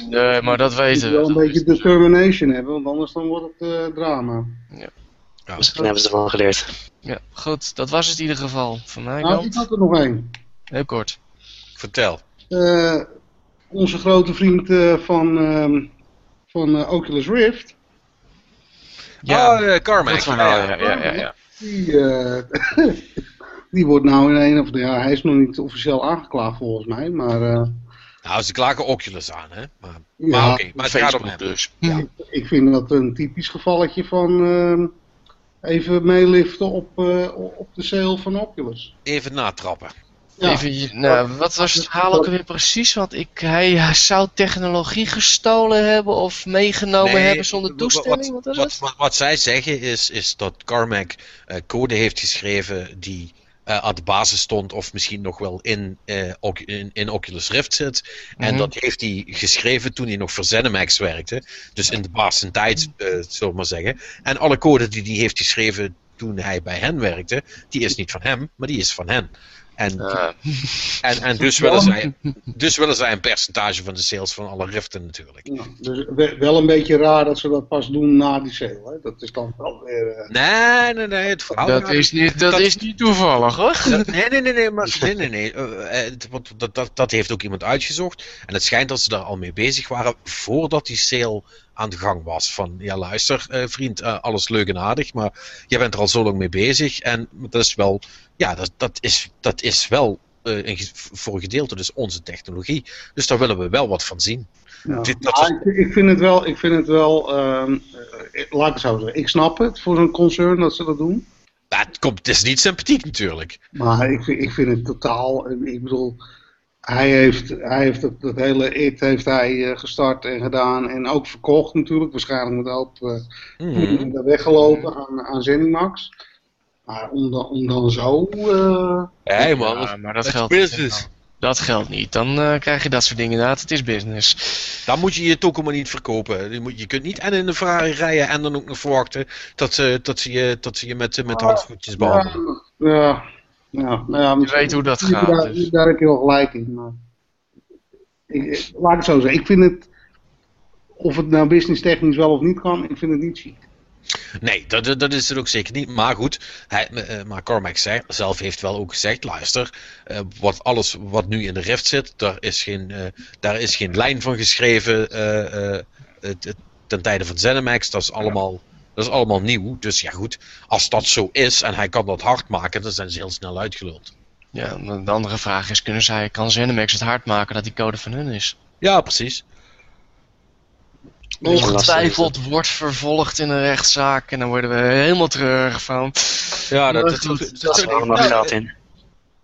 Nee, maar dat je weten moet wel een we. beetje determination hebben, want anders dan wordt het eh, drama. Ja. Misschien hebben ze ervan geleerd. Ja, goed, dat was het in ieder geval. Van mijn Nou, ik had er nog één. Heel kort. Vertel. Eh, onze grote vriend eh, van, ehm, van eh, Oculus Rift, Ja, oh, Carmack. Ja, ja, ja, ja, ja. die, eh, die wordt nou in een of de, ja, hij is nog niet officieel aangeklaagd volgens mij, maar eh, Nou, ze klagen Oculus aan, hè. Maar, ja, maar oké, maar het gaat om hem. dus. Ja. ik vind dat een typisch gevalletje van ehm, even meeliften op, eh, op de sale van Oculus. Even natrappen. Ja. Even, nou, wat was het verhaal ook alweer precies? Want ik, hij, hij zou technologie gestolen hebben of meegenomen Nee, hebben zonder toestemming? Wat, wat zij zeggen is, is dat Carmack eh, code heeft geschreven die eh, aan de basis stond, of misschien nog wel in, Oc- in, in Oculus Rift zit. En Mhm. dat heeft hij geschreven toen hij nog voor ZeniMax werkte. Dus in de basis tijd, eh zullen we maar zeggen. En alle code die hij heeft geschreven toen hij bij hen werkte, die is niet van hem, maar die is van hen. En, en, en dus, willen zij, dus willen zij een percentage van de sales van alle Riften natuurlijk. Ja, dus we- wel een beetje raar dat ze dat pas doen na die sale. Hè? Dat is dan wel weer... eh, Nee, nee, nee, het verhaal dat, is niet, dat, dat- is niet toevallig hoor. Dat- Nee, nee, nee, nee, maar, nee, nee, nee. eh, eh, het- want dat, dat, dat heeft ook iemand uitgezocht. En het schijnt dat ze daar al mee bezig waren voordat die sale aan de gang was. Van, ja luister eh, vriend, eh, alles leuk en aardig, maar jij bent er al zo lang mee bezig. En dat is wel, ja, dat, dat, is, dat is wel eh, een voor een gedeelte dus onze technologie. Dus daar willen we wel wat van zien. Ja. Dit- dat Maar ik, ik vind het wel, ik vind het wel ehm, eh, laat ik het zo zeggen, ik snap het voor zo'n concern dat ze dat doen. Maar het, komt, het is niet sympathiek natuurlijk. Maar ik vind, ik vind het totaal, ik bedoel, hij heeft, hij heeft het, dat hele IT heeft hij eh, gestart en gedaan en ook verkocht natuurlijk. Waarschijnlijk met hoop uh, Mhm. daar weggelopen aan, aan Zenimax. Maar om dan, om dan zo... eh, Hé man, Ja, maar dat geldt business. Dat geldt niet. Dan eh, krijg je dat soort dingen inderdaad. Het is business. Dan moet je je token maar niet verkopen. Je, moet, je kunt niet en in de Ferrari rijden en dan ook nog verwachten dat ze, dat ze, je, dat ze je met, met handvoetjes behandelen. ja, ja, ja, nou ja, Je weet hoe dat daar, gaat. Dus. daar heb je wel gelijk in. Maar ik, ik- laat ik het zo zeggen. Ik vind het, of het nou business technisch wel of niet kan, ik vind het niet chic. Nee, dat, dat- is het ook zeker niet. Maar goed, hij, eh, maar Cormac zei- zelf heeft wel ook gezegd: luister, eh, wat, alles wat nu in de Rift zit, daar is geen, eh, daar is geen lijn van geschreven eh, eh, ten tijde van ZeniMax. Dat is, allemaal, dat is allemaal nieuw. Dus ja, goed, als dat zo is en hij kan dat hard maken, dan zijn ze heel snel uitgeluld. Ja, de andere vraag is, kunnen zij, kan ZeniMax het hard maken dat die code van hun is? Ja, precies. Ongetwijfeld wordt vervolgd in een rechtszaak en dan worden we helemaal treurig van. Ja, dat, dat, dat- Dat is dat- in.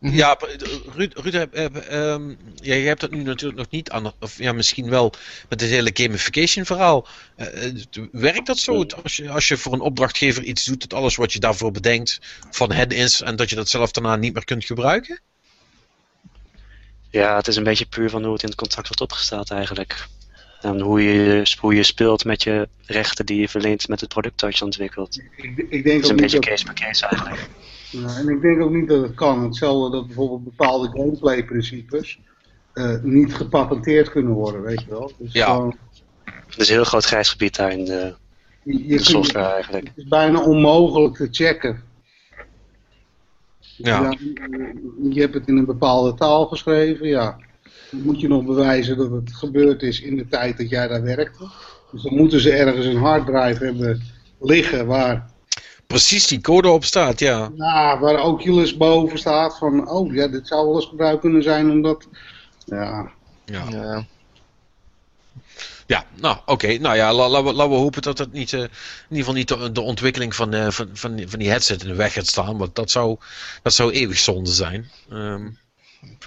Ja, p- Ruud, Ruud heb- heb, ehm, ja, je hebt dat nu natuurlijk nog niet aan, of ja, misschien wel met het hele gamification verhaal. Eh, eh, werkt dat zo? Als je, als je voor een opdrachtgever iets doet, dat alles wat je daarvoor bedenkt van hen is en dat je dat zelf daarna niet meer kunt gebruiken? Ja, het is een beetje puur van hoe het in het contract wordt opgesteld eigenlijk. En hoe je, hoe je speelt met je rechten die je verleent met het product dat je ontwikkelt. Het Ik, ik denk is ook een beetje dat, case per case eigenlijk. Ja, en ik denk ook niet dat het kan. Hetzelfde dat bijvoorbeeld bepaalde gameplay principes eh, niet gepatenteerd kunnen worden, weet je wel. Dus Ja. gewoon, Het is een heel groot grijs gebied daar in de, je, je de kunt- software eigenlijk. Het is bijna onmogelijk te checken. Ja. Ja, je hebt het in een bepaalde taal geschreven, ja. Dan moet je nog bewijzen dat het gebeurd is in de tijd dat jij daar werkte. Dus dan moeten ze ergens een harddrive hebben liggen waar, Precies die code op staat, ja. ja, waar Oculus boven staat van, oh ja, dit zou wel eens gebruikt kunnen zijn omdat, ja, Ja, Ja. ja nou oké. Nou ja, la- laten we, laten we hopen dat het niet, eh, in ieder geval niet de, de ontwikkeling van, eh, van, van, die- van die headset in de weg gaat staan. Want dat zou, dat zou eeuwig zonde zijn. Ehm,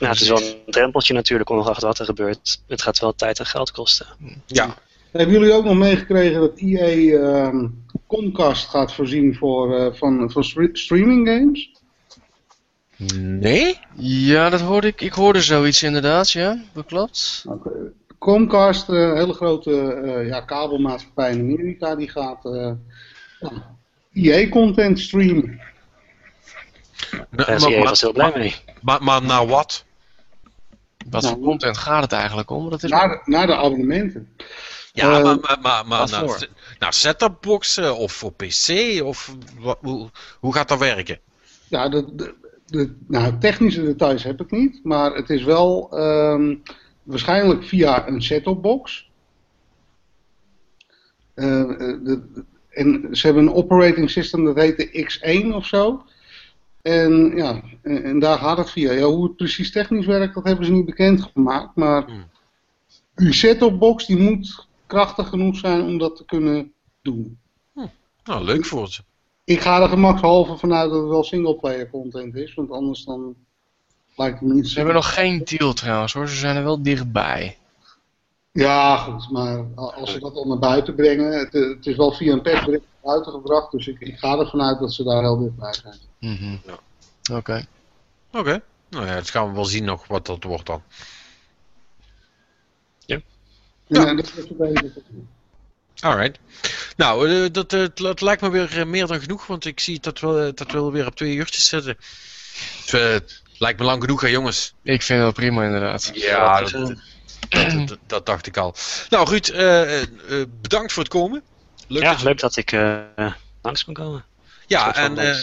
Nou, het is wel een drempeltje natuurlijk, ongeacht wat er gebeurt. Het gaat wel tijd en geld kosten. ja, Hebben jullie ook nog meegekregen dat EA ehm Comcast gaat voorzien voor, eh, van, van stre- streaming games? nee? ja, dat hoorde ik. Ik hoorde zoiets inderdaad, ja. Dat klopt. Comcast, eh, een hele grote eh, ja, kabelmaatschappij in Amerika, die gaat eh EA-content streamen. Nou, Daar is EA vast heel blij mee. Maar, maar naar wat? Wat Nou, voor content gaat het eigenlijk om? Dat is Naar naar de abonnementen. Ja, Eh, maar, maar, maar, maar naar, voor? naar setupboxen of voor PC of hoe, hoe gaat dat werken? Ja, de, de, de- nou, technische details heb ik niet, maar het is wel ehm, waarschijnlijk via een set-top box. Eh, eh, de- en ze hebben een operating system dat heet de X1 of zo. En ja, en, en daar gaat het via. Ja, hoe het precies technisch werkt, dat hebben ze niet bekendgemaakt. Maar Hmm. uw set-top box die moet krachtig genoeg zijn om dat te kunnen doen. Nou, leuk voor ze. Ik ga er gemakshalve vanuit dat het wel singleplayer content is, want anders dan lijkt het me niet Ze hebben nog geen deal trouwens hoor. Ze zijn er wel dichtbij. Ja, goed, maar als ze dat al naar buiten brengen, het, het is wel via een persbericht naar buiten gebracht, dus ik, ik ga ervan uit dat ze daar heel dichtbij zijn. Mhm. Ja. Oké. Oké. Nou ja, het gaan we wel zien nog wat dat wordt dan. Ja. eh, dat is. Alright. Nou, eh, dat, eh, het li- het lijkt me weer eh, meer dan genoeg, want ik zie dat we, eh, dat we weer op twee uurtjes zitten. Dus, eh, het lijkt me lang genoeg, hè jongens. Ik vind het wel prima inderdaad. Ja, dat dat, eh, dat, dat, dat dacht ik al. Nou, Ruud, eh, eh, eh, bedankt voor het komen. Leuk ja, dat je- leuk dat ik eh, langs kon komen. Ja, en eh.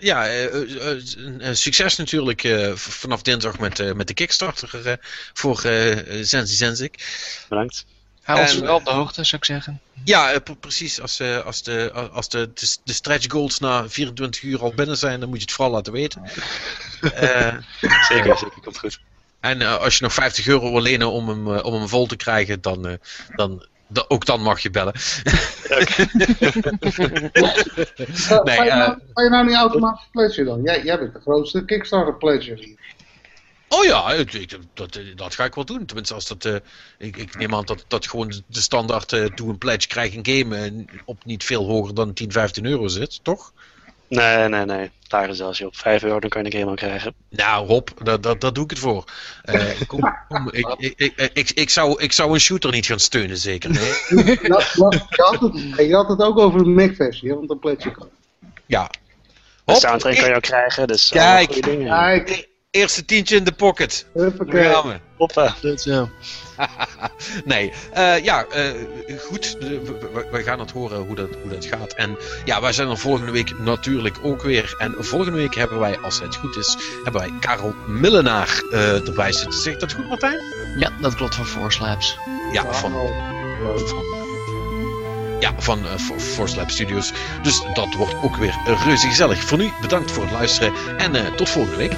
Ja, eh, eh, eh, succes natuurlijk eh, vanaf dinsdag met, eh, met de Kickstarter voor eh Sensi Sensic. Bedankt. Hou ons wel op de hoogte zou ik zeggen. Ja, pre- precies. Als, eh, als, de, als de, de, de stretch goals na 24 uur al binnen zijn, dan moet je het vooral laten weten. Eh, Zeker, zeker. Komt goed. en eh, als je nog 50 euro wil lenen om hem, om hem vol te krijgen, dan, eh, dan, da- ook dan mag je bellen. Ga, Nee, ga, je eh, nou, ga je nou niet automatisch pledgen dan? Jij, jij bent de grootste Kickstarter hier. Oh ja, ik, ik- dat, eh, dat ga ik wel doen. Tenminste, als dat. eh, ik, ik neem aan dat, dat gewoon de standaard eh doe een pledge, krijg een game op niet veel hoger dan 10, 15 euro zit, toch? Nee, nee, nee. Daar is als je op 5 euro dan kan je een game al krijgen. Nou, Rob, daar dat, dat doe ik het voor. Eh, kom, kom, ik, ik, ik, ik, ik, zou, ik zou een shooter niet gaan steunen, zeker. Nee. Je, had het, je had het ook over de Mac-versie, want dan plet je kan. Ja. De Hop, soundtrack kan je ook krijgen, dus Kijk. goede dingen. Kijk, Eerste tientje in de pocket. Huppakee. Hoppa. Dat, ja. nee, eh, ja, eh, goed. We- gaan het horen hoe dat, hoe dat gaat. En ja, wij zijn er volgende week natuurlijk ook weer. En volgende week hebben wij, als het goed is, hebben wij Karel Millenaar eh, erbij zitten. Zegt dat goed, Martijn? ja, dat klopt van Force Labs. Ja, van, van, ja, van eh, Lab Studios. Dus dat wordt ook weer reuze gezellig. Voor nu bedankt voor het luisteren en eh, tot volgende week.